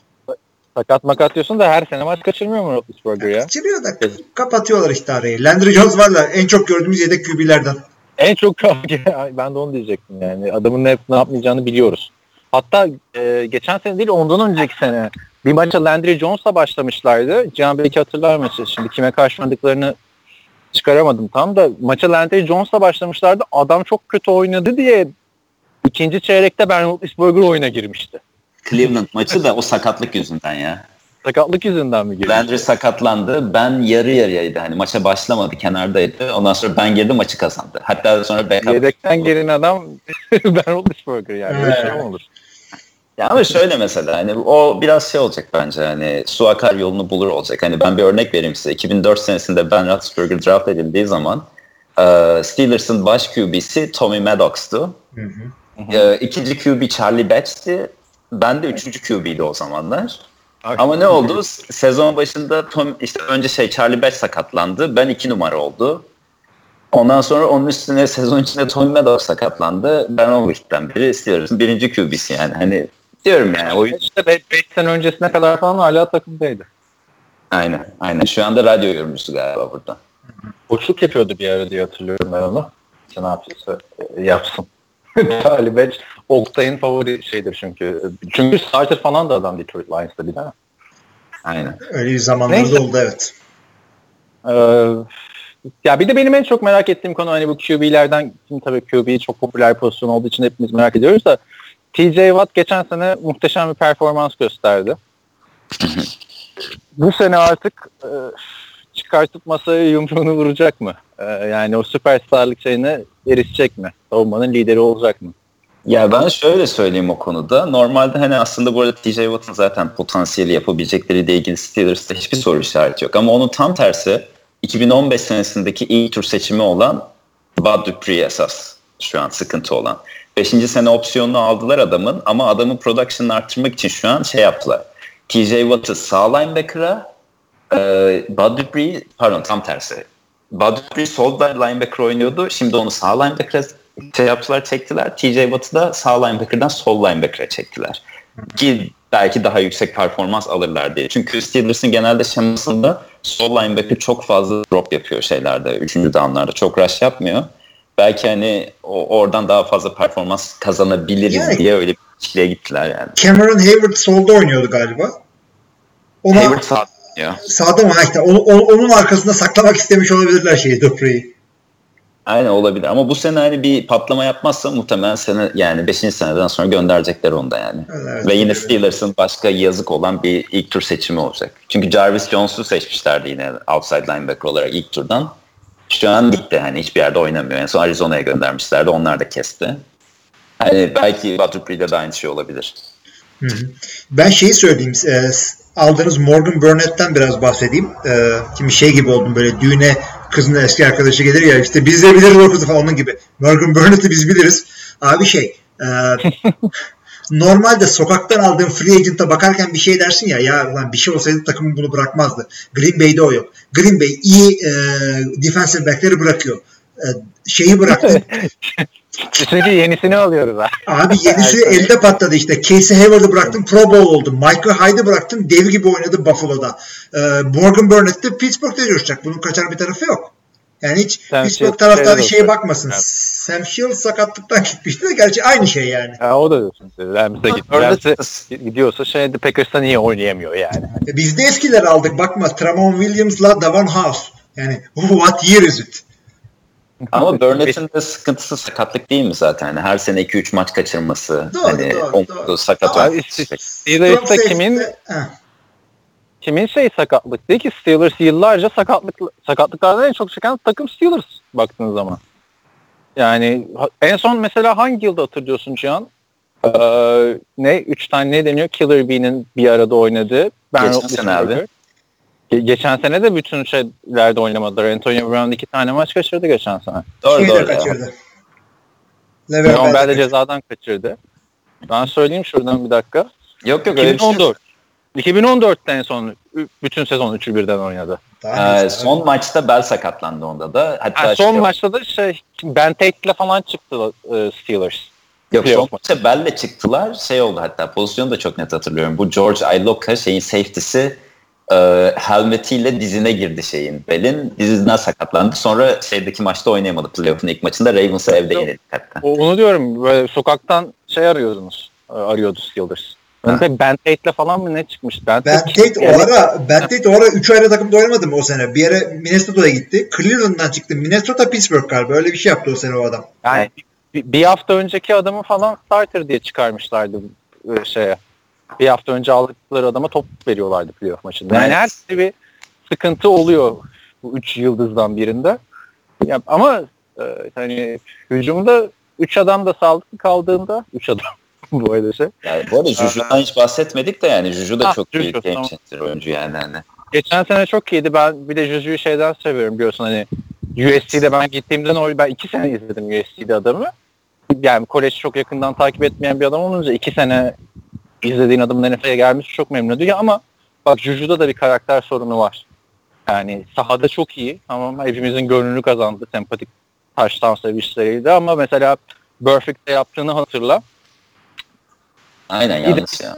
[SPEAKER 3] Sakat makat diyorsun da her sene maç kaçırmıyor mu Roethlisberger ya?
[SPEAKER 5] Kaçırıyor da kapatıyorlar işte arayı. Landry Jones var da en çok gördüğümüz yedek QB'lerden.
[SPEAKER 3] En çok ben de onu diyecektim yani. Adamın ne, ne yapmayacağını biliyoruz. Hatta e, geçen sene değil ondan önceki sene bir maça Landry Jones'la başlamışlardı. Cihan belki hatırlar maçı. Şimdi kime karşı oynadıklarını çıkaramadım tam da maça Landry Jones'la başlamışlardı. Adam çok kötü oynadı diye ikinci çeyrekte Ben Roethlisberger oyuna girmişti.
[SPEAKER 4] Cleveland maçı da o sakatlık yüzünden ya.
[SPEAKER 3] Sakatlık yüzünden mi girmişti?
[SPEAKER 4] Landry sakatlandı. Ben yarı yarıyaydı. Hani maça başlamadı. Kenardaydı. Ondan sonra ben girdim maçı kazandı. Hatta sonra backup.
[SPEAKER 3] Yedekten giren adam Ben Roethlisberger yani. Böyle şey olur?
[SPEAKER 4] Ya ama şöyle mesela hani o biraz şey olacak bence hani su akar yolunu bulur olacak. Hani ben bir örnek vereyim size. 2004 senesinde Ben Roethlisberger draft edildiği zaman Steelers'ın baş QB'si Tommy Maddox'tu. E, ikinci QB Charlie Batch'ti. Ben de üçüncü QB'ydi o zamanlar. Ama ne oldu? Sezon başında Tom işte önce şey Charlie Batch sakatlandı. Ben iki numara oldu. Ondan sonra onun üstüne sezon içinde Tommy Maddox sakatlandı. Ben o ligden biri Steelers'ın birinci QB'si yani. Hani diyorum yani oyun
[SPEAKER 3] İşte 5 sene öncesine kadar falan hala takımdaydı.
[SPEAKER 4] Aynen. Aynen. Şu anda radyo yorumcusu galiba burada.
[SPEAKER 3] Boşluk yapıyordu bir ara diye hatırlıyorum ben onu. E, yapsın. Talib Edge Oktay'ın favori şeydir çünkü. Çünkü starter falan da adam Detroit Lions'ta bir de.
[SPEAKER 4] Aynen.
[SPEAKER 5] Öyle bir zamanlarda
[SPEAKER 3] Neyse.
[SPEAKER 5] oldu evet.
[SPEAKER 3] Ee, ya bir de benim en çok merak ettiğim konu hani bu QB'lerden şimdi tabii QB çok popüler pozisyon olduğu için hepimiz merak ediyoruz da TJ Watt geçen sene muhteşem bir performans gösterdi. bu sene artık e, çıkartıp masaya yumruğunu vuracak mı? E, yani o süperstarlık şeyine erişecek mi? Savunmanın lideri olacak mı?
[SPEAKER 4] Ya ben şöyle söyleyeyim o konuda. Normalde hani aslında bu arada TJ Watt'ın zaten potansiyeli yapabilecekleriyle ilgili Steelers'ta hiçbir soru işareti yok. Ama onun tam tersi 2015 senesindeki ilk tur seçimi olan Bud Dupree esas şu an sıkıntı olan. Beşinci sene opsiyonunu aldılar adamın ama adamın production'ını arttırmak için şu an şey yaptılar. TJ Watt'ı sağ linebacker'a e, Bud Dupree pardon tam tersi. Bud Dupree sol linebacker oynuyordu. Şimdi onu sağ linebacker'a şey yaptılar çektiler. TJ Watt'ı da sağ linebacker'dan sol linebacker'a çektiler. Ki belki daha yüksek performans alırlar diye. Çünkü Steelers'ın genelde şemasında sol linebacker çok fazla drop yapıyor şeylerde. Üçüncü downlarda çok rush yapmıyor. Belki hani o, oradan daha fazla performans kazanabiliriz
[SPEAKER 5] Yani-
[SPEAKER 4] diye öyle bir çiftliğe gittiler yani.
[SPEAKER 5] Cameron Hayward solda oynuyordu galiba. Ona
[SPEAKER 4] Hayward sağ ya.
[SPEAKER 5] sağda mı? İşte onu- onu- onun arkasında saklamak istemiş olabilirler şeyi Dupree'yi.
[SPEAKER 4] Aynen olabilir ama bu sene hani bir patlama yapmazsa muhtemelen sene yani 5. seneden sonra gönderecekler onu da yani.
[SPEAKER 5] Evet,
[SPEAKER 4] Ve yine
[SPEAKER 5] evet.
[SPEAKER 4] Steelers'ın başka yazık olan bir ilk tur seçimi olacak. Çünkü Jarvis Jones'u seçmişlerdi yine outside linebacker olarak ilk turdan. Şu an gitti hani hiçbir yerde oynamıyor. En son Arizona'ya göndermişlerdi. Onlar da kesti. Hani belki Butterfield'de de aynı şey olabilir.
[SPEAKER 5] Hı hı. Ben şeyi söyleyeyim. e, aldığınız Morgan Burnett'ten biraz bahsedeyim. E, şimdi şey gibi oldum böyle düğüne kızın eski arkadaşı gelir ya işte biz de biliriz o kızı falan onun gibi. Morgan Burnett'i biz biliriz. Abi şey e, normalde sokaktan aldığın free agent'a bakarken bir şey dersin ya ya lan bir şey olsaydı takım bunu bırakmazdı. Green Bay'de o yok. Green Bay iyi e, defensive back'leri bırakıyor. E, şeyi bıraktı.
[SPEAKER 3] Çünkü yenisini alıyoruz ha.
[SPEAKER 5] Abi yenisi
[SPEAKER 3] Erken.
[SPEAKER 5] elde patladı işte. Casey Hayward'ı bıraktın Pro Bowl oldu. Michael Hyde'ı bıraktın dev gibi oynadı Buffalo'da. Ee, Morgan Burnett de Pittsburgh'te coşacak. Bunun kaçar bir tarafı yok. Yani hiç
[SPEAKER 3] Sam
[SPEAKER 5] Pittsburgh taraftarı şeye
[SPEAKER 3] olacak.
[SPEAKER 5] bakmasın.
[SPEAKER 3] Evet.
[SPEAKER 5] Sam Shields sakatlıktan gitmişti de gerçi aynı şey yani.
[SPEAKER 3] Ha, o da diyorsun. Rams'e git.
[SPEAKER 4] Orada-
[SPEAKER 3] Rams'e gidiyorsa şeyde Packers'ta niye oynayamıyor yani?
[SPEAKER 5] E biz de eskileri aldık. Bakma Tramon Williams'la Davon House. Yani what year is it?
[SPEAKER 4] Ama Burnett'in de sıkıntısı sakatlık değil mi zaten? Hani her sene 2-3 maç kaçırması.
[SPEAKER 5] Doğru,
[SPEAKER 4] hani
[SPEAKER 5] doğru, doğru.
[SPEAKER 4] sakat
[SPEAKER 5] Ama
[SPEAKER 3] işte-
[SPEAKER 5] Strong
[SPEAKER 3] Steelers'ta kimin kimin şey sakatlık değil ki Steelers yıllarca sakatlık sakatlıklardan en çok çeken takım Steelers baktığın zaman. Yani en son mesela hangi yılda hatırlıyorsun Cihan? Ee, ne? Üç tane ne deniyor? Killer Bee'nin bir arada oynadığı. Ben
[SPEAKER 4] Geçen sene abi.
[SPEAKER 3] Ge- geçen sene de bütün şeylerde oynamadılar. Antonio Brown iki tane maç kaçırdı geçen sene.
[SPEAKER 4] Doğru
[SPEAKER 5] Şeyi
[SPEAKER 4] doğru.
[SPEAKER 5] kaçırdı. Le'Veon Bell
[SPEAKER 3] de cezadan kaçırdı. Ben söyleyeyim şuradan bir dakika.
[SPEAKER 4] Yok yok öyle bir şey yok.
[SPEAKER 3] 2014. 2014'te en son bütün sezon üçü birden oynadı.
[SPEAKER 4] Ee, son maçta bel sakatlandı onda da. Hatta
[SPEAKER 3] Ha, son
[SPEAKER 4] şey-
[SPEAKER 3] maçta da şey Ben Tate'le falan çıktı e, Steelers.
[SPEAKER 4] Yok son maçta belle çıktılar. Şey oldu hatta pozisyonu da çok net hatırlıyorum. Bu George Iloka şeyin safety'si e, helmetiyle dizine girdi şeyin. Belin dizinden sakatlandı. Sonra şeydeki maçta oynayamadı playoff'un ilk maçında. Ravens'a evde yenildik hatta.
[SPEAKER 3] Onu diyorum böyle sokaktan şey arıyordunuz. e, Arıyordu Steelers. Ben, de ben Tate'le falan mı ne çıkmış? Ben,
[SPEAKER 5] Ben Tate o ara Ben Tate o ara 3 ayrı takımda oynamadı mı o sene? Bir yere Minnesota'ya gitti. Cleveland'dan çıktı. Minnesota Pittsburgh galiba. Öyle bir şey yaptı o sene o adam.
[SPEAKER 3] Yani bir, bir hafta önceki adamı falan starter diye çıkarmışlardı e, şeye. Bir hafta önce aldıkları adama top veriyorlardı playoff maçında. Yani her türlü bir sıkıntı oluyor bu üç yıldızdan birinde. Ya, ama e, hani hücumda üç adam da sağlıklı kaldığında üç adam bu öyle şey.
[SPEAKER 4] Yani bu arada Juju'dan hiç bahsetmedik de yani Juju da
[SPEAKER 3] Ha,
[SPEAKER 4] çok
[SPEAKER 3] Juju,
[SPEAKER 4] büyük game
[SPEAKER 3] tamam.
[SPEAKER 4] changer oyuncu yani. Hani.
[SPEAKER 3] Geçen sene çok iyiydi. Ben bir de Juju'yu şeyden seviyorum biliyorsun hani USC'de ben gittiğimden o ben iki sene izledim USC'de adamı. Yani kolej çok yakından takip etmeyen bir adam olunca iki sene izlediğin adamın NFL'ye gelmesi çok memnun ediyor ama bak Juju'da da bir karakter sorunu var. Yani sahada çok iyi ama hepimizin gönlünü kazandı. Sempatik taştan sevişleriydi ama mesela Perfect'te yaptığını hatırla.
[SPEAKER 4] Aynen yanlış ya.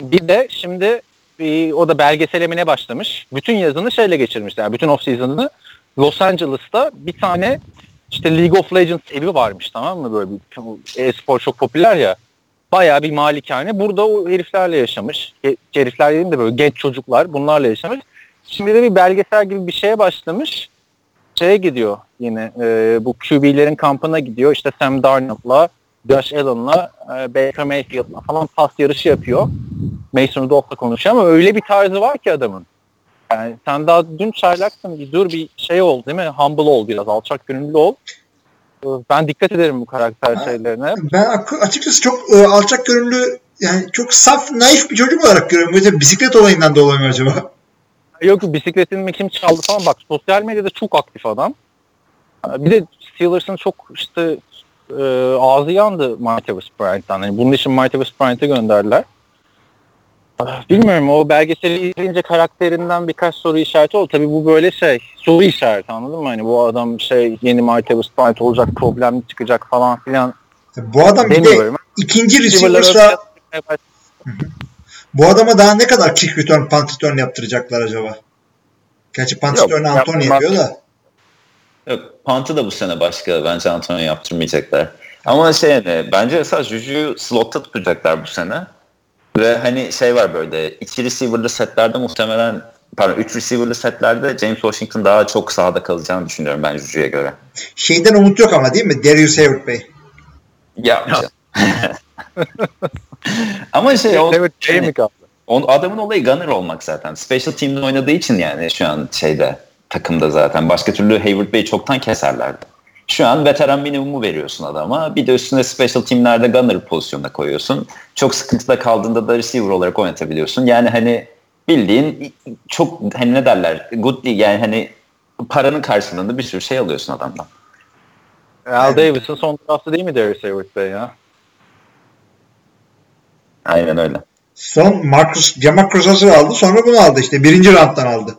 [SPEAKER 3] Bir de şimdi bir, o da belgeselemine başlamış. Bütün yazını şeyle geçirmiş. Yani bütün off season'ını Los Angeles'ta bir tane işte League of Legends evi varmış tamam mı? Böyle bir e-spor çok popüler ya. Bayağı bir malikane. Burada o heriflerle yaşamış. Herifler dediğim de böyle genç çocuklar bunlarla yaşamış. Şimdi de bir belgesel gibi bir şeye başlamış. Şeye gidiyor yine e, bu QB'lerin kampına gidiyor. İşte Sam Darnold'la Josh Allen'la e, Baker Mayfield'la falan pas yarışı yapıyor. Mason Rudolph'la konuşuyor ama öyle bir tarzı var ki adamın. Yani sen daha dün çaylaksın bir dur bir şey ol değil mi? Humble ol biraz alçak gönüllü ol. Ben dikkat ederim bu karakter
[SPEAKER 5] Ha.
[SPEAKER 3] şeylerine.
[SPEAKER 5] Ben açıkçası çok e, alçak gönüllü yani çok saf, naif bir çocuk olarak görüyorum. Mesela bisiklet olayından dolayı mı acaba?
[SPEAKER 3] Yok bisikletini kim çaldı falan bak sosyal medyada çok aktif adam. Bir de Steelers'ın çok işte e, ağzı yandı Martavis Bryant'tan. Yani bunun için Martavis Bryant'ı gönderdiler. Bilmiyorum o belgeseli izleyince karakterinden birkaç soru işareti oldu. Tabii bu böyle şey soru işareti anladın mı? Hani bu adam şey yeni Martavis Bryant olacak problemli çıkacak falan filan
[SPEAKER 5] Bu adam bir de ikinci receiver'sa bu adama daha ne kadar kick return, punt return yaptıracaklar acaba? Gerçi punt Anthony
[SPEAKER 3] yapmaz.
[SPEAKER 5] yapıyor da.
[SPEAKER 4] Yok Pant'ı da bu sene başka. Bence Antonio yaptırmayacaklar. Ama şey hani bence esas Juju'yu slotta tutacaklar bu sene. Ve hani şey var böyle iki receiver'lı setlerde muhtemelen pardon 3 receiver'lı setlerde James Washington daha çok sahada kalacağını düşünüyorum ben Juju'ya göre.
[SPEAKER 5] Şeyden umut yok ama değil mi? Darius Hayward Bey.
[SPEAKER 4] Ya. Ama şey o,
[SPEAKER 3] Evet, şey mi kaldı?
[SPEAKER 4] o adamın olayı gunner olmak zaten. Special team'de oynadığı için yani şu an şeyde takımda zaten. Başka türlü Hayward Bey'i çoktan keserlerdi. Şu an veteran minimumu veriyorsun adama. Bir de üstüne special teamlerde gunner pozisyonuna koyuyorsun. Çok sıkıntıda kaldığında da receiver olarak oynatabiliyorsun. Yani hani bildiğin çok hani ne derler good yani hani paranın karşılığında bir sürü şey alıyorsun adamdan.
[SPEAKER 3] Al Davis'in son draftı değil mi Darius Hayward Bey ya?
[SPEAKER 4] Aynen öyle.
[SPEAKER 5] Son Marcus, Jamarcus Russell aldı. Sonra bunu aldı işte. Birinci rounddan aldı.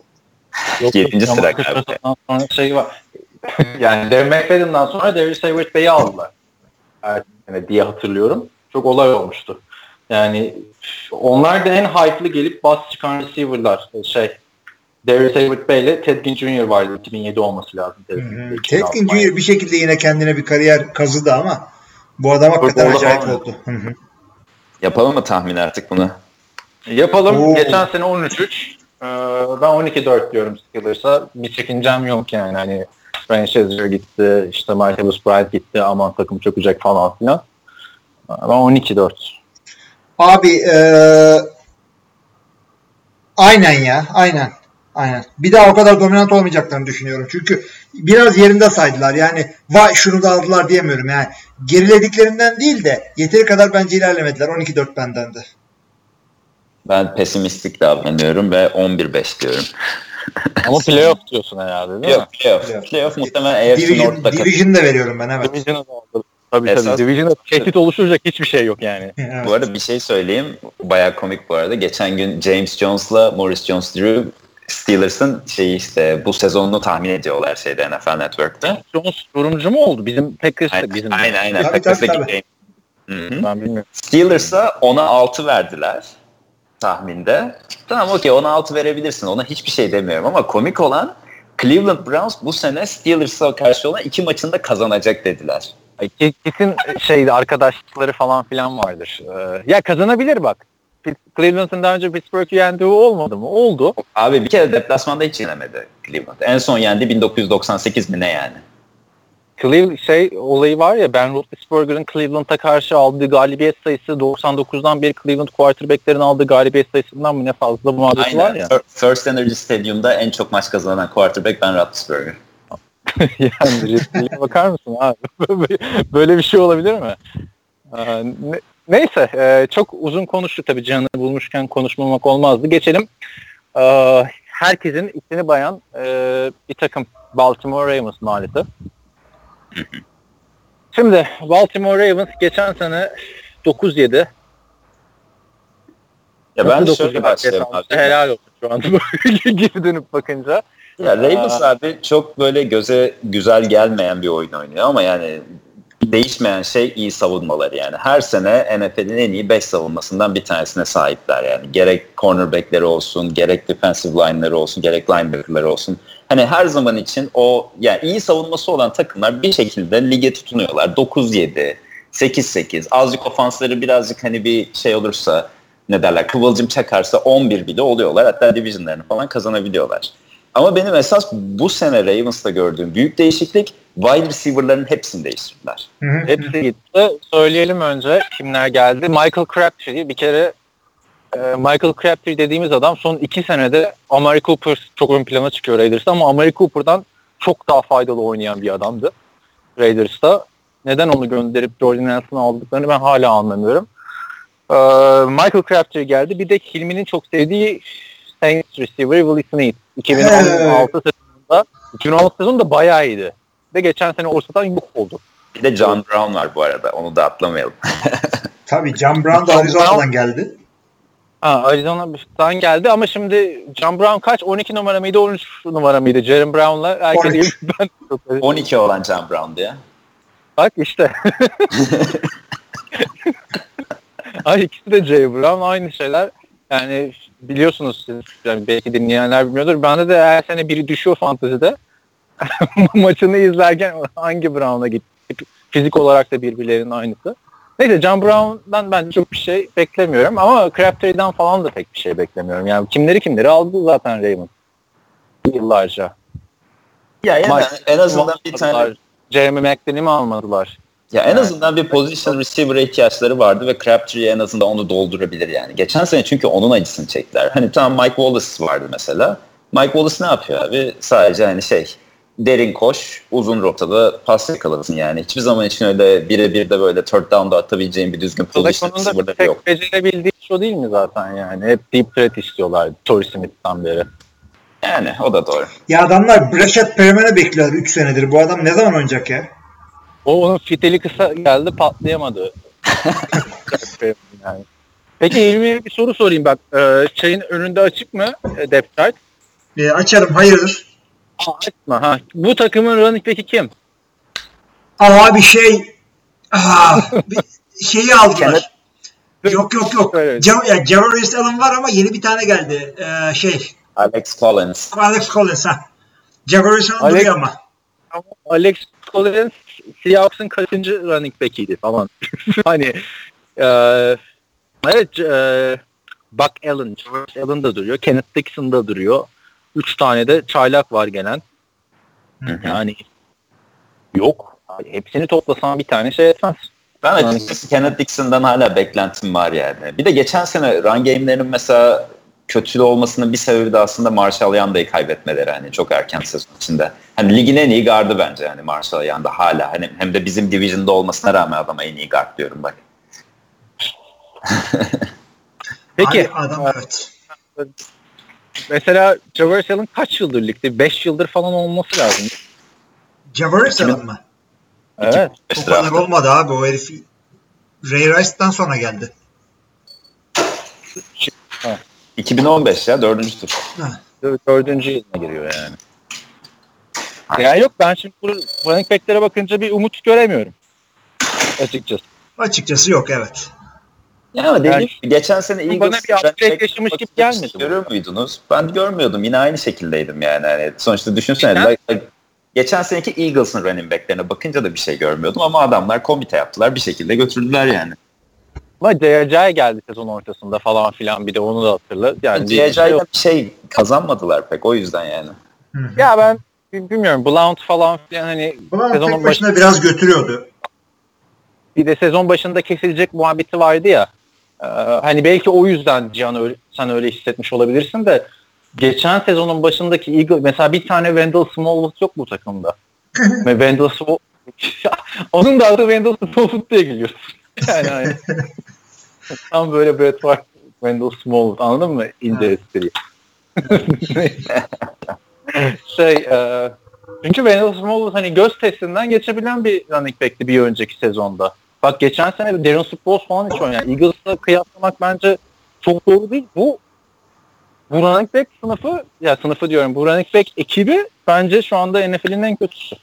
[SPEAKER 3] Yok,
[SPEAKER 4] Yedinci sıra galiba.
[SPEAKER 3] Sonra şey var. yani Darren McFadden'dan sonra Darius Hayward Bey'i aldılar. Yani diye hatırlıyorum. Çok olay olmuştu. Yani onlar da en hype'lı gelip bas çıkan receiver'lar. Şey, Darius Hayward Bey ile Ted Ginn Jr. vardı. 2007 olması lazım. Ted Ginn'de.
[SPEAKER 5] Ted Ginn Jr. bir şekilde yine kendine bir kariyer kazıdı ama bu adam hakikaten acayip oldu. Hı hı.
[SPEAKER 4] Yapalım mı tahmin artık bunu?
[SPEAKER 3] Yapalım.
[SPEAKER 5] Oo.
[SPEAKER 3] Geçen sene 13-3. Ee, ben 12-4 diyorum Steelers'a. Bir çekincem yok yani. Hani Shazier gitti, işte Marcellus Bryant gitti, aman takım çökecek falan filan. Ben 12-4.
[SPEAKER 5] Abi eee aynen ya. Aynen. Aynen. Bir daha o kadar dominant olmayacaklarını düşünüyorum. Çünkü biraz yerinde saydılar. Yani vay şunu da aldılar diyemiyorum. Yani gerilediklerinden değil de yeteri kadar bence ilerlemediler. 12-4 benden de.
[SPEAKER 4] Ben pesimistik davranıyorum ve 11-5 diyorum.
[SPEAKER 3] Ama playoff diyorsun herhalde değil
[SPEAKER 4] Yok playoff.
[SPEAKER 5] Playoff.
[SPEAKER 4] Playoff muhtemelen AFC
[SPEAKER 5] Division,
[SPEAKER 4] North'ta kalır.
[SPEAKER 5] Division da veriyorum ben
[SPEAKER 3] mi?
[SPEAKER 5] evet.
[SPEAKER 3] Division'a da. Tabii
[SPEAKER 4] Esas-
[SPEAKER 3] tabii. Division'da tehdit oluşturacak hiçbir şey yok yani.
[SPEAKER 5] Evet.
[SPEAKER 4] Bu arada bir şey söyleyeyim. Bayağı komik bu arada. Geçen gün James Jones'la Morris Jones-Drew Steelers'ın şeyi işte bu sezonunu tahmin ediyorlar şeyde NFL Network'te.
[SPEAKER 3] Jones yorumcu mu oldu? Bizim Packers'ta
[SPEAKER 4] Aynen
[SPEAKER 3] bizim.
[SPEAKER 4] aynen. aynen. Packers'taki. Steelers'a 10'a 6 verdiler tahminde. Tamam okey 10'a 6 verebilirsin. Ona hiçbir şey demiyorum ama komik olan Cleveland Browns bu sene Steelers'a karşı olan iki maçında kazanacak dediler.
[SPEAKER 3] Kesin şeydi arkadaşlıkları falan filan vardır. Ee, ya kazanabilir bak. Cleveland'ın daha önce Pittsburgh'ü yendiği olmadı mı? Oldu.
[SPEAKER 4] Abi bir kere deplasmanda hiç yenemedi Cleveland. En son yendi 1998 mi ne yani?
[SPEAKER 3] Cleveland şey olayı var ya Ben Roethlisberger'ın Cleveland'a karşı aldığı galibiyet sayısı 99'dan beri Cleveland quarterback'lerin aldığı galibiyet sayısından mı ne fazla muhabbeti var ya.
[SPEAKER 4] Fir- First Energy Stadium'da en çok maç kazanan quarterback Ben Roethlisberger.
[SPEAKER 3] yani bakar mısın abi? Böyle bir şey olabilir mi? Ee, ne- neyse e, çok uzun konuştuk tabii Can'ı bulmuşken konuşmamak olmazdı. Geçelim. Ee, herkesin içini bayan e, bir takım Baltimore Ravens maalesef. Şimdi Baltimore Ravens geçen sene 9-7.
[SPEAKER 4] Ya ben
[SPEAKER 3] Nasıl
[SPEAKER 4] şöyle
[SPEAKER 3] 9-7
[SPEAKER 4] başlayayım abi.
[SPEAKER 3] Helal olsun şu anda geri dönüp bakınca.
[SPEAKER 4] Ya Ravens abi çok böyle göze güzel gelmeyen bir oyun oynuyor ama yani değişmeyen şey iyi savunmaları yani. Her sene NFL'in en iyi 5 savunmasından bir tanesine sahipler yani. Gerek cornerbackleri olsun, gerek defensive line'ları olsun, gerek linebacker'ları olsun. Hani her zaman için o yani iyi savunması olan takımlar bir şekilde lige tutunuyorlar. 9-7, 8-8. Azıcık ofansları birazcık hani bir şey olursa ne derler kıvılcım çakarsa 11 bile oluyorlar. Hatta divisionlarını falan kazanabiliyorlar. Ama benim esas bu sene Ravens'ta gördüğüm büyük değişiklik wide receiver'ların hepsini değiştirdiler.
[SPEAKER 3] Hepsi gitti. Söyleyelim önce kimler geldi. Michael Crabtree bir kere Michael Crabtree dediğimiz adam son iki senede Amari Cooper çok ön plana çıkıyor Raiders'ta ama Amari Cooper'dan çok daha faydalı oynayan bir adamdı Raiders'ta. Neden onu gönderip Jordan Nelson'ı aldıklarını ben hala anlamıyorum. E, Michael Crabtree geldi. Bir de Hilmi'nin çok sevdiği Saints receiver Willie Snead. 2016 sezonunda 2016 sezonunda bayağı iyiydi. Ve geçen sene ortadan yok oldu.
[SPEAKER 4] Bir de John Brown var bu arada. Onu da atlamayalım.
[SPEAKER 5] Tabii John Brown da Arizona'dan geldi.
[SPEAKER 3] Ha, Arizona'dan geldi ama şimdi John Brown kaç? 12 numara mıydı? 13 numara mıydı? Jeremy Brown'la herkes
[SPEAKER 5] 13.
[SPEAKER 3] gibi ben çok
[SPEAKER 4] 12 olan John Brown diye.
[SPEAKER 3] Bak işte. Ay ikisi de Jay Brown aynı şeyler. Yani biliyorsunuz siz yani belki dinleyenler bilmiyordur. Bende de her sene biri düşüyor fantezide. Maçını izlerken hangi Brown'a gitti? Fizik olarak da birbirlerinin aynısı. Neyse John Brown'dan ben çok bir şey beklemiyorum ama Crabtree'den falan da pek bir şey beklemiyorum. Yani kimleri kimleri aldı zaten Raymond yıllarca.
[SPEAKER 4] Ya en,
[SPEAKER 3] Mike
[SPEAKER 4] en azından bir tane.
[SPEAKER 3] Jeremy McLean'i mi almadılar?
[SPEAKER 4] Ya en
[SPEAKER 3] Yani-
[SPEAKER 4] azından bir position receiver'a ihtiyaçları vardı ve Crabtree en azından onu doldurabilir yani. Geçen sene çünkü onun acısını çektiler. Hani tamam Mike Wallace vardı mesela. Mike Wallace ne yapıyor abi? Sadece hani şey derin koş, uzun rotada pas yakalasın yani. Hiçbir zaman için öyle birebir de böyle third down'da atabileceğin bir düzgün
[SPEAKER 3] Telefonunda
[SPEAKER 4] receiver'ları
[SPEAKER 3] tek
[SPEAKER 4] yok.
[SPEAKER 3] becerebildiği şu değil mi zaten yani? Hep deep threat istiyorlar Torrey Smith'ten beri.
[SPEAKER 4] Yani o da doğru.
[SPEAKER 5] Ya adamlar Brashad Perriman'ı bekliyorlar 3 senedir. Bu adam ne zaman oynayacak ya?
[SPEAKER 3] O onun fiteli kısa geldi patlayamadı. yani. Peki Hilmi'ye bir soru sorayım bak. Ee, çayın önünde açık mı e, depth chart?
[SPEAKER 5] E, açarım hayırdır?
[SPEAKER 3] Açma ha. Bu takımın running back'i kim?
[SPEAKER 5] Abi şey aa, bir şeyi aldılar. Yok yok yok. Ya, Javarius Allen var ama yeni bir tane geldi. Ee, şey
[SPEAKER 4] Alex Collins.
[SPEAKER 5] Alex Collins ha. Javarius Allen
[SPEAKER 3] Alex-
[SPEAKER 5] duruyor ama.
[SPEAKER 3] Ama Alex Collins Seahawks'ın kaçıncı running back'iydi falan. hani e, evet e, Buck Allen, George Allen da duruyor. Kenneth Dixon da duruyor. Üç tane de çaylak var gelen. Yani yok. Abi Hepsini toplasan bir tane şey etmez.
[SPEAKER 4] Ben açıkçası Kenneth Dixon'dan hala beklentim var yani. Bir de geçen sene run game'lerinin mesela kötü olmasının bir sebebi de aslında Marshall Yanda'yı kaybetmeleri hani çok erken sezon içinde. Hani ligin en iyi gardı bence hani Marshall Yanda hala hani hem de bizim division'da olmasına rağmen adama en iyi guard diyorum bak.
[SPEAKER 3] Peki
[SPEAKER 5] Abi adam evet.
[SPEAKER 3] Mesela Javarius Allen kaç yıldır ligde? 5 yıldır falan olması lazım.
[SPEAKER 5] Javarius Allen mı?
[SPEAKER 3] Evet.
[SPEAKER 5] O kadar olmadı abi o herif Ray Rice'dan sonra geldi.
[SPEAKER 4] 2015 ya dördüncü tur.
[SPEAKER 5] Ha.
[SPEAKER 3] Dördüncü yılına giriyor yani. Yani yok ben şimdi bu running back'lere bakınca bir umut göremiyorum. Açıkçası.
[SPEAKER 5] Açıkçası yok evet.
[SPEAKER 4] Ya ama dediğim
[SPEAKER 3] Yani-
[SPEAKER 4] gibi geçen sene
[SPEAKER 3] Bana
[SPEAKER 4] Eagles
[SPEAKER 3] bir upgrade yaşamış gibi gelmedi.
[SPEAKER 4] Görüyor muydunuz? Ben görmüyordum. Yine aynı şekildeydim yani. Hani sonuçta düşünsene.
[SPEAKER 3] Geçen-
[SPEAKER 4] like- Geçen seneki Eagles'ın running back'lerine bakınca da bir şey görmüyordum ama adamlar komite yaptılar. Bir şekilde götürdüler yani.
[SPEAKER 3] Ama J.J. geldi sezon ortasında falan filan bir de onu da hatırla. Yani bir şey
[SPEAKER 4] bir şey kazanmadılar pek o yüzden yani.
[SPEAKER 5] Hı hı.
[SPEAKER 3] Ya ben bi- bilmiyorum Blount falan filan hani
[SPEAKER 5] Buna
[SPEAKER 3] sezonun
[SPEAKER 5] tek başına
[SPEAKER 3] başında
[SPEAKER 5] biraz götürüyordu.
[SPEAKER 3] bir de sezon başında kesilecek muhabbeti vardı ya. Ee, hani belki o yüzden Cihan öyle, sen öyle hissetmiş olabilirsin de geçen sezonun başındaki Eagle mesela bir tane Wendell Smallwood yok bu takımda. Ve Wendell Smallwood onun da adı Wendell Smallwood diye geliyor. yani hani. Tam böyle Brett Favre Wendell Smallwood anladın mı? Espri. şey e, çünkü Wendell Smallwood hani göz testinden geçebilen bir running back'ti bir önceki sezonda. Bak geçen sene Darren Sproles falan hiç oynayan. Eagles'la kıyaslamak bence çok doğru değil. Bu bu running back sınıfı ya sınıfı diyorum bu running back ekibi bence şu anda NFL'in en kötüsü.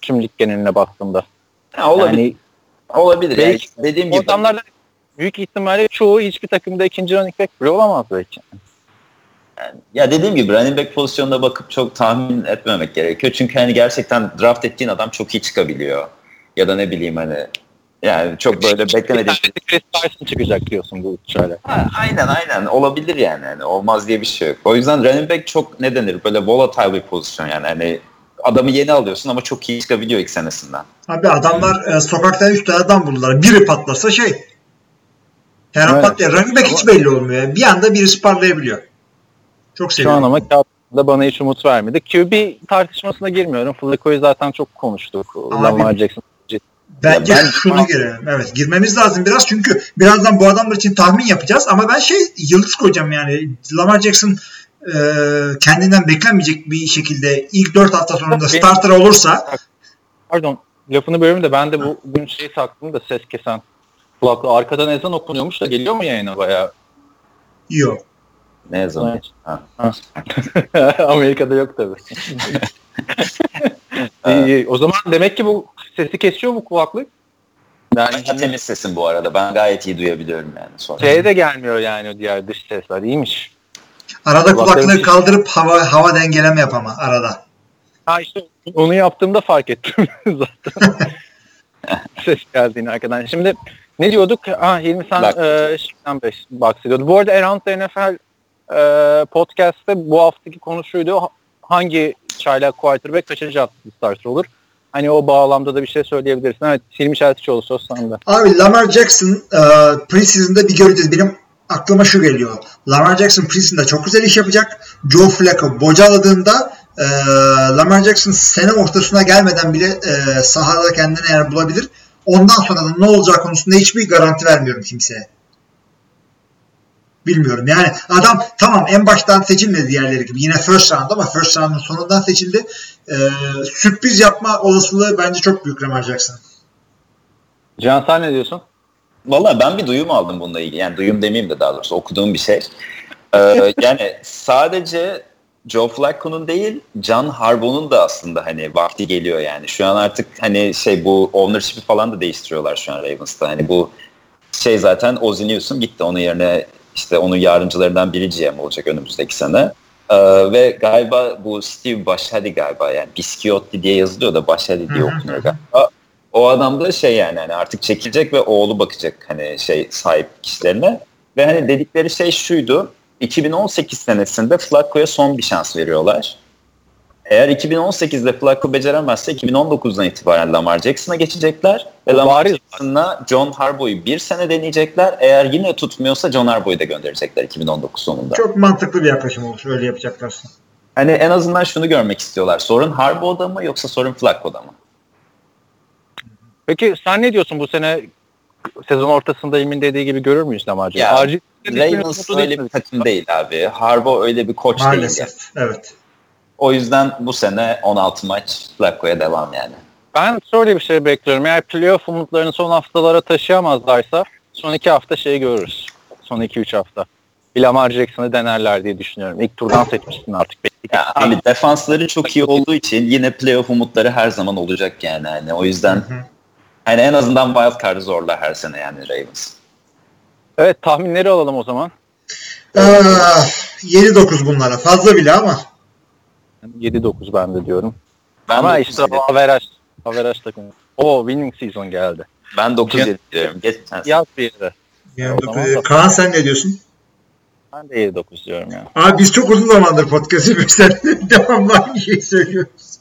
[SPEAKER 3] Şimdilik geneline baktığımda.
[SPEAKER 4] Ha, olabilir.
[SPEAKER 3] Yani
[SPEAKER 4] olabilir. Yani
[SPEAKER 3] belki
[SPEAKER 4] dediğim
[SPEAKER 3] o
[SPEAKER 4] gibi.
[SPEAKER 3] adamlardan büyük ihtimalle çoğu hiçbir takımda ikinci running back bile olamaz belki.
[SPEAKER 4] Ya dediğim gibi running back pozisyonuna bakıp çok tahmin etmemek gerekiyor. Çünkü hani gerçekten draft ettiğin adam çok iyi çıkabiliyor. Ya da ne bileyim hani yani çok böyle
[SPEAKER 3] tanesi Chris Tyson çıkacak diyorsun bu şöyle.
[SPEAKER 4] Ha, aynen aynen olabilir yani. yani olmaz diye bir şey yok. O yüzden running back çok ne denir böyle volatile bir pozisyon yani hani adamı yeni alıyorsun ama çok iyi çıkabiliyor ilk senesinden.
[SPEAKER 5] Abi adamlar e, sokakta 3 tane adam buldular. Biri patlasa şey. Her an
[SPEAKER 3] Evet.
[SPEAKER 5] patlıyor. Running back hiç belli olmuyor. Bir anda birisi parlayabiliyor. Çok
[SPEAKER 3] Şu
[SPEAKER 5] seviyorum.
[SPEAKER 3] an ama kağıtta bana hiç umut vermedi. QB tartışmasına girmiyorum. Flacco'yu zaten çok konuştuk.
[SPEAKER 5] Abi-
[SPEAKER 3] Lamar Jackson.
[SPEAKER 5] Bence
[SPEAKER 4] Ya ben-
[SPEAKER 5] şunu girelim. Evet girmemiz lazım biraz çünkü birazdan bu adamlar için tahmin yapacağız ama ben şey yıldız koyacağım yani. Lamar Jackson e, kendinden beklenmeyecek bir şekilde ilk 4 hafta sonunda
[SPEAKER 3] Benim-
[SPEAKER 5] starter olursa
[SPEAKER 3] Pardon lafını bölüyorum da ben de bu bugün şeyi taktım da ses kesen kulaklığı. Arkadan ezan okunuyormuş da geliyor mu yayına bayağı?
[SPEAKER 5] yok.
[SPEAKER 4] Ne?
[SPEAKER 3] Evet.
[SPEAKER 4] Ha.
[SPEAKER 3] Amerika'da yok tabii. İyi. O zaman demek ki bu sesi kesiyor bu kulaklık. Yani
[SPEAKER 4] Ben temiz sesim bu arada. Ben gayet iyi duyabiliyorum yani sonra.
[SPEAKER 3] şeye de gelmiyor yani o diğer dış sesler. İyiymiş.
[SPEAKER 5] Arada
[SPEAKER 3] Kulaklarım
[SPEAKER 5] kulaklığı kaldırıp hava hava dengeleme yap ama arada.
[SPEAKER 3] Ha işte onu yaptığımda fark ettim zaten. Ses geldiğini arkadan. Şimdi Ne diyorduk? Ha, Hilmi sen
[SPEAKER 4] Bak.
[SPEAKER 3] e, beş- bahsediyordun. Bu arada Around the NFL e, podcast'te bu haftaki konu şuydu. Ha- Hangi çaylak quarterback kaçıncı hafta starter olur? Hani o bağlamda da bir şey söyleyebilirsin. Evet Hilmi Çeltikçioğlu söz sende.
[SPEAKER 5] Abi Lamar Jackson e, preseason'da bir göreceğiz. Benim aklıma şu geliyor. Lamar Jackson preseason'da çok güzel iş yapacak. Joe Flacco bocaladığında e, Lamar Jackson sene ortasına gelmeden bile e, sahada kendine yer bulabilir. Ondan sonra da ne olacağı konusunda hiçbir garanti vermiyorum kimseye. Bilmiyorum. Yani adam tamam en baştan seçilmedi diğerleri gibi. Yine first round ama first round'ın sonundan seçildi. E, sürpriz yapma olasılığı bence çok büyük Lamar Jackson.
[SPEAKER 3] Can sen ne diyorsun?
[SPEAKER 4] Valla ben bir duyum aldım bununla ilgili. Yani duyum demeyeyim de daha doğrusu okuduğum bir şey. Ee, yani sadece Joe Flacco'nun değil John Harbaugh'un da aslında hani vakti geliyor yani. Şu an artık hani şey bu ownership'i falan da değiştiriyorlar şu an Ravens'ta. Hani bu şey zaten Ozzie Newsome gitti. Onun yerine işte onun yardımcılarından biri GM olacak önümüzdeki sene. Ee, ve galiba bu Steve Başhadi galiba yani Biskiotti diye yazılıyor da Başhadi diye okunuyor galiba. O adam da şey yani hani artık çekilecek ve oğlu bakacak hani şey sahip kişilerine. Ve hani dedikleri şey şuydu. 2018 senesinde Flacco'ya son bir şans veriyorlar. Eğer 2018'de Flacco beceremezse 2019'dan itibaren Lamar Jackson'a geçecekler. Ve Lamar. Jackson'la John Harbaugh'u bir sene deneyecekler. Eğer yine tutmuyorsa John Harbaugh'u da gönderecekler 2019 sonunda.
[SPEAKER 5] Çok mantıklı bir yaklaşım olur. Öyle yapacaklarsa.
[SPEAKER 4] Hani en azından şunu görmek istiyorlar. Sorun Harbaugh'da mı yoksa sorun Flacco'da mı?
[SPEAKER 3] Peki sen ne diyorsun bu sene sezon ortasında Hilmi'nin dediği gibi görür müyüz?
[SPEAKER 4] Ya,
[SPEAKER 3] Acil
[SPEAKER 4] Ravens öyle bir takım değil abi. Harbaugh öyle bir koç değil. yani.
[SPEAKER 5] Maalesef. Evet.
[SPEAKER 4] O yüzden bu sene 16 maç Flacco'ya devam yani.
[SPEAKER 3] Ben şöyle bir şey bekliyorum. Eğer playoff umutlarını son haftalara taşıyamazlarsa son iki hafta şeyi görürüz. Son iki üç hafta. Lamar Jackson'ı denerler diye düşünüyorum. İlk turdan seçmişsin artık.
[SPEAKER 4] Ya abi defansları çok iyi olduğu için yine playoff umutları her zaman olacak yani. Hani o yüzden hani en azından wild card'ı zorlar her sene yani Ravens.
[SPEAKER 3] Evet tahminleri alalım o zaman.
[SPEAKER 5] Ah, 7-9 bunlara. Fazla bile ama.
[SPEAKER 3] 7-9 ben de diyorum.
[SPEAKER 4] Ben
[SPEAKER 3] Ama
[SPEAKER 4] 9
[SPEAKER 3] işte o averaj. Averaj takımı. O winning season geldi.
[SPEAKER 4] ben 9 7 diyorum. Geç sen.
[SPEAKER 3] Yaz bir yere.
[SPEAKER 5] Yani Kaan sen ne diyorsun?
[SPEAKER 3] Ben de 7-9 diyorum ya.
[SPEAKER 5] Abi biz çok uzun zamandır podcast yapıyoruz. Devamlı aynı şeyi söylüyoruz.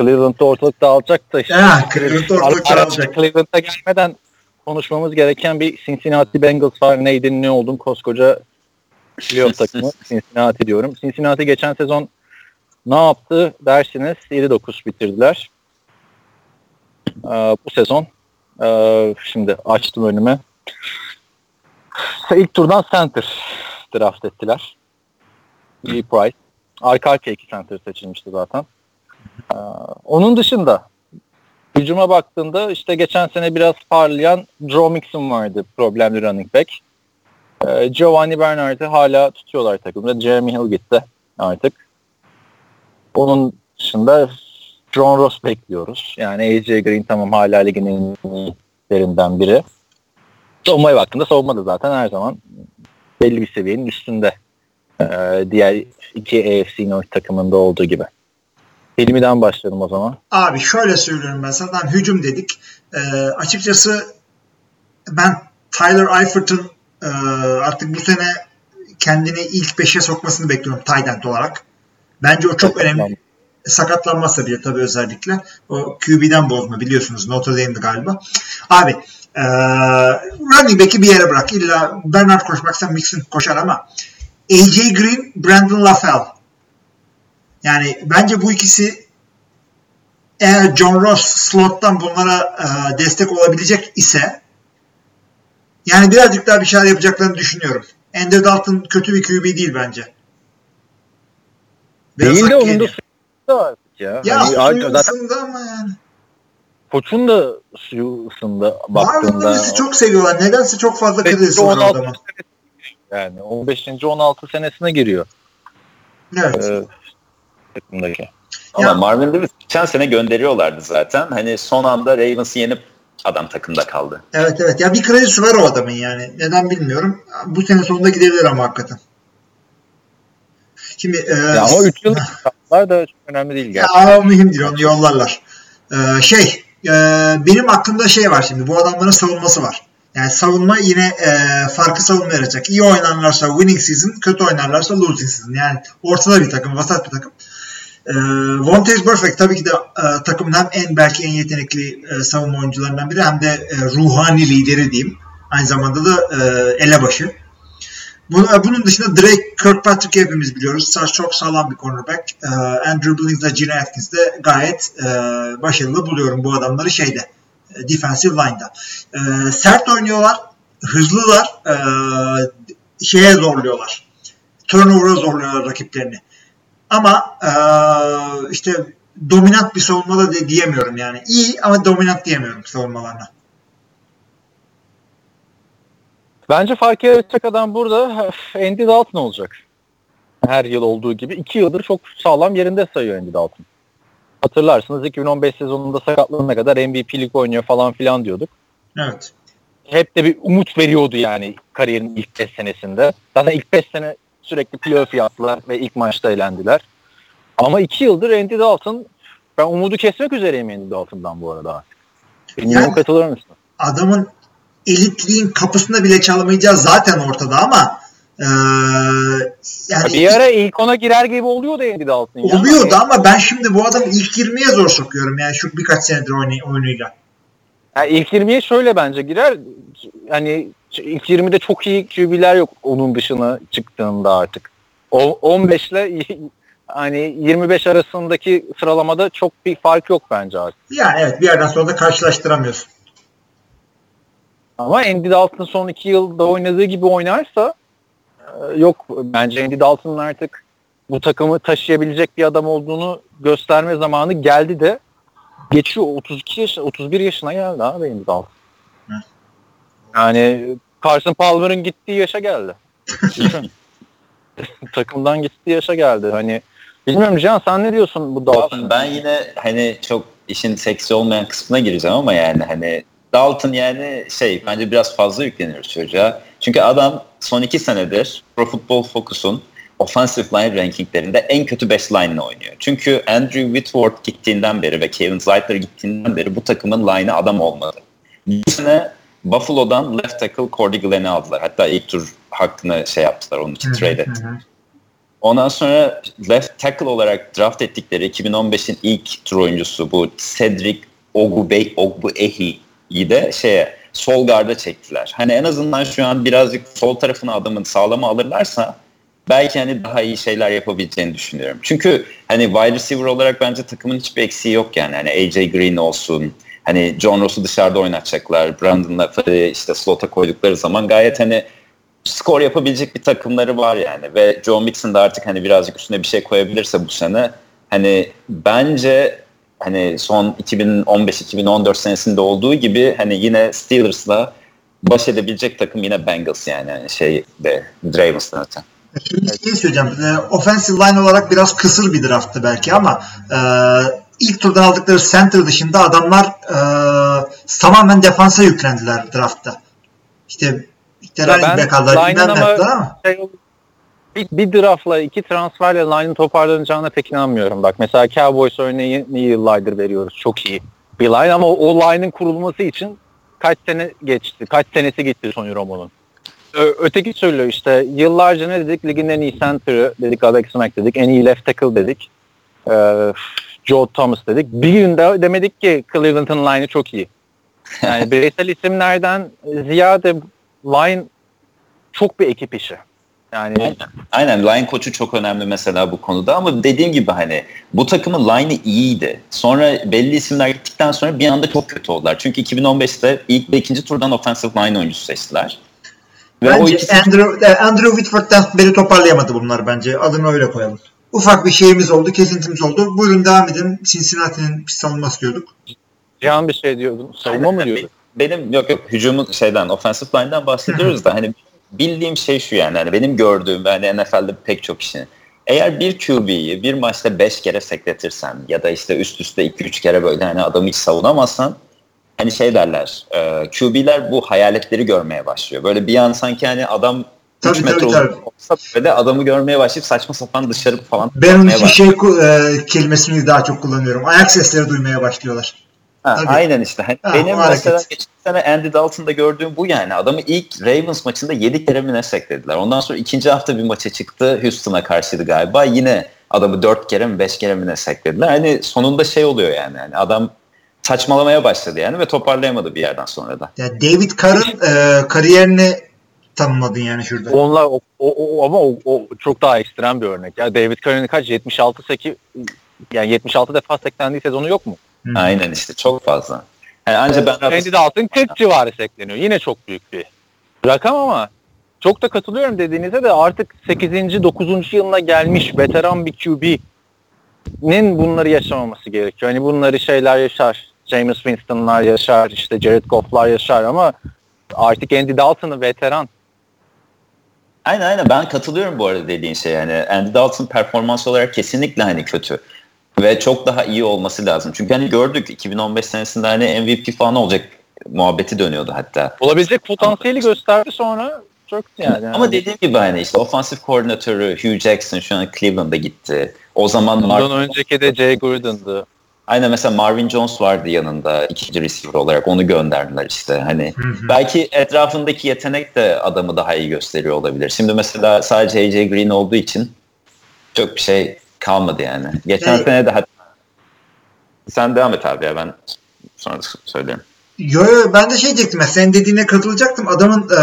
[SPEAKER 3] Cleveland'da ortalık dağılacak da işte.
[SPEAKER 5] Ha, Cleveland'da ortalık dağılacak.
[SPEAKER 3] Cleveland'a gelmeden konuşmamız gereken bir Cincinnati Bengals var. Neydi ne oldun koskoca playoff takımı Cincinnati diyorum. Cincinnati geçen sezon ne yaptı dersiniz 7-9 bitirdiler. Ee, bu sezon ee, şimdi açtım önüme. İlk turdan center draft ettiler. Lee Price. Arka arkaya iki center seçilmişti zaten. Ee, onun dışında hücuma baktığında işte geçen sene biraz parlayan Joe Mixon vardı problemli running back. Ee, Giovanni Bernard'ı hala tutuyorlar takımda. Jeremy Hill gitti artık. Onun dışında John Ross bekliyoruz. Yani AJ Green tamam hala ligin en iyilerinden biri. Savunmaya baktığında savunma da zaten her zaman belli bir seviyenin üstünde. Ee, diğer iki AFC North takımında olduğu gibi. Hilmi'den başlayalım o zaman.
[SPEAKER 5] Abi şöyle söylüyorum ben zaten hücum dedik. Ee, açıkçası ben Tyler Eifert'ın e, artık bu sene kendini ilk 5'e sokmasını bekliyorum tight olarak. Bence o çok önemli. Sakatlanmazsa bile tabii özellikle. O QB'den bozma biliyorsunuz. Notre Dame'di galiba. Abi e, running back'i bir yere bırak. İlla Bernard koşmaksa Mixon koşar ama AJ Green, Brandon LaFell. Yani bence bu ikisi eğer John Ross slottan bunlara e, destek olabilecek ise yani birazcık daha bir şeyler yapacaklarını düşünüyorum. Ender Dalton kötü bir QB değil bence. Biraz
[SPEAKER 3] Değil de onun da suyu da artık ya.
[SPEAKER 5] Ya
[SPEAKER 3] Hani
[SPEAKER 5] suyu
[SPEAKER 3] zaten
[SPEAKER 5] ısındı ama yani.
[SPEAKER 3] koçun da suyu ısındı baktığında.
[SPEAKER 5] çok seviyorlar. Nedense çok fazla kredisi var
[SPEAKER 3] 16
[SPEAKER 5] adamın.
[SPEAKER 3] yani 15. 16 senesine giriyor.
[SPEAKER 5] Evet.
[SPEAKER 3] Ee, takımdaki.
[SPEAKER 4] Ama
[SPEAKER 5] Ya-
[SPEAKER 4] Marvin Lewis geçen sene gönderiyorlardı zaten. Hani son anda Ravens'ı yenip adam takımda kaldı.
[SPEAKER 5] Evet evet. Ya bir kredisi var o adamın yani. Neden bilmiyorum. Bu sene sonunda gidebilir ama hakikaten. Şimdi e,
[SPEAKER 3] Ya o 3 yıllık şartlar da çok önemli değil
[SPEAKER 5] Ya
[SPEAKER 3] gerçekten.
[SPEAKER 5] o mühim değil onu yollarlar. Ee, şey e, benim aklımda şey var şimdi. Bu adamların savunması var. Yani savunma yine e, farkı savunma yaratacak. İyi oynarlarsa winning season, kötü oynarlarsa losing season. Yani ortada bir takım, vasat bir takım. E, Vontaze Perfect tabii ki de e, takımın hem en belki en yetenekli e, savunma oyuncularından biri hem de e, ruhani lideri diyeyim. Aynı zamanda da e, elebaşı. Bunun, dışında Drake Kirkpatrick'i hepimiz biliyoruz. Çok sağlam bir cornerback. E, Andrew Billings ve Gene Atkins de gayet e, başarılı buluyorum bu adamları şeyde. E, defensive line'da. E, sert oynuyorlar. Hızlılar. E, şeye zorluyorlar. Turnover'a zorluyorlar rakiplerini. Ama işte dominant bir savunmada de diyemiyorum yani. İyi ama dominant diyemiyorum savunmalarına.
[SPEAKER 3] Bence fark yaratacak adam burada Andy Dalton olacak. Her yıl olduğu gibi. iki yıldır çok sağlam yerinde sayıyor Andy Dalton. Hatırlarsınız 2015 sezonunda sakatlanana kadar MVP'lik oynuyor falan filan diyorduk.
[SPEAKER 5] Evet.
[SPEAKER 3] Hep de bir umut veriyordu yani kariyerin ilk 5 senesinde. Zaten ilk 5 sene sürekli playoff yaptılar ve ilk maçta elendiler. Ama 2 yıldır Andy Dalton ben umudu kesmek üzereyim Andy Dalton'dan bu arada. Bilmiyorum yani, katılır mısın?
[SPEAKER 5] Adamın elitliğin kapısında bile çalamayacağı zaten ortada ama ee,
[SPEAKER 3] yani bir ara ilk ona girer gibi oluyordu Andy Dalton.
[SPEAKER 5] Oluyordu yani. ama ben şimdi bu adamı ilk 20'ye zor sokuyorum yani şu birkaç senedir oynay- oyunuyla.
[SPEAKER 3] Yani ilk 20'ye şöyle bence girer. Hani ilk 20'de çok iyi QB'ler yok onun dışına çıktığında artık. O 15 ile hani 25 arasındaki sıralamada çok bir fark yok bence artık.
[SPEAKER 5] Yani evet bir yerden sonra da karşılaştıramıyorsun.
[SPEAKER 3] Ama Andy Dalton son iki yılda oynadığı gibi oynarsa e, yok bence Andy Dalton'ın artık bu takımı taşıyabilecek bir adam olduğunu gösterme zamanı geldi de geçiyor 32 yaş 31 yaşına geldi abi Andy Dalton. Yani Carson Palmer'ın gittiği yaşa geldi. Takımdan gittiği yaşa geldi. Hani bilmiyorum Can sen ne diyorsun bu Dalton?
[SPEAKER 4] Ben yine hani çok işin seksi olmayan kısmına gireceğim ama yani hani Dalton yani şey bence biraz fazla yükleniyoruz çocuğa. Çünkü adam son iki senedir Pro Football Focus'un offensive line rankinglerinde en kötü 5 line'ını oynuyor. Çünkü Andrew Whitworth gittiğinden beri ve Kevin Zeitler gittiğinden beri bu takımın line'ı adam olmadı. Bu sene Buffalo'dan left tackle Cordy Glenn'i aldılar. Hatta ilk tur hakkını şey yaptılar onun için trade etti. Ondan sonra left tackle olarak draft ettikleri 2015'in ilk tur oyuncusu bu Cedric Ogubey Ogbuehi iyi de şeye sol garda çektiler. Hani en azından şu an birazcık sol tarafına adamın sağlama alırlarsa belki hani daha iyi şeyler yapabileceğini düşünüyorum. Çünkü hani wide receiver olarak bence takımın hiçbir eksiği yok yani. Hani AJ Green olsun, hani John Ross'u dışarıda oynatacaklar. Brandon'la işte slot'a koydukları zaman gayet hani skor yapabilecek bir takımları var yani. Ve Joe Mixon da artık hani birazcık üstüne bir şey koyabilirse bu sene hani bence hani son 2015-2014 senesinde olduğu gibi hani yine Steelers'la baş edebilecek takım yine Bengals yani, yani şey de Ravens'tan öte.
[SPEAKER 5] Şimdi şey söyleyeceğim. E, offensive line olarak biraz kısır bir drafttı belki ama e, ilk turdan aldıkları center dışında adamlar e, tamamen defansa yüklendiler draftta. İşte işte running back aldılar. Bilmem ama şey,
[SPEAKER 3] bir, bir draftla iki transferle line'ın toparlanacağına pek inanmıyorum. Bak mesela Cowboys örneği niye yıllardır veriyoruz. Çok iyi bir line ama o, o line'ın kurulması için kaç sene geçti? Kaç senesi gitti Tony Romo'nun? öteki söylüyor işte yıllarca ne dedik? Ligin en iyi center'ı dedik Alex Mack dedik. En iyi left tackle dedik. Ee, Joe Thomas dedik. Bir günde demedik ki Cleveland'ın line'ı çok iyi. Yani bireysel isimlerden ziyade line çok bir ekip işi. Yani
[SPEAKER 4] aynen. aynen line koçu çok önemli mesela bu konuda ama dediğim gibi hani bu takımın line'ı iyiydi. Sonra belli isimler gittikten sonra bir anda çok kötü oldular. Çünkü 2015'te ilk ve ikinci turdan offensive line oyuncusu seçtiler.
[SPEAKER 5] Ve bence o ikisi... Andrew, e, Andrew Whitford'dan beri toparlayamadı bunlar bence. Adını öyle koyalım. Ufak bir şeyimiz oldu, kesintimiz oldu. Buyurun devam edin. Cincinnati'nin savunması diyorduk.
[SPEAKER 3] Cihan bir şey diyordun. Savunma mı diyordun?
[SPEAKER 4] Benim yok yok hücumun şeyden offensive line'dan bahsediyoruz da hani bildiğim şey şu yani hani benim gördüğüm ve hani NFL'de pek çok kişinin eğer bir QB'yi bir maçta 5 kere sekletirsen ya da işte üst üste 2-3 kere böyle hani adamı hiç savunamazsan hani şey derler e, QB'ler bu hayaletleri görmeye başlıyor. Böyle bir an sanki hani adam
[SPEAKER 5] tabii, 3 metre tabii,
[SPEAKER 4] olsa böyle adamı görmeye başlayıp saçma sapan dışarı falan
[SPEAKER 5] Ben onun için şey e, kelimesini daha çok kullanıyorum. Ayak sesleri duymaya başlıyorlar.
[SPEAKER 4] Ha,
[SPEAKER 5] Tabii.
[SPEAKER 4] aynen işte. Hani
[SPEAKER 5] Ha,
[SPEAKER 4] benim mesela
[SPEAKER 5] hareket.
[SPEAKER 4] geçen sene Andy Dalton'da gördüğüm bu yani. Adamı ilk Ravens maçında 7 kere mi ne seklediler. Ondan sonra ikinci hafta bir maça çıktı. Houston'a karşıydı galiba. Yine adamı 4 kere mi 5 kere mi ne seklediler. Hani sonunda şey oluyor yani. yani adam saçmalamaya başladı yani ve toparlayamadı bir yerden sonra da.
[SPEAKER 5] Ya David Carr'ın e, kariyerini tanımladın yani şurada.
[SPEAKER 3] Onlar o, o, o- ama o, o çok daha ekstrem bir örnek. Ya David Carr'ın kaç 76 8 yani 76 defa seklendiği sezonu yok mu?
[SPEAKER 5] Hı.
[SPEAKER 4] Aynen işte çok fazla. Yani anca ben
[SPEAKER 3] Randy Dalton 40 civarı sekleniyor. Yine çok büyük bir rakam ama çok da katılıyorum dediğinize de artık 8. 9. yılına gelmiş veteran bir QB'nin bunları yaşamaması gerekiyor. Hani bunları şeyler yaşar. James Winston'lar yaşar, işte Jared Goff'lar yaşar ama artık Andy Dalton'ı veteran.
[SPEAKER 4] Aynen aynen ben katılıyorum bu arada dediğin şey yani Andy Dalton performans olarak kesinlikle hani kötü ve çok daha iyi olması lazım. Çünkü hani gördük 2015 senesinde hani MVP falan olacak muhabbeti dönüyordu hatta.
[SPEAKER 3] Olabilecek potansiyeli gösterdi sonra çöktü yani.
[SPEAKER 4] Ama dediğim gibi hani işte ofansif koordinatörü Hugh Jackson şu an Cleveland'a gitti. O zaman
[SPEAKER 3] Ondan
[SPEAKER 4] Marvin,
[SPEAKER 3] önceki de Jay Gruden'dı.
[SPEAKER 4] aynen mesela Marvin Jones vardı yanında ikinci receiver olarak onu gönderdiler işte. Hani
[SPEAKER 5] Hı hı.
[SPEAKER 4] belki etrafındaki yetenek de adamı daha iyi gösteriyor olabilir. Şimdi mesela sadece AJ Green olduğu için çok bir şey kalmadı yani. Geçen
[SPEAKER 5] Evet.
[SPEAKER 4] sene de hatta sen devam et abi ya ben sonra söylerim.
[SPEAKER 5] Yo yo ben de şey diyecektim. ya, Senin dediğine katılacaktım. Adamın e,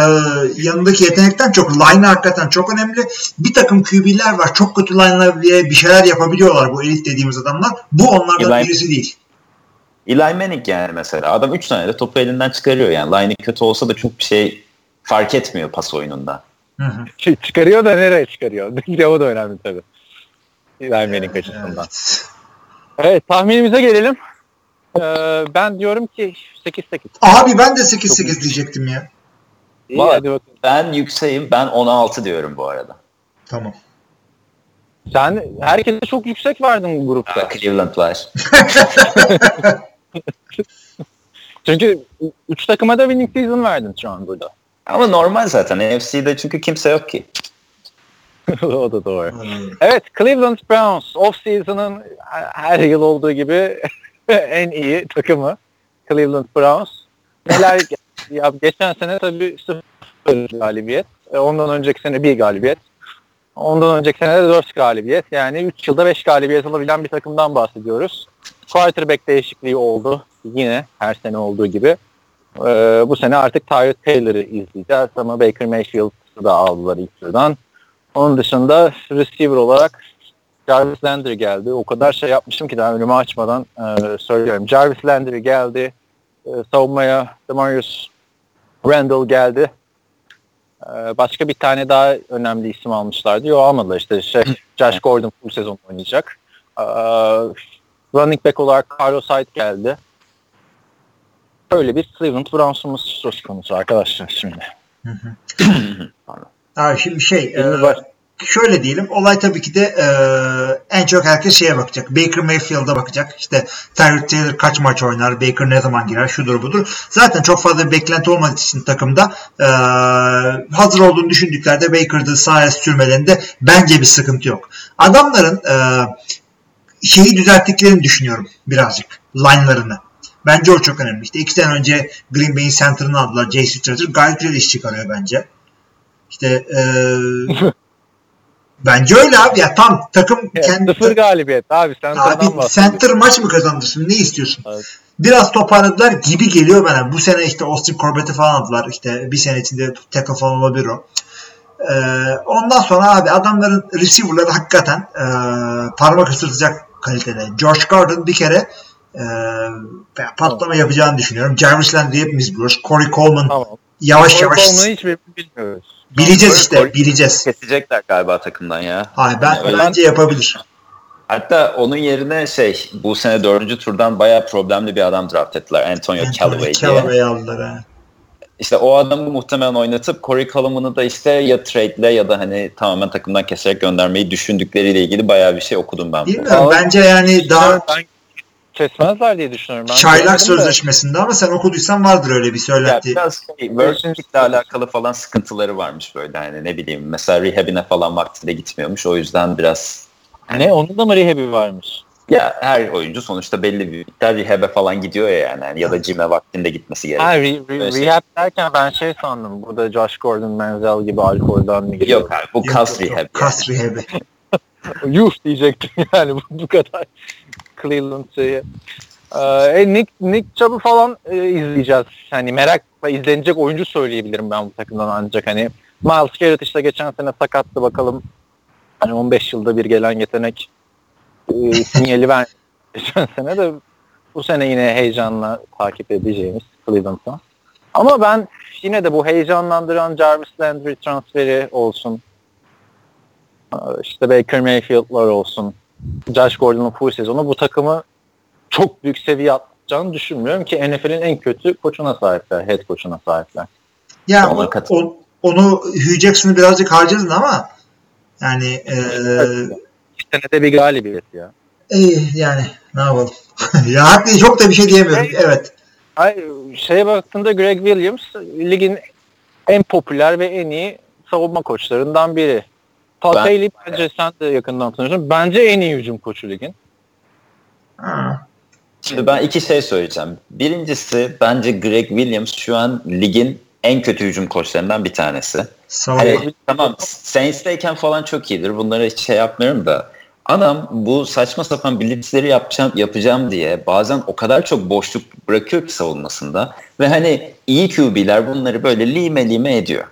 [SPEAKER 5] yanındaki yetenekten çok line hakikaten çok önemli. Bir takım QB'ler var. Çok kötü line'lar diye bir şeyler yapabiliyorlar bu elit dediğimiz adamlar. Bu onlardan
[SPEAKER 4] Eli-
[SPEAKER 5] birisi değil.
[SPEAKER 4] Eli Manning yani mesela adam 3 tane de topu elinden çıkarıyor yani. Line'i kötü olsa da çok bir şey fark etmiyor pas oyununda.
[SPEAKER 5] Hı hı.
[SPEAKER 3] Çıkarıyor da nereye çıkarıyor? o da önemli tabii. Vermenin açısından.
[SPEAKER 5] Evet.
[SPEAKER 3] Evet tahminimize gelelim. Ee, ben diyorum ki 8-8.
[SPEAKER 5] Abi ben de 8-8 diyecektim ya.
[SPEAKER 3] İyi
[SPEAKER 4] Vay.
[SPEAKER 3] hadi bakalım.
[SPEAKER 4] Ben yükseğim. Ben 16 diyorum bu arada.
[SPEAKER 5] Tamam.
[SPEAKER 3] Sen herkese çok yüksek verdin bu grupta.
[SPEAKER 4] Cleveland var.
[SPEAKER 3] Çünkü 3 takıma da winning season verdin şu an burada.
[SPEAKER 4] Ama normal zaten. NFC'de çünkü kimse yok ki.
[SPEAKER 3] o da doğru. Evet Cleveland Browns off-season'ın her yıl olduğu gibi en iyi takımı Cleveland Browns. Neler ya geçen sene tabii sıfır galibiyet. E, Ondan önceki sene bir galibiyet. Ondan önceki sene de 4 galibiyet. Yani 3 yılda 5 galibiyet alabilen bir takımdan bahsediyoruz. Quarterback değişikliği oldu. Yine her sene olduğu gibi. Ee, bu sene artık Tyrod Taylor'ı izleyeceğiz ama Baker Mayfield'ı da aldılar ilk turdan. Onun dışında receiver olarak Jarvis Landry geldi. O kadar şey yapmışım ki daha önümü açmadan e, söylüyorum. Jarvis Landry geldi. E, savunmaya Demarius Randall geldi. E, başka bir tane daha önemli isim almışlardı. Yok almadılar işte. Şey, Josh Gordon full sezon oynayacak. E, running back olarak Carlos Hyde geldi. Böyle bir Cleveland Browns'umuz söz konusu arkadaşlar şimdi.
[SPEAKER 5] Abi şimdi şey e,
[SPEAKER 3] baş-
[SPEAKER 5] şöyle diyelim olay tabii ki de e, en çok herkes şeye bakacak. Baker Mayfield'a bakacak. İşte Tyrod Taylor kaç maç oynar, Baker ne zaman girer, şudur budur. Zaten çok fazla bir beklenti olmadığı için takımda e, hazır olduğunu düşündüklerinde Baker'da sahaya sürmelerinde bence bir sıkıntı yok. Adamların e, şeyi düzelttiklerini düşünüyorum birazcık. Line'larını. Bence o çok önemli. İşte iki sene önce Green Bay'in center'ını aldılar. J.C. Tretter gayet güzel iş çıkarıyor bence. İşte eee bence öyle abi ya tam takım
[SPEAKER 3] Evet,
[SPEAKER 5] kendi
[SPEAKER 3] sıfır galibiyet abi sen
[SPEAKER 5] abi center maç mı kazandırsın ne istiyorsun?
[SPEAKER 3] Evet.
[SPEAKER 5] Biraz toparladılar gibi geliyor bana. Bu sene işte Austin Corbett'i falan aldılar. İşte bir sene içinde tackle falan olabilir o. Eee, ondan sonra abi adamların receiver'ları hakikaten eee, parmak ısırtacak kalitede. Josh Gordon bir kere eee, patlama yapacağını düşünüyorum. Jarvis Landry hepimiz biliyoruz. Corey Coleman
[SPEAKER 3] Tamam.
[SPEAKER 5] yavaş yavaş
[SPEAKER 3] Olmayı hiç bilmiyoruz.
[SPEAKER 5] Bileceğiz işte bileceğiz.
[SPEAKER 4] Kesecekler galiba takımdan ya.
[SPEAKER 5] Hayır ben
[SPEAKER 4] Öyle.
[SPEAKER 5] bence yapabilir.
[SPEAKER 4] Hatta onun yerine şey bu sene dördüncü turdan bayağı problemli bir adam draft ettiler. Antonio Callaway diye.
[SPEAKER 5] Callaway aldılar ha.
[SPEAKER 4] İşte o adamı muhtemelen oynatıp Corey Coleman'ı da işte ya trade'le ya da hani tamamen takımdan keserek göndermeyi düşündükleriyle ilgili bayağı bir şey okudum ben.
[SPEAKER 5] Bilmiyorum
[SPEAKER 3] Ama-
[SPEAKER 5] bence yani daha
[SPEAKER 3] ben kesmezler diye düşünüyorum. Ben
[SPEAKER 5] çaylak
[SPEAKER 3] görmedim de.
[SPEAKER 5] sözleşmesinde ama sen okuduysan vardır öyle bir
[SPEAKER 4] Ya
[SPEAKER 5] söylenti.
[SPEAKER 4] biraz şey, working'le alakalı falan sıkıntıları varmış böyle hani ne bileyim mesela rehabine falan vaktinde gitmiyormuş o yüzden biraz
[SPEAKER 3] Ne onun da mı rehabi varmış?
[SPEAKER 4] Ya her oyuncu sonuçta belli bir miktar rehab'e falan gidiyor ya yani. yani ya da gym'e vaktinde gitmesi gerekiyor.
[SPEAKER 3] Ha, re, re,
[SPEAKER 4] şey.
[SPEAKER 3] rehab derken ben şey sandım. Burada Josh Gordon, Menzel gibi alkolden mi giriyor?
[SPEAKER 4] Yok abi bu kas rehab. yani.
[SPEAKER 5] Kas rehabi.
[SPEAKER 3] Yuh diyecektim yani bu, bu kadar Cleveland şeyi. Ee, Nick, Nick Chubb'ı falan e, izleyeceğiz. Hani merak ve izlenecek oyuncu söyleyebilirim ben bu takımdan ancak hani Miles Garrett işte geçen sene sakattı bakalım hani 15 yılda bir gelen yetenek e, sinyali ver geçen sene de bu sene yine heyecanla takip edeceğimiz Cleveland'dan. Ama ben yine de bu heyecanlandıran Jarvis Landry transferi olsun işte Baker Mayfield'lar olsun, Josh Gordon'un full sezonu bu takımı çok büyük seviye atacağını düşünmüyorum ki NFL'in en kötü koçuna sahipler, head koçuna sahipler.
[SPEAKER 5] Ya
[SPEAKER 4] Ona
[SPEAKER 5] o-
[SPEAKER 4] katılıyorum.
[SPEAKER 5] o- onu Hugh Jackson'ı birazcık harcadın ama yani e,
[SPEAKER 3] İki senede bir galibiyet ya.
[SPEAKER 5] iyi yani ne yapalım. ya haklı çok da bir şey diyemiyorum. Evet.
[SPEAKER 3] Ay, şeye baktığında Greg Williams ligin en popüler ve en iyi savunma koçlarından biri. Todd
[SPEAKER 4] Ben-
[SPEAKER 3] Haley bence sen de yakından tanıyorsun. Bence en iyi hücum koçu ligin.
[SPEAKER 5] Ha.
[SPEAKER 4] Şimdi ben iki şey söyleyeceğim. Birincisi bence Greg Williams şu an ligin en kötü hücum koçlarından bir tanesi. Hani, tamam Saints'teyken falan çok iyidir. Bunlara hiç şey yapmıyorum da. Adam bu saçma sapan blitzleri yapacağım, yapacağım diye bazen o kadar çok boşluk bırakıyor ki savunmasında. Ve hani iyi QB'ler bunları böyle lime lime ediyor.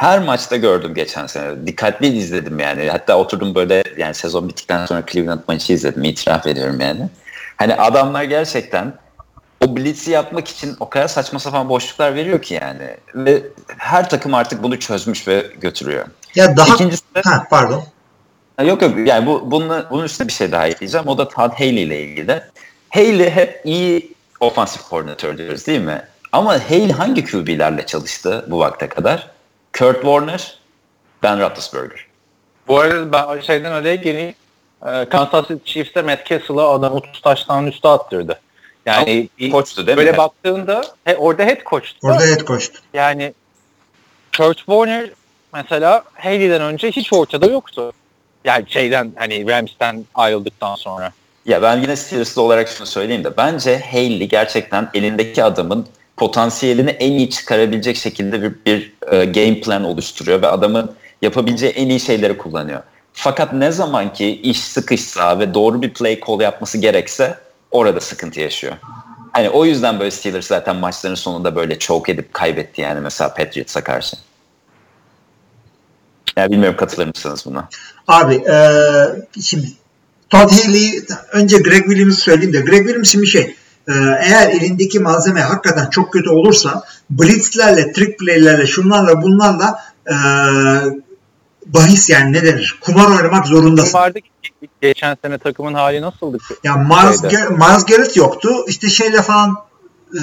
[SPEAKER 4] Her maçta gördüm geçen sene. Dikkatli izledim yani. Hatta oturdum böyle yani sezon bittikten sonra Cleveland maçı izledim. İtiraf ediyorum yani. Hani adamlar gerçekten o blitz'i yapmak için o kadar saçma sapan boşluklar veriyor ki yani. Ve her takım artık bunu çözmüş ve götürüyor.
[SPEAKER 5] Ya daha
[SPEAKER 4] İkincisi de
[SPEAKER 5] ha pardon.
[SPEAKER 4] Yok yok yani bu bununla, bunun üstüne bir şey daha ekleyeceğim. O da Todd Haley ile ilgili. Haley hep iyi ofansif koordinatör diyoruz değil mi? Ama Haley hangi QB'lerle çalıştı bu vakte kadar? Kurt Warner, Ben Roethlisberger.
[SPEAKER 3] Bu arada ben şeyden öyle gireyim. Ee, Kansas City Chiefs'te Matt Castle'a adam 30 taştan üstü attırdı. Yani bir-
[SPEAKER 4] Koçtu değil
[SPEAKER 3] böyle
[SPEAKER 4] mi?
[SPEAKER 3] baktığında he, orada head coach'tu.
[SPEAKER 5] Orada head coach'tu.
[SPEAKER 3] Yani Kurt Warner mesela Haley'den önce hiç ortada yoktu. Yani şeyden hani Rams'ten ayrıldıktan sonra.
[SPEAKER 4] Ya ben yine Steelers'lı olarak şunu söyleyeyim de bence Haley gerçekten elindeki adamın potansiyelini en iyi çıkarabilecek şekilde bir, bir e, game plan oluşturuyor ve adamın yapabileceği en iyi şeyleri kullanıyor. Fakat ne zaman ki iş sıkışsa ve doğru bir play call yapması gerekse orada sıkıntı yaşıyor. Hani o yüzden böyle Steelers zaten maçların sonunda böyle choke edip kaybetti yani mesela Patriots'a karşı. Ya bilmiyorum katılır mısınız buna?
[SPEAKER 5] Abi e, şimdi Todd Haley önce Greg Williams'ı söyleyeyim de Greg Williams şimdi şey eğer elindeki malzeme hakikaten çok kötü olursa blitzlerle, trick play'lerle, şunlarla bunlarla e, bahis yani ne denir? Kumar oynamak zorundasın.
[SPEAKER 3] Vardı ki geçen sene takımın hali nasıldı? ki?
[SPEAKER 5] Ya
[SPEAKER 3] Şeyde.
[SPEAKER 5] Gar- Miles Garrett yoktu. İşte şeyle falan e,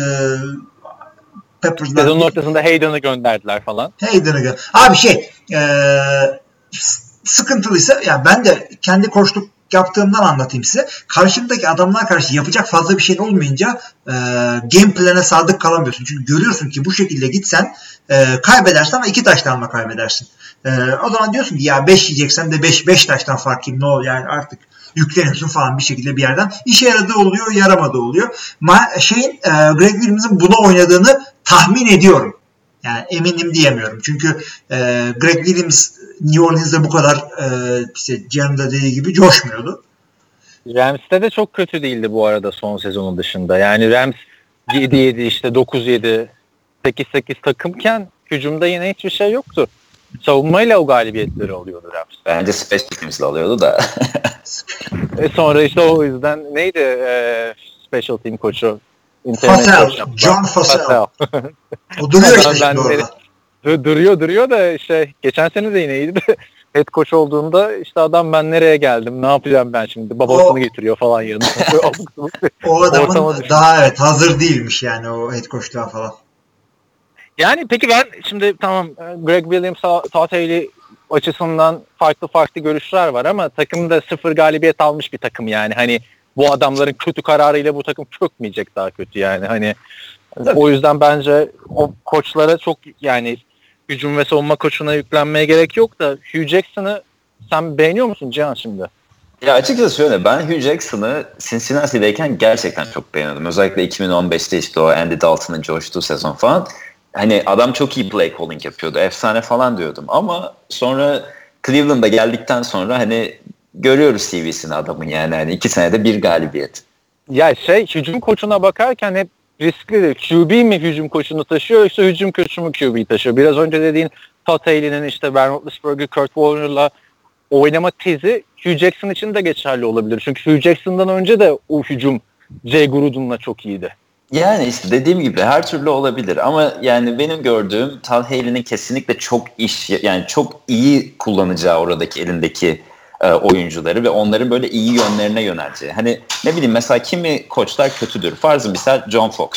[SPEAKER 5] Peppers'dan
[SPEAKER 3] Sezonun ortasında Hayden'ı gönderdiler falan.
[SPEAKER 5] Hayden'ı gö- Abi şey e, sıkıntılıysa ya ben de kendi koçluk yaptığımdan anlatayım size. Karşımdaki adamlar karşı yapacak fazla bir şey olmayınca e, game plan'e sadık kalamıyorsun. Çünkü görüyorsun ki bu şekilde gitsen e, kaybedersen ama iki taştanla kaybedersin. E, o zaman diyorsun ki ya 5 yiyeceksen de 5 5 taştan fark yiyeyim ne ol yani artık yükleniyorsun falan bir şekilde bir yerden. İşe yaradığı oluyor, yaramadığı oluyor. Ma- şeyin e, Greg Williams'ın buna oynadığını tahmin ediyorum. Yani eminim diyemiyorum. Çünkü e, Greg Williams New Orleans'da bu kadar e, işte da dediği gibi coşmuyordu.
[SPEAKER 3] Rams'te de çok kötü değildi bu arada son sezonun dışında. Yani Rams 7-7 işte 9-7 8-8 takımken hücumda yine hiçbir şey yoktu. Savunmayla o galibiyetleri alıyordu Rams.
[SPEAKER 4] Bence special teams'le alıyordu da.
[SPEAKER 3] E sonra işte o yüzden neydi e, special team koçu? Yaptılar.
[SPEAKER 5] John Fassel.
[SPEAKER 3] Fassel.
[SPEAKER 5] O duruyor işte orada.
[SPEAKER 3] Dur- duruyor duruyor da işte geçen sene de yine iyiydi de. Head coach olduğunda işte adam ben nereye geldim ne yapacağım ben şimdi? Babasını
[SPEAKER 5] O-
[SPEAKER 3] getiriyor falan yanına.
[SPEAKER 5] O adamın daha evet hazır değilmiş yani o head coachluğa falan.
[SPEAKER 3] Yani peki ben şimdi tamam Greg Williams, Haley açısından farklı farklı görüşler var ama takımda sıfır galibiyet almış bir takım yani. Hani bu adamların kötü kararıyla bu takım çökmeyecek daha kötü yani. Hani o yüzden bence o koçlara çok yani hücum ve savunma koçuna yüklenmeye gerek yok da Hugh Jackson'ı sen beğeniyor musun Cihan şimdi?
[SPEAKER 4] Ya açıkçası şöyle ben Hugh Jackson'ı Cincinnati'deyken gerçekten çok beğeniyordum. Özellikle 2015'te işte o Andy Dalton'ın coştuğu sezon falan. Hani adam çok iyi play calling yapıyordu. Efsane falan diyordum. Ama sonra Cleveland'a geldikten sonra hani görüyoruz CV'sini adamın yani. Hani iki senede bir galibiyet.
[SPEAKER 3] Ya şey hücum koçuna bakarken hep riskli. QB mi hücum koçunu taşıyor yoksa hücum koçu mu QB'yi taşıyor? Biraz önce dediğin Todd Haley'nin işte Ben Roethlisberger, Kurt Warner'la oynama tezi Hugh Jackson için de geçerli olabilir. Çünkü Hugh Jackson'dan önce de o hücum Jay Gruden'la çok iyiydi.
[SPEAKER 4] Yani işte dediğim gibi her türlü olabilir ama yani benim gördüğüm Tal Haley'nin kesinlikle çok iş yani çok iyi kullanacağı oradaki elindeki e, oyuncuları ve onların böyle iyi yönlerine yöneleceği. Hani ne bileyim mesela kimi koçlar kötüdür. Farzı misal John Fox.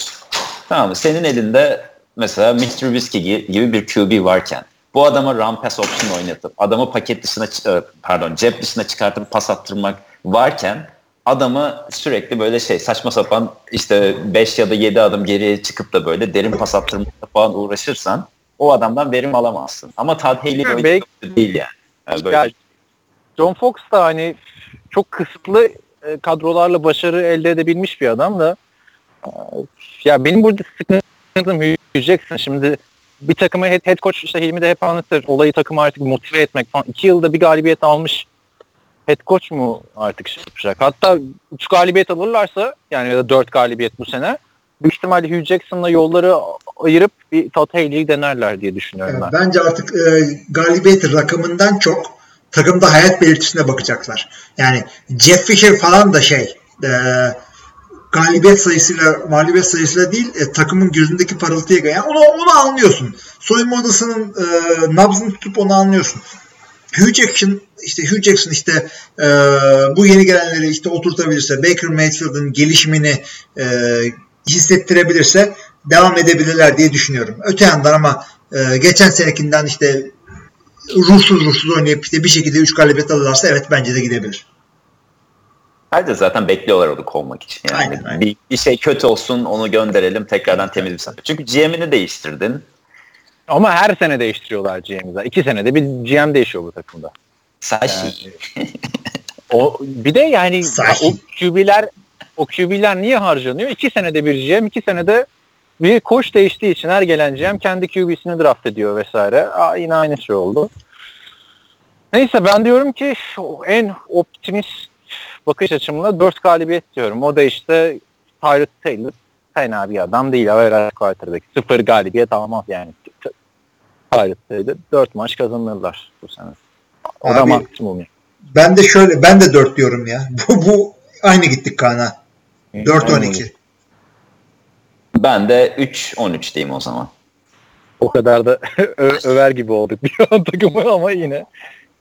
[SPEAKER 4] Tamam mı? Senin elinde mesela Mitch Trubisky gibi bir QB varken bu adama run pass option oynatıp adamı paket dışına e, pardon cep dışına çıkartıp pas attırmak varken adamı sürekli böyle şey saçma sapan işte 5 ya da 7 adım geriye çıkıp da böyle derin pas attırmakla falan uğraşırsan o adamdan verim alamazsın. Ama Todd Haley
[SPEAKER 3] Yani
[SPEAKER 4] öyle
[SPEAKER 3] belki-
[SPEAKER 4] değil yani. yani böyle
[SPEAKER 3] Ya, John Fox da hani çok kısıtlı e, kadrolarla başarı elde edebilmiş bir adam da e, ya benim burada sıkıntım Hugh şimdi bir takımı head, head coach işte Hilmi de hep anlatır olayı takımı artık motive etmek falan. iki yılda bir galibiyet almış head coach mu artık şey yapacak? Hatta 3 galibiyet alırlarsa yani ya da 4 galibiyet bu sene büyük ihtimalle Hugh Jackson'la yolları ayırıp bir Todd Haley'i denerler diye düşünüyorum ben.
[SPEAKER 5] bence artık e, galibiyet rakamından çok takımda hayat belirtisine bakacaklar. Yani Jeff Fisher falan da şey e, galibiyet sayısıyla mağlubiyet sayısıyla değil e, takımın gözündeki parıltıya. Yani onu, onu anlıyorsun. Soyunma odasının e, nabzını tutup onu anlıyorsun. Hugh Jackson işte Hugh Jackson işte e, bu yeni gelenleri işte oturtabilirse Baker Mayfield'ın gelişimini e, hissettirebilirse devam edebilirler diye düşünüyorum. Öte yandan ama e, geçen senekinden işte ruhsuz ruhsuz oynayıp işte bir şekilde 3 galibiyet alırlarsa evet bence de gidebilir.
[SPEAKER 4] Herkes zaten bekliyorlar onu kovmak için. Yani
[SPEAKER 5] Aynen, aynen.
[SPEAKER 4] Bir, bir şey kötü olsun onu gönderelim tekrardan temiz bir satış. Çünkü GM'ini değiştirdin.
[SPEAKER 3] Ama her sene değiştiriyorlar GM'i. İki senede bir GM değişiyor bu takımda.
[SPEAKER 4] Sashi.
[SPEAKER 3] O bir de yani
[SPEAKER 5] Sahi.
[SPEAKER 3] o QB'ler o QB'ler niye harcanıyor? İki senede bir GM, iki senede bir koç değiştiği için her gelen GM kendi QB'sini draft ediyor vesaire. Aa, yine aynı şey oldu. Neyse ben diyorum ki en optimist bakış açımla 4 galibiyet diyorum. O da işte Tyrod Taylor fena bir adam değil. Average quarterback. Sıfır galibiyet almaz yani. Tyrod Taylor 4 maç kazanırlar bu sene. O da maksimum. yani.
[SPEAKER 5] Ben de şöyle ben de 4 diyorum ya. Bu, bu aynı gittik Kaan'a.
[SPEAKER 3] Aynen.
[SPEAKER 5] 4-12.
[SPEAKER 4] Ben de 3-13 diyeyim o zaman.
[SPEAKER 3] O kadar da ö- över gibi olduk bir an takımı ama yine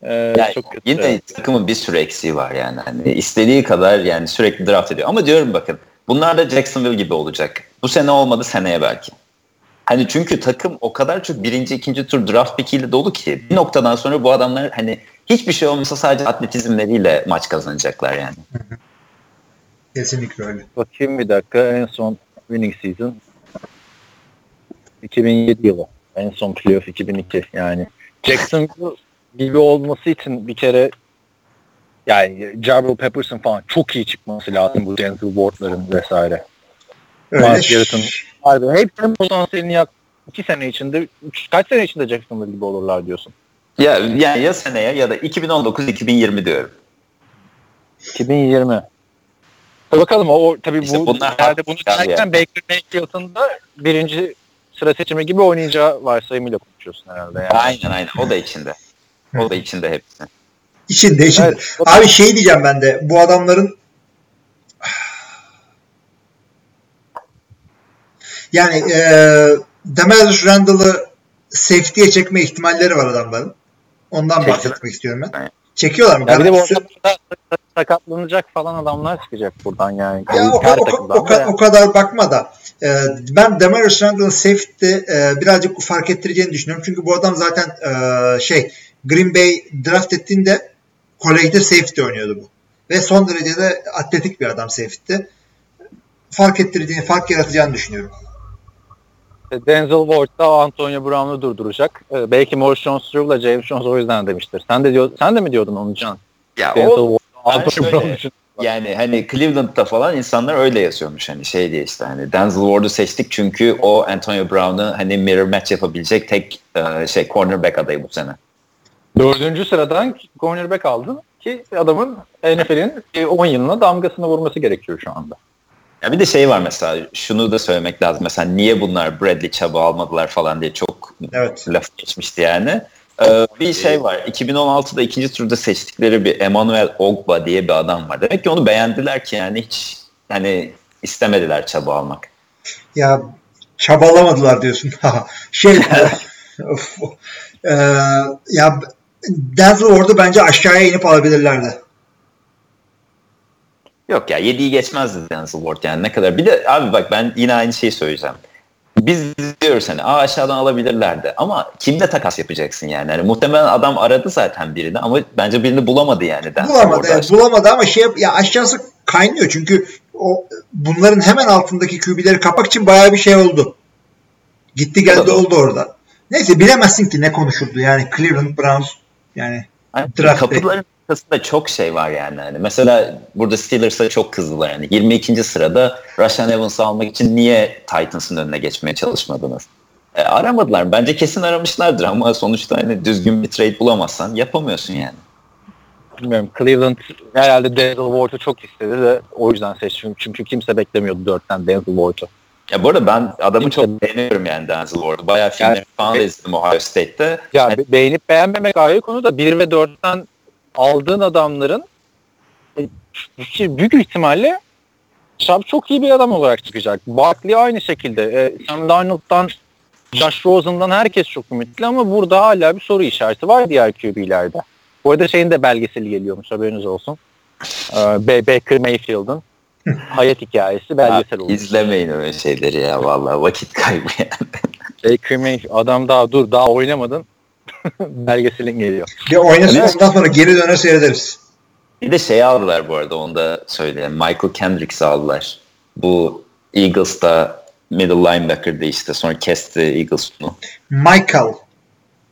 [SPEAKER 3] e,
[SPEAKER 4] Yani
[SPEAKER 3] çok kötü.
[SPEAKER 4] yine takımın bir sürü eksiği var yani. Hani istediği kadar yani sürekli draft ediyor. Ama diyorum bakın bunlar da Jacksonville gibi olacak. Bu sene olmadı seneye belki. Hani çünkü takım o kadar çok birinci, ikinci tur draft pickiyle dolu ki bir noktadan sonra bu adamlar hani hiçbir şey olmasa sadece atletizmleriyle maç kazanacaklar yani.
[SPEAKER 5] Kesinlikle öyle.
[SPEAKER 3] Bakayım bir dakika en son winning season 2007 yılı. En son playoff 2002 yani. Jackson gibi olması için bir kere yani Jabril Peppers'ın falan çok iyi çıkması lazım bu Denzel Ward'ların vesaire.
[SPEAKER 5] Öyle.
[SPEAKER 3] Garrett'ın Harbi hepsinin potansiyelini yak iki sene içinde, üç, kaç sene içinde Jacksonville gibi olurlar diyorsun?
[SPEAKER 4] Ya yani ya seneye ya da 2019-2020 diyorum.
[SPEAKER 3] 2020. Tabii Bakalım o, tabii
[SPEAKER 4] İşte
[SPEAKER 3] bu
[SPEAKER 4] bunlar
[SPEAKER 3] herhalde bunu derken
[SPEAKER 4] yani.
[SPEAKER 3] Baker Mayfield'ın da birinci sıra seçimi gibi oynayacağı varsayımıyla konuşuyorsun herhalde. Yani.
[SPEAKER 4] Aynen aynen o da içinde. O da içinde hepsi.
[SPEAKER 5] İçinde içinde.
[SPEAKER 3] Evet.
[SPEAKER 5] Abi şey diyeceğim ben de bu adamların yani e, Demarius Randall'ı safety'ye çekme ihtimalleri var adamların. Ondan
[SPEAKER 4] Çektiler.
[SPEAKER 5] bahsetmek istiyorum ben. Çekiyorlar mı?
[SPEAKER 3] Ya bir de bu ortamda sakatlanacak falan adamlar çıkacak buradan yani.
[SPEAKER 5] Ya o,
[SPEAKER 3] Her
[SPEAKER 5] o- o- o- kadar bakma da. e, ben Demarius Randall'ın safety'de e, birazcık fark ettireceğini düşünüyorum. Çünkü bu adam zaten e, şey Green Bay draft ettiğinde kolejde safety oynuyordu bu. Ve son derece de atletik bir adam safety'de. Fark ettireceğini, fark yaratacağını düşünüyorum.
[SPEAKER 3] Denzel Ward da Antonio Brown'u durduracak. Ee, belki Maurice Jones-Drew'la James Jones o yüzden demiştir. Sen de diyor, sen de mi diyordun onu Can?
[SPEAKER 4] Ya
[SPEAKER 3] Denzel
[SPEAKER 4] o
[SPEAKER 3] Antonio
[SPEAKER 4] şöyle-
[SPEAKER 3] Brown için.
[SPEAKER 4] Yani hani Cleveland'da falan insanlar öyle yazıyormuş hani şey diye işte hani Denzel Ward'u seçtik çünkü o Antonio Brown'u hani mirror match yapabilecek tek e, şey cornerback adayı bu sene.
[SPEAKER 3] Dördüncü sıradan cornerback aldın ki adamın NFL'in e, 10 yılına damgasını vurması gerekiyor şu anda.
[SPEAKER 4] Ya bir de şey var mesela şunu da söylemek lazım. Mesela niye bunlar Bradley Chubb'ı almadılar falan diye çok
[SPEAKER 5] Evet.
[SPEAKER 4] laf geçmişti yani. Ee, bir şey var. 2016'da ikinci turda seçtikleri bir Emmanuel Ogba diye bir adam var. Demek ki onu beğendiler ki yani hiç hani istemediler Chubb'ı almak.
[SPEAKER 5] Ya çabalamadılar diyorsun. şey e, ya Denzel orada bence aşağıya inip alabilirlerdi.
[SPEAKER 4] Yok ya 7'yi geçmezdi Denzel Ward yani ne kadar. Bir de abi bak ben yine aynı şeyi söyleyeceğim. Biz diyoruz hani Aa, aşağıdan alabilirlerdi ama kimle takas yapacaksın yani? Hani muhtemelen adam aradı zaten birini ama bence birini bulamadı yani.
[SPEAKER 5] Bulamadı, evet, bulamadı ama şey ya aşağısı kaynıyor çünkü o bunların hemen altındaki QB'leri kapak için bayağı bir şey oldu. Gitti geldi
[SPEAKER 4] Oldu.
[SPEAKER 5] oldu orada. Neyse bilemezsin ki ne konuşuldu yani Cleveland Browns yani
[SPEAKER 4] Hani
[SPEAKER 5] Draft
[SPEAKER 4] kapıların arkasında çok şey var yani. Hani mesela burada Steelers'a çok kızdılar yani. 22. sırada Rashan Evans'ı almak için niye Titans'ın önüne geçmeye çalışmadınız? E, aramadılar. Bence kesin aramışlardır ama sonuçta hani düzgün bir trade bulamazsan yapamıyorsun yani.
[SPEAKER 3] Bilmiyorum Cleveland herhalde Denzel Ward'u çok istedi de o yüzden seçtim. Çünkü kimse beklemiyordu dörtten Denzel Ward'u.
[SPEAKER 4] Ya bu arada ben adamı
[SPEAKER 3] Kimse-
[SPEAKER 4] çok beğeniyorum yani Denzel Ward'u. Bayağı filmleri
[SPEAKER 3] Yani-
[SPEAKER 4] falan da izledim Ohio State'te.
[SPEAKER 3] Ya be- beğenip beğenmemek ayrı konu da 1 ve 4'ten aldığın adamların e, büyük ihtimalle Chubb çok iyi bir adam olarak çıkacak. Barkley aynı şekilde. E, Sam Darnold'dan Josh Rosen'dan herkes çok ümitli ama burada hala bir soru işareti var diğer QB'lerde. Bu arada şeyin de belgeseli geliyormuş haberiniz olsun. Ee, Ba- Baker Mayfield'ın hayat hikayesi belgesel olmuş.
[SPEAKER 4] izlemeyin öyle şeyleri ya vallahi vakit kaybı yani.
[SPEAKER 3] Baker Mayfield adam daha dur daha oynamadın. Belgeselin geliyor.
[SPEAKER 5] bir oynasın
[SPEAKER 3] Evet.
[SPEAKER 5] ondan sonra geri döner seyrederiz.
[SPEAKER 4] Bir de şey aldılar bu arada onu da söyleyeyim. Michael Kendricks aldılar. Bu Eagles'ta middle linebacker'dı işte sonra kesti Eagles bunu.
[SPEAKER 5] Michael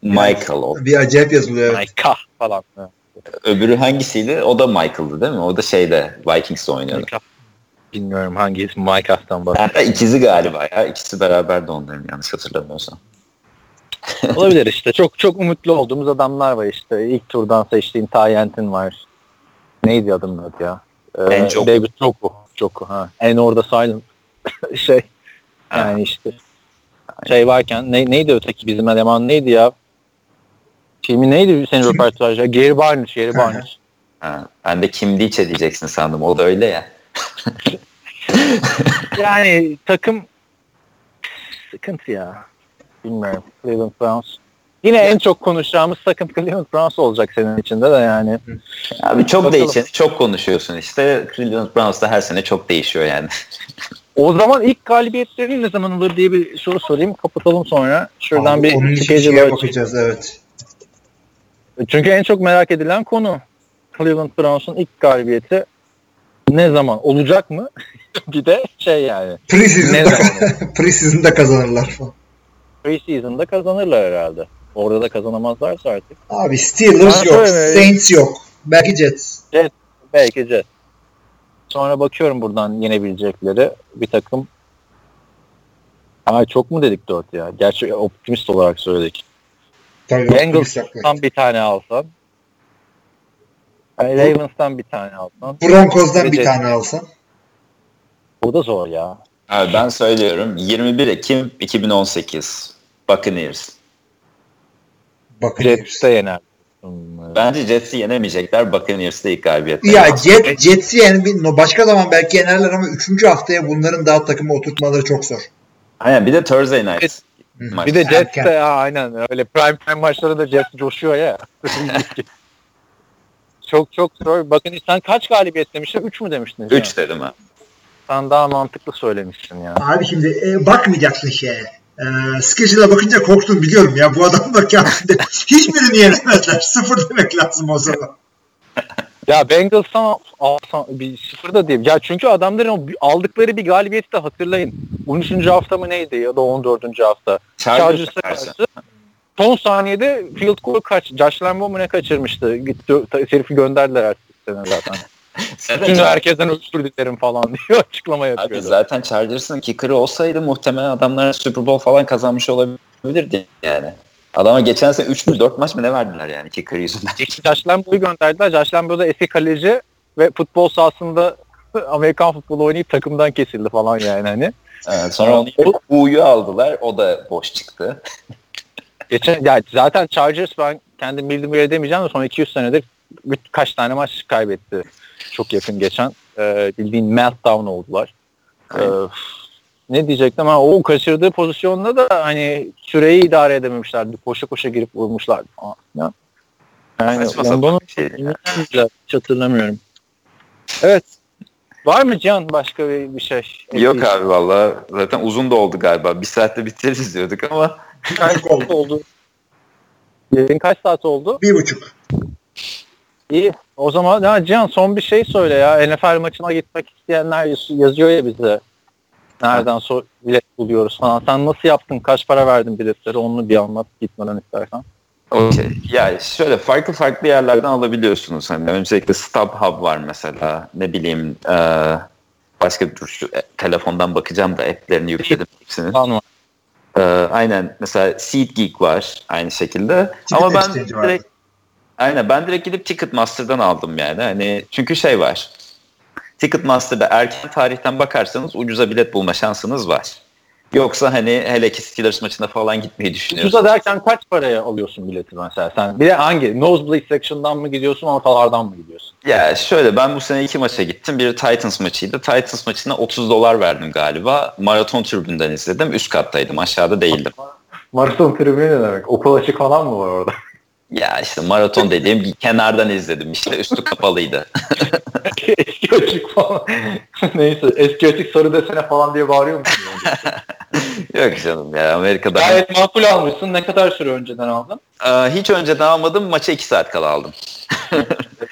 [SPEAKER 4] Michael o.
[SPEAKER 5] bir acayip yazılıyor. evet.
[SPEAKER 3] Kah falan.
[SPEAKER 4] Öbürü hangisiydi? O da Michael'dı değil mi? O da şeyde Vikings'te oynuyordu.
[SPEAKER 3] Bilmiyorum hangi ismi Micah'tan bak.
[SPEAKER 4] Hatta ikizi galiba ya. İkisi beraber de onların yanlış hatırlamıyorsam.
[SPEAKER 3] Olabilir işte. Çok çok umutlu olduğumuz adamlar var işte. İlk turdan seçtiğin Tayent'in var. Neydi adamın adı ya? Ee,
[SPEAKER 4] Njoku.
[SPEAKER 3] David Joku. Joku ha. En orada silent şey. Yani işte şey varken ne, neydi öteki bizim eleman neydi ya? Filmi neydi senin röportajda? Gary Barnage, Gary Barnage.
[SPEAKER 4] Ha, ben de Kim Diche diyeceksin sandım. O da öyle ya.
[SPEAKER 3] yani takım sıkıntı ya. Bilmiyorum. Cleveland Browns. Yine en çok konuşacağımız takım Cleveland Browns olacak senin içinde de yani.
[SPEAKER 4] Abi çok
[SPEAKER 3] Bakalım.
[SPEAKER 4] değişen, çok konuşuyorsun işte. Cleveland Browns'da her sene çok değişiyor yani.
[SPEAKER 3] O zaman ilk galibiyetleri ne zaman olur diye bir soru sorayım. Kapatalım sonra. Şuradan
[SPEAKER 5] Abi,
[SPEAKER 3] bir
[SPEAKER 5] onun için bakacağız evet.
[SPEAKER 3] Çünkü en çok merak edilen konu Cleveland Browns'un ilk galibiyeti ne zaman olacak mı? bir de şey yani. Ne
[SPEAKER 5] Preseason'da,
[SPEAKER 3] zaman?
[SPEAKER 5] preseason'da kazanırlar falan.
[SPEAKER 3] Preseason'da kazanırlar herhalde. Orada da kazanamazlarsa artık.
[SPEAKER 5] Abi Steelers
[SPEAKER 3] Ben
[SPEAKER 5] yok, Saints yok. Belki Jets.
[SPEAKER 3] Belki Jets. Sonra bakıyorum buradan yenebilecekleri bir takım. Ay çok mu dedik 4 ya? Gerçi optimist olarak söyledik.
[SPEAKER 5] Tabii
[SPEAKER 3] Bengals'tan bir tane alsan. Yani Ravens'tan bir tane alsan.
[SPEAKER 5] Broncos'dan
[SPEAKER 3] Bir
[SPEAKER 5] bir
[SPEAKER 3] Jets.
[SPEAKER 5] tane alsan.
[SPEAKER 3] O da zor ya.
[SPEAKER 4] Abi ben söylüyorum 21 Ekim 2018 Buccaneers.
[SPEAKER 5] Bakın.
[SPEAKER 3] Jets'te yener.
[SPEAKER 4] Bence Jets'i yenemeyecekler. Buccaneers'te ilk galibiyet.
[SPEAKER 5] Ya Jet, Jets'i yani bir- no, başka zaman belki yenerler ama 3. haftaya bunların daha takımı oturtmaları çok zor.
[SPEAKER 4] Aynen bir de Thursday night.
[SPEAKER 3] Evet.
[SPEAKER 4] maç.
[SPEAKER 3] Bir de. Jets'te ya aynen öyle prime time maçları da Jets coşuyor ya. çok çok zor. Bakın sen kaç galibiyet demiştin? 3 mü demiştin?
[SPEAKER 4] 3 dedim ha.
[SPEAKER 3] Sen daha mantıklı söylemişsin ya.
[SPEAKER 5] Abi şimdi e, bakmayacaksın şeye. E, schedule'a bakınca korktum biliyorum ya bu adamlar kendinde hiçbirini yenemezler. Sıfır demek lazım o zaman.
[SPEAKER 3] Ya Bengals'tan alsan bir sıfır da değil. Ya çünkü adamların o aldıkları bir galibiyeti de hatırlayın. 13. hafta mı neydi ya da 14. hafta.
[SPEAKER 4] Chargers'a karşı
[SPEAKER 3] son saniyede field goal kaç. Josh Lambo mu ne kaçırmıştı. Gitti herifi gönderdiler artık. sene zaten. Şimdi herkesten özür dilerim falan diyor açıklama
[SPEAKER 4] abi
[SPEAKER 3] yapıyor.
[SPEAKER 4] zaten Chargers'ın kicker'ı olsaydı muhtemelen adamlar Super Bowl falan kazanmış olabilirdi yani. Adama geçen sene 3 mü 4 maç mı ne verdiler yani kicker yüzünden.
[SPEAKER 3] Josh Lambo'yu gönderdiler. Josh Lambo da eski kaleci ve futbol sahasında Amerikan futbolu oynayıp takımdan kesildi falan yani hani.
[SPEAKER 4] Evet, sonra onu U'yu aldılar. O da boş çıktı.
[SPEAKER 3] Geçen ya zaten Chargers ben kendim bildiğim yere demeyeceğim de son 200 senedir kaç tane maç kaybetti. Çok yakın geçen. Ee, bildiğin meltdown oldular. Ee, ne diyecektim ama o kaçırdığı pozisyonda da hani süreyi idare edememişlerdi. Koşa koşa girip vurmuşlardı falan. Ya. Yani
[SPEAKER 4] bir şey ya.
[SPEAKER 3] hiç hatırlamıyorum. Evet. Var mı Can başka bir, bir şey?
[SPEAKER 4] Yok abi valla zaten uzun da oldu galiba. Bir saatte bitiririz diyorduk ama
[SPEAKER 3] Kaç oldu? Yayın kaç saat oldu?
[SPEAKER 5] Bir buçuk.
[SPEAKER 3] İyi. O zaman ya Cihan son bir şey söyle ya. NFL maçına gitmek isteyenler yaz- yazıyor ya bize. Nereden so bilet buluyoruz falan. Sen nasıl yaptın? Kaç para verdin biletleri? Onu bir anlat gitmeden istersen.
[SPEAKER 4] Okey. Ya şöyle farklı farklı yerlerden alabiliyorsunuz. Hani öncelikle StubHub var mesela. Ne bileyim eee, başka dur şu e, telefondan bakacağım da app'lerini yükledim hepsini.
[SPEAKER 3] Tamam.
[SPEAKER 4] Eee, aynen mesela SeatGeek var aynı şekilde.
[SPEAKER 5] Ticket
[SPEAKER 4] Ama ben
[SPEAKER 5] Exchange var.
[SPEAKER 4] Aynen ben direkt gidip Ticketmaster'dan aldım yani. Hani çünkü şey var. Ticketmaster'da erken tarihten bakarsanız ucuza bilet bulma şansınız var. Yoksa hani hele ki Steelers maçına falan gitmeyi düşünüyorsunuz.
[SPEAKER 3] Ucuza derken kaç paraya alıyorsun bileti mesela sen? Bir de hangi? Nosebleed section'dan mı gidiyorsun ortalardan mı gidiyorsun?
[SPEAKER 4] Ya şöyle ben bu sene iki maça gittim. Biri Titans maçıydı. Titans maçına 30 dolar verdim galiba. Maraton tribünden izledim. Üst kattaydım. Aşağıda değildim.
[SPEAKER 3] Maraton tribünü ne demek? Okul açık falan mı var orada?
[SPEAKER 4] Ya işte maraton dediğim kenardan izledim işte. Üstü kapalıydı.
[SPEAKER 3] eski açık falan. Neyse eski açık sarı desene falan diye bağırıyor musun?
[SPEAKER 4] Yok canım ya Amerika'da.
[SPEAKER 3] Gayet makul almışsın. Ne kadar süre önceden aldın?
[SPEAKER 4] Aa, hiç önceden almadım. Maça 2 saat kala aldım.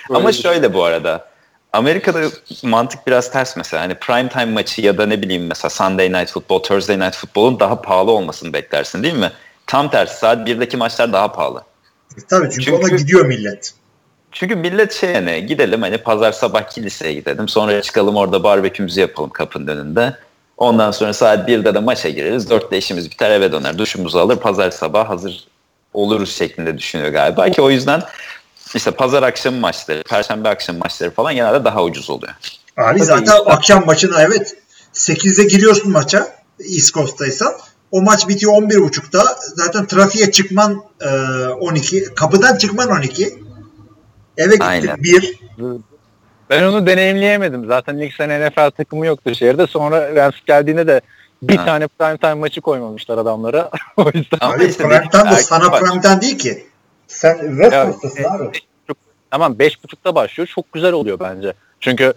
[SPEAKER 4] Ama şöyle bu arada. Amerika'da mantık biraz ters mesela. Hani prime time maçı ya da ne bileyim mesela Sunday Night Football, Thursday Night Football'un daha pahalı olmasını beklersin değil mi? Tam tersi saat 1'deki maçlar daha pahalı.
[SPEAKER 5] E, Tabii çünkü,
[SPEAKER 4] Çünkü-
[SPEAKER 5] ona gidiyor millet.
[SPEAKER 4] Çünkü millet şey hani gidelim hani pazar sabah kiliseye gidelim sonra çıkalım orada barbekümüzü yapalım kapının önünde. Ondan sonra saat 1'de de maça gireriz. 4'te işimiz biter eve döner. Duşumuzu alır pazar sabah hazır oluruz şeklinde düşünüyor galiba ki o yüzden işte pazar akşamı maçları, perşembe akşamı maçları falan genelde daha ucuz oluyor.
[SPEAKER 5] Abi
[SPEAKER 3] Tabii
[SPEAKER 5] zaten
[SPEAKER 3] işte.
[SPEAKER 5] akşam maçına evet 8'de giriyorsun maça East Coast'taysan. O maç bitiyor 11.30'da. Zaten trafiğe çıkman e, 12. Kapıdan çıkman 12. Eve gittin
[SPEAKER 4] Aynen.
[SPEAKER 5] 1.
[SPEAKER 3] Ben onu deneyimleyemedim. Zaten ilk sene NFL takımı yoktu şehirde. Sonra Rams geldiğinde de bir
[SPEAKER 4] Ha.
[SPEAKER 3] tane prime time maçı koymamışlar adamlara. o yüzden.
[SPEAKER 4] Ama
[SPEAKER 5] Abi
[SPEAKER 4] işte
[SPEAKER 5] prime'den
[SPEAKER 4] erken
[SPEAKER 5] sana
[SPEAKER 4] maç.
[SPEAKER 5] prime'den değil ki. Sen West
[SPEAKER 3] Ya,
[SPEAKER 5] Coast'tasın
[SPEAKER 3] e,
[SPEAKER 5] abi.
[SPEAKER 3] Tamam 5.30'da başlıyor. Çok güzel oluyor bence. Çünkü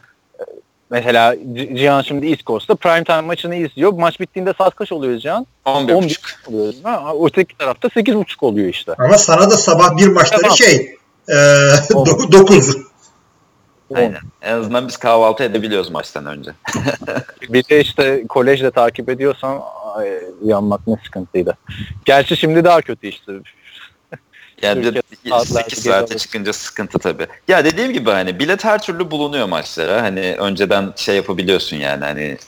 [SPEAKER 3] mesela Cihan şimdi East Coast'ta prime time maçını izliyor. Maç bittiğinde saat kaç oluyor Cihan?
[SPEAKER 4] 11.30.
[SPEAKER 3] 11 oluyor. değil mi? Ha, Öteki tarafta 8.30 oluyor işte.
[SPEAKER 5] Ama sana da sabah bir maçları
[SPEAKER 3] Tamam.
[SPEAKER 5] şey e,
[SPEAKER 3] Oldu.
[SPEAKER 5] 9.
[SPEAKER 4] Aynen. En azından biz kahvaltı edebiliyoruz maçtan önce.
[SPEAKER 3] Bir de işte kolejde takip ediyorsan ay, uyanmak ne sıkıntıydı. Gerçi şimdi daha kötü işte.
[SPEAKER 4] Yani bir de
[SPEAKER 3] Türkiye saatler
[SPEAKER 4] 8
[SPEAKER 3] gece
[SPEAKER 4] saate çıkınca sıkıntı tabii. Ya dediğim gibi hani bilet her türlü bulunuyor maçlara. Hani önceden şey yapabiliyorsun yani hani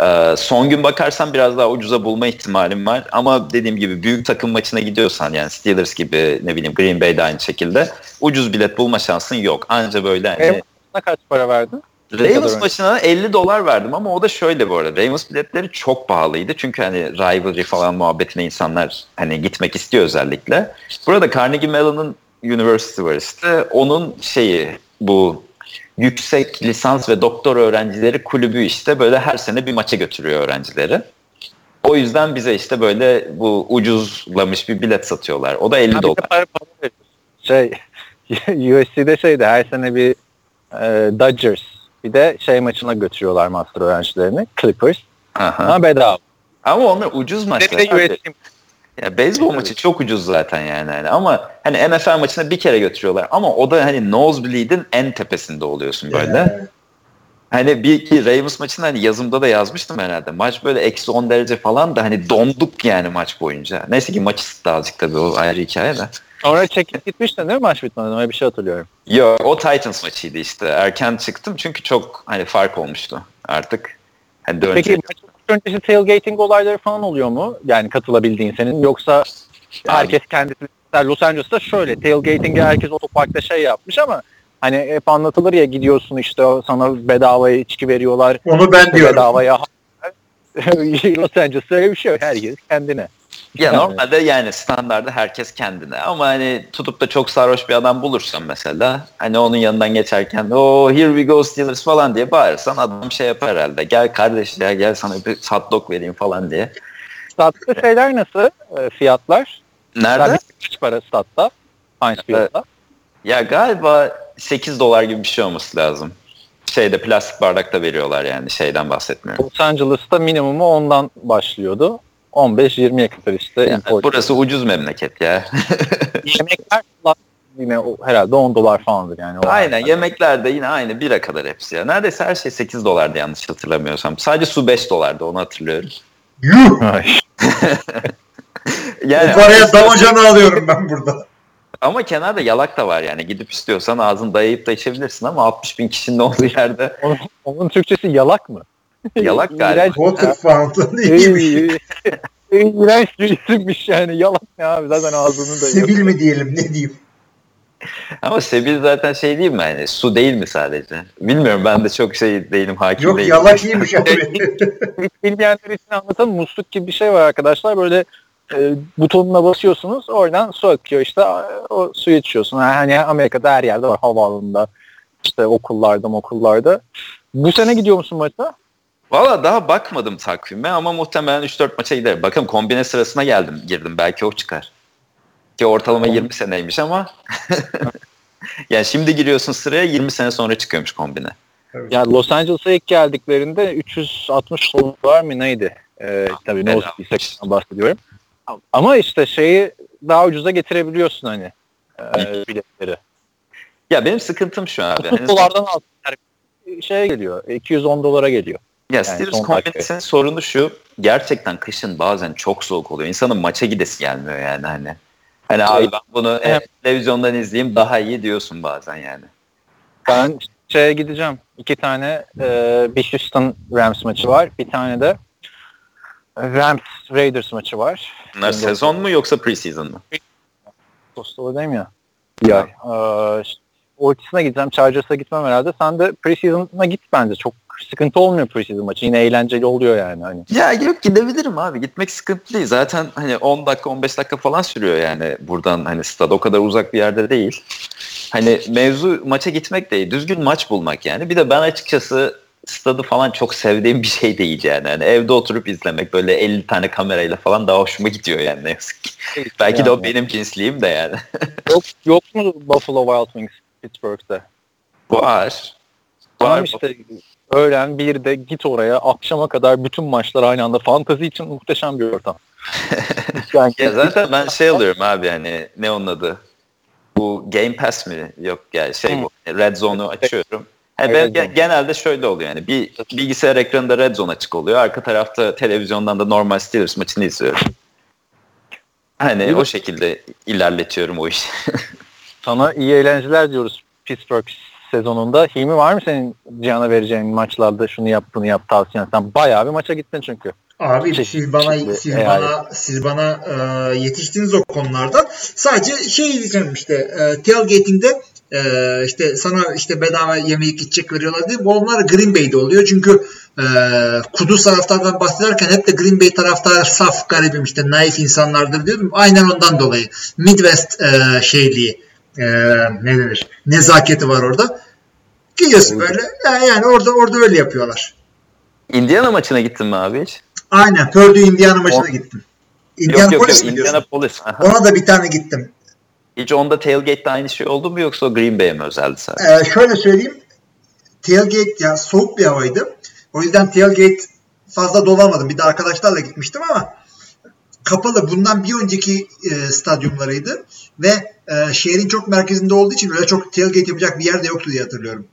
[SPEAKER 4] e, son gün bakarsan biraz daha ucuza bulma ihtimalim var. Ama dediğim gibi büyük takım maçına gidiyorsan yani Steelers gibi ne bileyim Green Bay'de aynı şekilde ucuz bilet bulma şansın yok. Anca böyle hani
[SPEAKER 3] Ravens'a kaç para verdin?
[SPEAKER 4] Ravens maçına 50 dolar verdim ama o da şöyle bu arada. Ravens biletleri çok pahalıydı. Çünkü hani rivalry falan muhabbetine insanlar hani gitmek istiyor özellikle. Burada Carnegie Mellon'un University var işte. Onun şeyi bu yüksek lisans ve doktor öğrencileri kulübü işte böyle her sene bir maça götürüyor öğrencileri. O yüzden bize işte böyle bu ucuzlamış bir bilet satıyorlar. O da 50
[SPEAKER 3] Ha,
[SPEAKER 4] dolar.
[SPEAKER 3] para, para. Şey USC'de şeydi her sene bir e, Dodgers bir de şey maçına götürüyorlar master öğrencilerini. Clippers.
[SPEAKER 4] Aha.
[SPEAKER 3] Ama bedava.
[SPEAKER 4] Ama onlar ucuz
[SPEAKER 3] Bir
[SPEAKER 4] maçlar.
[SPEAKER 3] de. USC
[SPEAKER 4] Ya beyzbol maçı çok ucuz zaten yani. Hani ama hani NFL maçına bir kere götürüyorlar ama o da hani nosebleed'in en tepesinde oluyorsun böyle. Hani bir ki Ravens maçını hani yazımda da yazmıştım herhalde. Maç böyle eksi 10 derece falan da hani donduk yani maç boyunca. Neyse ki maç ısıttı azıcık tabii o ayrı hikaye de.
[SPEAKER 3] Sonra çekip gitmiştin değil mi maç bitmeden? Öyle bir şey hatırlıyorum.
[SPEAKER 4] Yok o Titans maçıydı işte. Erken çıktım çünkü çok hani fark olmuştu artık. Hani.
[SPEAKER 3] Peki maç öncesi tailgating olayları falan oluyor mu? Yani katılabildiğin senin yoksa herkes kendisi Los Angeles'ta şöyle tailgating'e herkes otoparkta şey yapmış ama hani hep anlatılır ya gidiyorsun işte sana bedavaya içki veriyorlar.
[SPEAKER 5] Onu ben
[SPEAKER 3] işte
[SPEAKER 5] diyorum.
[SPEAKER 3] Bedavaya Los Angeles'ta öyle bir şey yok. Herkes kendine.
[SPEAKER 4] Ya
[SPEAKER 3] Yani.
[SPEAKER 4] normalde yani standarda herkes kendine ama hani tutup da çok sarhoş bir adam bulursan mesela hani onun yanından geçerken o here we go Steelers falan diye bağırırsan adam şey yapar herhalde gel kardeş ya gel sana bir hot dog vereyim falan diye.
[SPEAKER 3] Statta şeyler nasıl? e, fiyatlar?
[SPEAKER 4] Nerede?
[SPEAKER 3] Kaç para statta? Heinz Field'da.
[SPEAKER 4] Ya galiba 8 dolar gibi bir şey olması lazım. Şeyde plastik bardakta veriyorlar yani şeyden bahsetmiyorum.
[SPEAKER 3] Los Angeles'ta minimumu ondan başlıyordu. 15-20'ye kadar işte.
[SPEAKER 4] Yani
[SPEAKER 3] import.
[SPEAKER 4] burası ucuz memleket ya.
[SPEAKER 3] Yemekler yine o- herhalde 10 dolar falandır yani. O
[SPEAKER 4] Aynen
[SPEAKER 3] arada.
[SPEAKER 4] yemekler de yine aynı bira kadar hepsi ya. Neredeyse her şey 8 dolardı yanlış hatırlamıyorsam. Sadece su 5 dolardı onu hatırlıyorum.
[SPEAKER 5] Yuh!
[SPEAKER 4] Yani
[SPEAKER 5] o paraya damacana alıyorum ben burada.
[SPEAKER 4] Ama kenarda yalak da var yani. Gidip istiyorsan ağzını dayayıp da içebilirsin ama 60 bin kişinin olduğu yerde
[SPEAKER 3] Onun, onun Türkçesi yalak mı?
[SPEAKER 4] Yalak galiba.
[SPEAKER 3] İğrenç,
[SPEAKER 5] Water fountain iyiymiş.
[SPEAKER 3] İğrenç- bir isimmiş yani. Yalak ne abi zaten ağzını da
[SPEAKER 5] Sivil mi diyelim ne diyeyim.
[SPEAKER 4] ama Sebil zaten şey değil mi hani su değil mi sadece? Bilmiyorum ben de çok şey değilim hakim
[SPEAKER 5] Yok
[SPEAKER 4] değilim.
[SPEAKER 5] yalak iyiymiş abi.
[SPEAKER 3] Bilmeyenler için anlatalım. Musluk gibi bir şey var arkadaşlar. Böyle e, butonuna basıyorsunuz. Oradan su akıyor işte. O suyu içiyorsun. Hani Amerika'da her yerde var. Havaalanında, işte okullarda, okullarda. Bu sene gidiyor musun maça?
[SPEAKER 4] Valla daha bakmadım takvime ama muhtemelen 3-4 maça giderim. Bakın kombine sırasına geldim girdim belki o çıkar. Ki ortalama 20 seneymiş ama yani şimdi giriyorsun sıraya 20 sene sonra çıkıyormuş kombine.
[SPEAKER 3] Ya Los Angeles'a ilk geldiklerinde 360 dolar mı neydi? Ee, tabii no section'dan bahsediyorum. Ama işte şeyi daha ucuza getirebiliyorsun hani e, biletleri.
[SPEAKER 4] Ya benim sıkıntım şu abi.
[SPEAKER 3] 30
[SPEAKER 4] Hani-
[SPEAKER 3] dolardan altı şeye geliyor. 210 dolara geliyor.
[SPEAKER 4] Ya
[SPEAKER 3] Yani
[SPEAKER 4] Steelers
[SPEAKER 3] son
[SPEAKER 4] kombinesinin sorunu şu. Gerçekten kışın bazen çok soğuk oluyor. İnsanın maça gidesi gelmiyor yani hani. Hani abi ben bunu e,
[SPEAKER 3] Evet.
[SPEAKER 4] televizyondan izleyeyim daha iyi diyorsun bazen yani.
[SPEAKER 3] Ben şeye gideceğim. İki tane e, bir Houston Rams maçı var. Bir tane de Rams Raiders maçı var.
[SPEAKER 4] Bunlar
[SPEAKER 3] Şimdi
[SPEAKER 4] sezon mu yoksa preseason mı?
[SPEAKER 3] Dostova'dayım ya. Ay. Ee, ortasına gideceğim. Chargers'a gitmem herhalde. Sen de preseason'a git bence. Çok sıkıntı olmuyor preseason maçı. Yine eğlenceli oluyor yani. Hani.
[SPEAKER 4] Ya yok gidebilirim abi. Gitmek sıkıntı değil. Zaten hani 10 dakika 15 dakika falan sürüyor yani buradan hani stad o kadar uzak bir yerde değil. Hani mevzu maça gitmek değil. Düzgün maç bulmak yani. Bir de ben açıkçası stadı falan çok sevdiğim bir şey değil yani. Hani evde oturup izlemek böyle 50 tane kamerayla falan daha hoşuma gidiyor yani ne yazık ki. Belki de o
[SPEAKER 3] Yani.
[SPEAKER 4] benim cinsliğim de yani.
[SPEAKER 3] Yok, yok mu Buffalo Wild Wings Pittsburgh'te?
[SPEAKER 4] Var.
[SPEAKER 3] Tamam
[SPEAKER 4] Var.
[SPEAKER 3] işte öğlen bir de git oraya akşama kadar bütün maçlar aynı anda. Fantazi için muhteşem bir ortam. yani
[SPEAKER 4] Ya zaten ben şey alıyorum abi hani ne onun adı? Bu Game Pass mi? Yok yani şey bu. Red Zone'u açıyorum. Yani ben
[SPEAKER 3] Zone.
[SPEAKER 4] genelde şöyle oluyor yani bir bilgisayar ekranında Red Zone açık oluyor. Arka tarafta televizyondan da normal Steelers maçını izliyorum. Hani o şekilde ilerletiyorum o işi.
[SPEAKER 3] Sana iyi eğlenceler diyoruz Pittsburgh sezonunda. Hilmi var mı senin Cihan'a vereceğin maçlarda şunu yap bunu yap tavsiyen? Sen bayağı bir maça gittin çünkü.
[SPEAKER 5] Abi
[SPEAKER 3] Çeşitli-
[SPEAKER 5] siz bana
[SPEAKER 3] çeşitli
[SPEAKER 5] siz
[SPEAKER 3] eyalet.
[SPEAKER 5] bana siz bana e, yetiştiniz o konularda. Sadece şey diyeceğim işte e, tailgating'de e, işte sana işte bedava yemeği gidecek veriyorlar diye. Bu onlar Green Bay'de oluyor. Çünkü e, Kudüs taraftardan bahsederken hep de Green Bay taraftarı saf garibim işte naif insanlardır diyordum. Aynen ondan dolayı. Midwest e, şeyliği e, ne denir? Nezaketi var orada. Gidiyorsun böyle. Yani, yani orada orada öyle yapıyorlar.
[SPEAKER 4] Indiana maçına gittin mi abi hiç?
[SPEAKER 5] Aynen. Purdue Indiana maçına
[SPEAKER 4] O-
[SPEAKER 5] gittim.
[SPEAKER 4] Yok yok yok
[SPEAKER 5] Indianapolis mi diyorsun?
[SPEAKER 4] Indianapolis. Aha.
[SPEAKER 5] Ona da bir tane gittim.
[SPEAKER 4] Hiç onda tailgate'de aynı şey oldu mu yoksa Green Bay'e mi özeldi sadece?
[SPEAKER 5] Ee, şöyle söyleyeyim. Tailgate ya soğuk bir havaydı. O yüzden tailgate fazla dolamadım. Bir de arkadaşlarla gitmiştim ama kapalı. Bundan bir önceki e, stadyumlarıydı ve e, şehrin çok merkezinde olduğu için öyle çok tailgate yapacak bir yer de yoktu diye hatırlıyorum.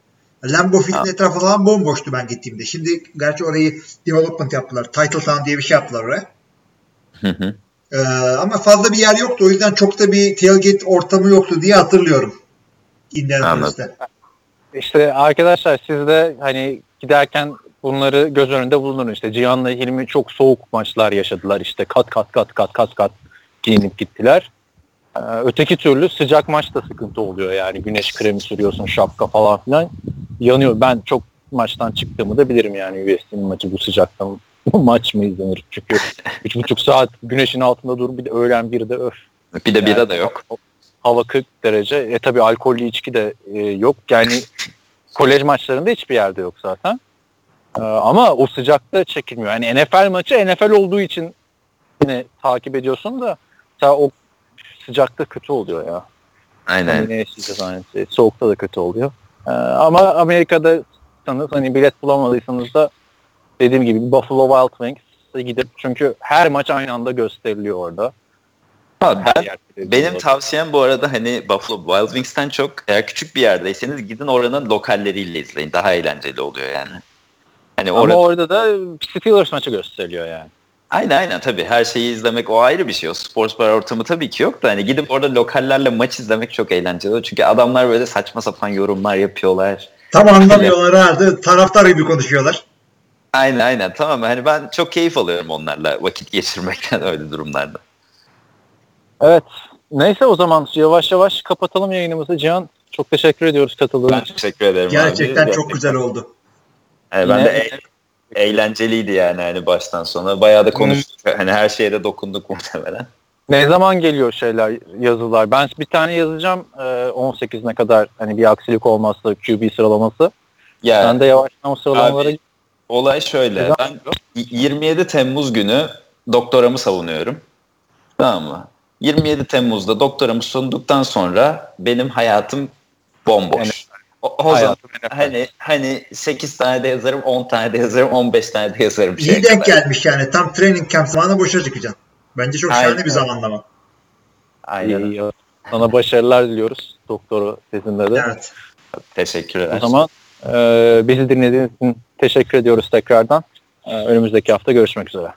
[SPEAKER 5] Lambeau Field'in
[SPEAKER 4] Ha.
[SPEAKER 5] etrafı falan bomboştu ben gittiğimde. Şimdi gerçi orayı development yaptılar. Title Town diye bir şey yaptılar oraya.
[SPEAKER 4] Hı hı.
[SPEAKER 5] Ee, ama fazla bir yer yoktu. O yüzden çok da bir tailgate ortamı yoktu diye hatırlıyorum. Indianapolis'te.
[SPEAKER 3] İşte arkadaşlar siz de hani giderken bunları göz önünde bulundurun. İşte Cihan'la Hilmi çok soğuk maçlar yaşadılar. İşte kat kat kat kat kat kat giyinip gittiler. Ee, öteki türlü sıcak maçta sıkıntı oluyor yani. Güneş kremi sürüyorsun, şapka falan filan. Yanıyor. Ben çok maçtan çıktığımı da bilirim yani USC'nin maçı bu sıcakta maç mı izlenir? Çünkü üç buçuk saat güneşin altında dur bir de öğlen bir de öf.
[SPEAKER 4] Bir de bira
[SPEAKER 3] Yani
[SPEAKER 4] da yok.
[SPEAKER 3] Hava 40 derece. E tabi alkollü içki de e, yok. Yani kolej maçlarında hiçbir yerde yok zaten. E, ama o sıcakta çekilmiyor. Yani NFL maçı NFL olduğu için yine takip ediyorsun da mesela o sıcakta kötü oluyor ya.
[SPEAKER 4] Aynen.
[SPEAKER 3] Hani ne yaşayacağız aynı şey. Soğukta da kötü oluyor. E, ama Amerika'da hani bilet bulamadıysanız da dediğim gibi Buffalo Wild Wings'e gidip çünkü her maç aynı anda gösteriliyor orada.
[SPEAKER 4] Ha, ben, benim tavsiyem bu arada hani Buffalo Wild Wings'ten çok eğer küçük bir yerdeyseniz gidin oranın lokalleriyle izleyin. Daha eğlenceli oluyor yani. Hani
[SPEAKER 3] Ama
[SPEAKER 4] orada
[SPEAKER 3] orada da Steelers maçı gösteriliyor yani.
[SPEAKER 4] Aynen aynen tabii her şeyi izlemek o ayrı bir şey. O spor bar ortamı tabii ki yok da hani gidip orada lokallerle maç izlemek çok eğlenceli. Çünkü adamlar böyle saçma sapan yorumlar yapıyorlar.
[SPEAKER 5] Tam anlamıyorlar ha. Taraftar gibi konuşuyorlar.
[SPEAKER 4] Aynen aynen tamam hani ben çok keyif alıyorum onlarla vakit geçirmekten öyle durumlarda.
[SPEAKER 3] Evet. Neyse o zaman yavaş yavaş kapatalım yayınımızı. Cihan çok teşekkür ediyoruz katıldığın
[SPEAKER 4] Ben
[SPEAKER 3] için.
[SPEAKER 4] teşekkür ederim
[SPEAKER 5] Gerçekten
[SPEAKER 4] abi.
[SPEAKER 5] çok güzel oldu.
[SPEAKER 4] Yani ben
[SPEAKER 3] Yine-
[SPEAKER 4] de eğlenceliydi yani hani baştan sona. Bayağı da konuştuk. Hani her şeye de dokunduk muhtemelen.
[SPEAKER 3] Ne zaman geliyor şeyler, yazılar? Ben bir tane yazacağım e, 18'ine kadar hani bir aksilik olmazsa QB sıralaması.
[SPEAKER 4] Ya
[SPEAKER 3] Ben de yavaştan o sıralamalara
[SPEAKER 4] Abi, olay şöyle. Ben y- 27 Temmuz günü doktoramı savunuyorum. Tamam mı? 27 Temmuz'da doktoramı sunduktan sonra benim hayatım bomboş. O, o zaman hani hani 8 tane de yazarım, 10 tane de yazarım, 15 tane de yazarım.
[SPEAKER 5] İyi denk
[SPEAKER 4] kadar.
[SPEAKER 5] gelmiş yani. Tam training camp zamanı boşa çıkacaksın. Bence çok
[SPEAKER 4] Aynen.
[SPEAKER 5] şahane bir zamanlama.
[SPEAKER 4] Aynen.
[SPEAKER 3] iyi. Sana başarılar diliyoruz doktoru tezinde de.
[SPEAKER 5] Evet.
[SPEAKER 4] Teşekkürler.
[SPEAKER 3] O zaman e, bizi dinlediğiniz için teşekkür ediyoruz tekrardan. E, önümüzdeki hafta görüşmek üzere.